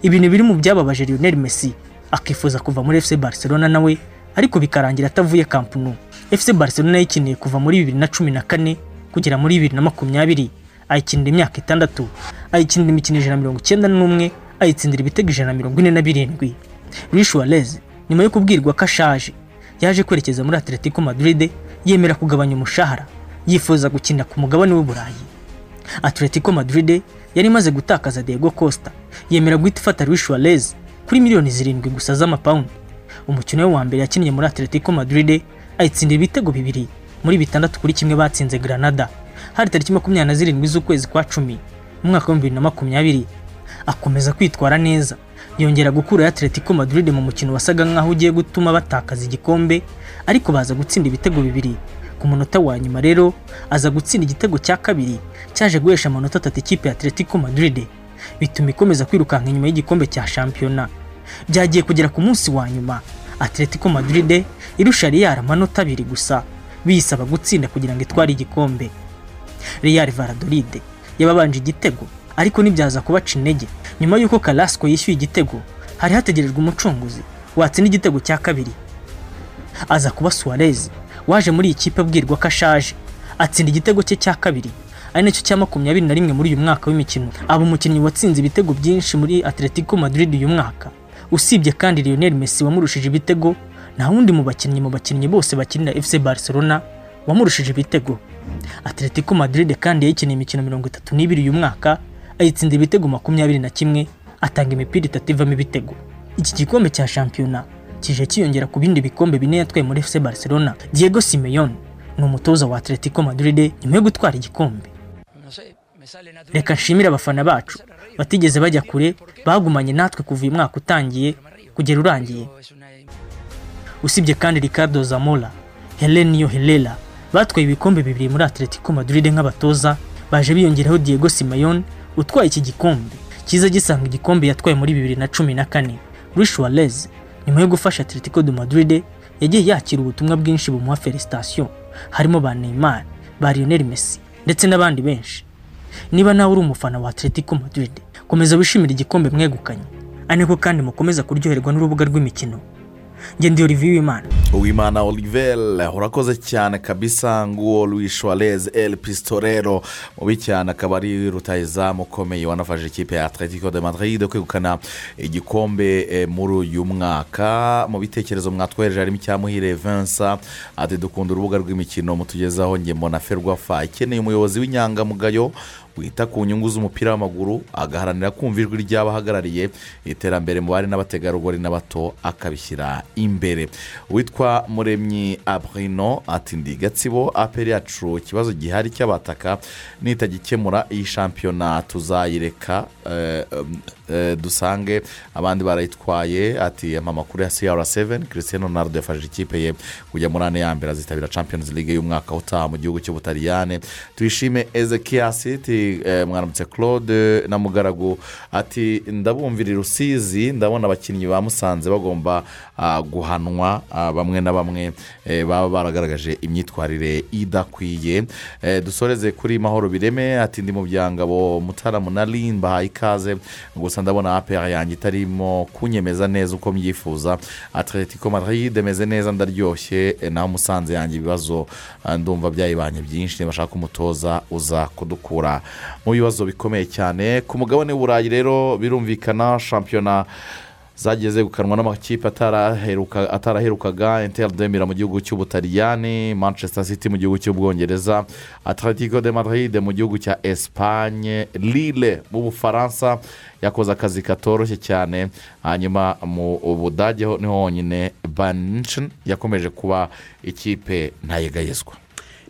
Ibintu biri mu byababaje Lionel Messi. Akifuza kuva muri FC Barcelona nawe ariko bikarangira atavuye Camp Nou. FC Barcelona yayikiniye kuva muri bibiri na cumi na kane kugera muri bibiri na makumyabiri. Ayikinira imyaka itandatu. Ayikinira imikino ijana na mirongo icyenda n'umwe. Ayitsindira ibitego ijana na mirongo ine na birindwi. Suarez nyuma yo kubwirwa ko ashaje yaje kwerekeza muri Atletico Madrid yemera kugabanya umushahara yifuza gukinira ku mugabane w'i Burayi. Atletico Madrid yari imaze gutakaza Diego Costa yemera guhita ifata Luis Suarez kuri miliyoni zirindwi gusa z'amapawundi. Umukino we wa mbere yakiniye muri Atletico Madrid ayitsindira ibitego bibiri muri bitandatu kuri kimwe batsinze Granada. Hari tariki makumyabiri na zirindwi z'ukwezi kwa cumi mu mwaka w'ibihumbi bibiri na makumyabiri. Akomeza kwitwara neza. Yongera gukura Atletico Madrid mu mukino wasaga nk'aho ugiye gutuma batakaza igikombe ariko baza gutsinda ibitego bibiri. Ku munota wa nyuma rero aza gutsinda igitego cya kabiri cyaje guhesha amanota atatu ikipe ya Atletico Madrid. Bituma ikomeza kwirukanka inyuma y'igikombe cya shampiyona. Byagiye kugera ku munsi wa nyuma. Atletico Madrid irusha Real amanota abiri gusa. Biyisaba gutsinda kugira ngo itware igikombe. Real Valladolid yababanje igitego. Ariko ntibyaza kubaca intege nyuma y'uko Carrasco yishyuye igitego hari hategerejwe umucunguzi watsinda igitego cya kabiri. Aza kuba Suarez waje muri iyi kipe abwirwa ko ashaje. Atsinda igitego cye cya kabiri ari na cyo cya makumyabiri na rimwe muri uyu mwaka w'imikino. Aba umukinnyi watsinze ibitego byinshi muri Atletico Madrid uyu mwaka. Usibye kandi Lionel Messi wamurushije ibitego nta wundi mu bakinnyi mu bakinnyi bose bakinira FC Barcelona wamurushije ibitego. Atletico Madrid kandi yayikiniye imikino mirongo itatu n'ibiri uyu mwaka ayitsinda ibitego makumyabiri na kimwe atanga imipira itatu ivamo ibitego. Iki gikombe cya shampiyona kije kiyongera ku bindi bikombe bine yatwaye muri FC Barcelona. Diego Simeone ni umutoza wa Atletico Madrid nyuma yo gutwara igikombe. Reka nshimire abafana bacu. Batigeze bajya kure bagumanye natwe kuva uyu mwaka utangiye kugera urangiye. Usibye kandi Ricardo Zamora Helenio Herrera batwaye ibikombe bibiri muri Atletico Madrid nk'abatoza baje biyongeraho Diego Simeone utwaye iki gikombe? Kiza gisanga igikombe yatwaye muri bibiri na cumi na kane. Luis Suarez nyuma yo gufasha Atletico de Madrid yagiye yakira ubutumwa bwinshi bumuha felicitation harimo ba Neymar ba Lionel Messi ndetse n'abandi benshi. Niba nawe uri umufana wa Atletico Madrid komeza wishimire igikombe mwegukanye. Ariko kandi mukomeza kuryoherwa n'urubuga rw'imikino. Ngende Olivier Wimana uwimana oliver urakoze cyane kabisa nguwo Luis Suarez el pistorero mubi cyane akaba ari rutayizamu ukomeye wanafashe ikipe ya atletico de madrid kwegukana igikombe eh, muri uyu mwaka. Mu bitekerezo mwatwohereje harimo icyamuhire vensa ati dukunda urubuga rw'imikino mutugezaho nge mbona ferwafa. Ikeneye umuyobozi w'inyangamugayo wita ku nyungu z'umupira w'amaguru agaharanira kumva ijwi ry'abahagarariye iterambere mu bari n'abategarugori n'abato akabishyira imbere. Witwa muremyi abrino ati ndi gatsibo aperi yacu ikibazo gihari cy'abataka nitagikemura iyi shampiyona tuzayireka eh, dusange. Abandi barayitwaye ati amakuru ya cr7 christian ronaldo yafashije ikipe ye kujya muri ane ya mbere azitabira champions league y'umwaka utaha mu gihugu cy'ubutaliyane tuyishime ezekias ati eh, mwaramutse claude na mugaragu ati ndabumvira rusizi ndabona abakinnyi ba musanze bagomba ah, guhanwa ah, bamwe na bamwe. Eh, baba baragaragaje imyitwarire idakwiye. Eh, dusoreze kuri mahoro bireme ati ndi mu byangabo mutaramu na bahaye ikaze gusa ndabona apr yanjye itarimo kunyemeza neza uko mbyifuza atletico madrid meze neza ndaryoshye naho musanze yanjye ibibazo ah, ndumva byayibanye byinshi ntibashaka umutoza uza kudukura. Mu bibazo bikomeye cyane ku mugabane w'uburayi rero birumvikana shampiyona zagiye zegukanwa n'amakipe ataraheruka- ataraherukaga inter demira mu gihugu cy'ubutaliyani manchester city mu gihugu cy'ubwongereza atletico de madrid mu gihugu cya esipanye lille mu bufaransa yakoze akazi katoroshye cyane. Hanyuma mu budage ho ni ho honyine banishin yakomeje kuba ikipe ntayegayezwa.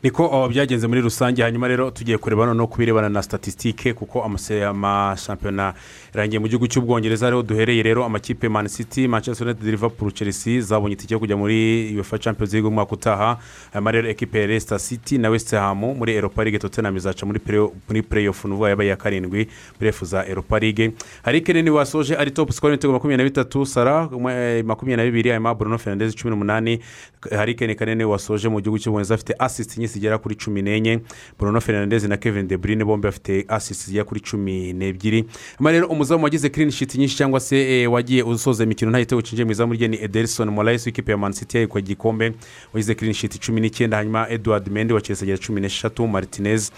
Niko oh, byagenze muri rusange hanyuma rero tugiye kureba noneho ku birebana na statisitike kuko amashampiyona yarangiye mu gihugu cy'ubwongereza. Ariho duhereye rero amakipe man city manchester united liverpool chelsea zabonye itike yo kujya muri uefa champions league umwaka utaha. Hanyuma rero ekipe ya leicester city na west ham muri europa league tottenham izaca muri play- muri playoff nuvuga yabaye iya karindwi playoff za europa league. Hari kenini wasoje ari top score ibitego makumyabiri na bitatu sara eh, makumyabiri na bibiri hanyuma bruno fernandez cumi n'umunani. Hari kene kanini wasoje mu gihugu cy'ubwongereza afite assist nyinshi zigera kuri cumi n'enye. Bruno fernandez na kevin de bruyne bombi bafite assist zigera kuri cumi n'ebyiri. Hanyuma rero umuzamu wagize clean sheet nyinshi cyangwa se eh, wagiye usoza imikino nta gitego cinjiye mu izamu rye ni ederson morais w'ikipe ya man city yegukwa igikombe wagize clean sheet cumi n'icyenda hanyuma edward mendi wa chelsea agira cumi n'eshatu martinez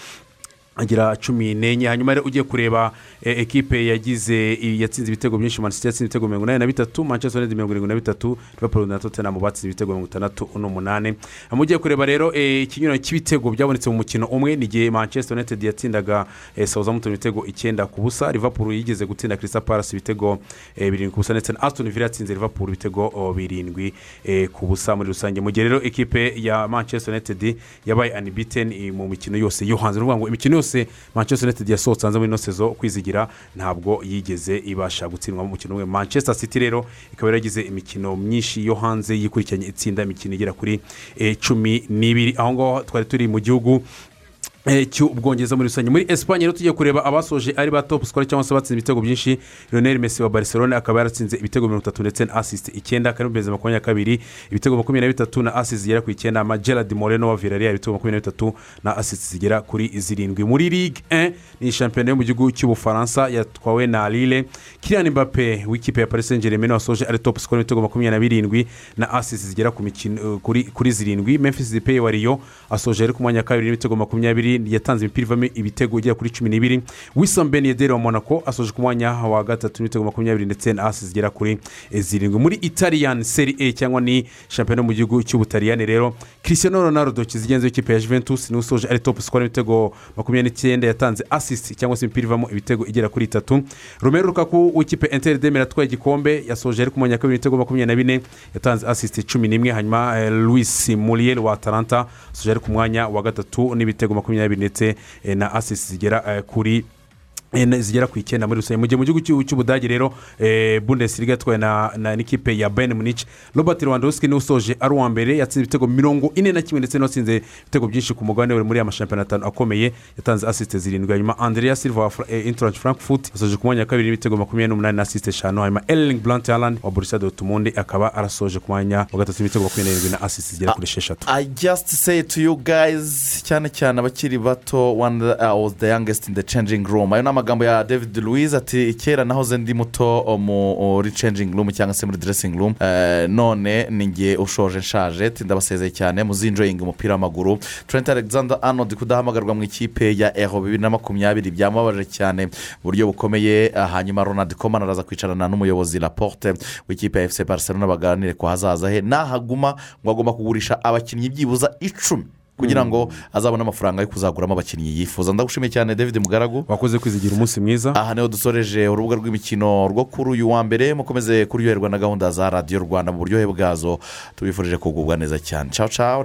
agira cumi n'enye hanyuma rero ugiye kureba eh, ekipe yagize yatsinze ibitego byinshi manisiti yatsinze ibitego mirongo inani na bitatu manchester united mirongo irindwi na bitatu liverpool na tottenham batsinze ibitego mirongo itandatu n'umunani. Hanyuma ugiye kureba rero eh, ikinyuranyo cy'ibitego byabonetse mu mukino umwe ni igihe manchester united yatsindaga eh, southampton ibitego icyenda ku busa liverpool yigeze gutsinda crystal palace ibitego birindwi ku busa ndetse na aston villa yatsinze liverpool ibitego birindwi ku busa muri rusange. Mu gihe rero ekipe ya manchester united yabaye eh, mu mikino yose yo hanze ni ukuvuga ngo imikino yose manchester united yasohotse hanze muri ino sezo kwizigira ntabwo yigeze ibasha gutsindwa mu mukino umwe. Manchester city rero ikaba yaragize imikino myinshi yo hanze yikurikiranye itsinda imikino igera kuri eh, cumi n'ibiri. Aho ngaho twari turi mu gihugu cy'ubwongereza muri rusange. Muri esipanye rero tugiye kureba abasoje ari ba topu sikoro cyangwa se batsinze ibitego byinshi. Lionel messi wa barcelone akaba yaratsinze ibitego mirongo itatu ndetse na asisite icyenda. Kari beza makumyabiri na kabiri ibitego makumyabiri na bitatu na asisite zigera ku icyenda. Ama gerard moreno wa villarreal ibitego makumyabiri na bitatu na asisite zigera kuri zirindwi. Muri ligue 1 ni shampiyona yo mu gihugu cy'ubufaransa yatwawe na lille. Kiriya mbappe w'ikipe ya paris saint germain wasoje ari topu sikoro ibitego makumyabiri na birindwi na asisite zigera kuri kuri zirindwi. Memphis depay wa riyo asoje ari ku mwanya wa kabiri n'ibitego makumyabiri yatanze imipira ivamo ibitego igera kuri cumi n'ibiri. Wisam ben yederi wa monaco asoje ku mwanya wa gatatu n'ibitego makumyabiri ndetse na asi zigera kuri zirindwi. Muri italiyani seri a cyangwa ni shampiyona yo mu gihugu cy'ubutaliyani rero christiano ronaldo kizigenza w'ikipe ya juventus ni we usoje ari topu sikoro ibitego makumyabiri n'icyenda yatanze asisiti cyangwa se imipira ivamo ibitego igera kuri itatu. Romero rukaku w'ikipe enteri demera atwaye igikombe yasoje ari ku mwanya wa kabiri ibitego makumyabiri na bine yatanze asisiti cumi n'imwe. Hanyuma eh, louis muriel wa atalanta asoje ari ku mwanya wa gatatu n'ibitego makumyabiri ndetse eh, na asisiti zigera eh, kuri zigera ku icyenda muri rusange. Mu gihe mu gihugu cy'u- cy'ubudage rero eh, bundesliga yatwawe na n'ikipe ya bayern munich robert lewandowski ni we usoje ari uwa mbere yatsinze ibitego mirongo ine na kimwe ndetse n'uwatsinze ibitego byinshi ku mugabane we muri aya mashampiyona atanu akomeye yatanze asisite zirindwi. Hanyuma andrea silva wa eh, Eintracht frankfurt yasoje ku mwanya wa kabiri n'ibitego makumyabiri n'umunani na asisite eshanu. Hanyuma erling blanc haaland wa borussia dortmund akaba arasoje ku mwanya wa gatatu n'ibitego makumyabiri n'irindwi na asisite zigera kuri esheshatu I just say to you guys cyane cyane abakiri bato one was the youngest in the changing room. Ayo ni amagambo ya david louise ati kera nahoze ndi muto muri changing room cyangwa se muri dressing room Eh, none ni nge ushoje nshaje ndabasezeye cyane muzinjoyinga umupira w'amaguru. Trent alexander arnold kudahamagarwa mu ikipe ya eho bibiri na makumyabiri byamubabaje cyane mu buryo bukomeye. Ah, hanyuma ronald koman araza kwicarana n'umuyobozi laporte w'ikipe ya efuse barcelona baganire ku hazaza he. Nahaguma ngo agomba kugurisha abakinnyi byibuza icumi. Kugira ngo azabone amafaranga yo kuzaguramo abakinnyi yifuza. Ndagushimiye cyane david mugaragu. Wakoze kwizigira umunsi mwiza. Aha ni ho dusoreje urubuga rw'imikino rwo kuri uyu wa mbere. Mukomeze kuryoherwa na gahunda za radiyo rwanda mu buryohe bwazo. Tubifurije kugubwa neza cyane. Cawo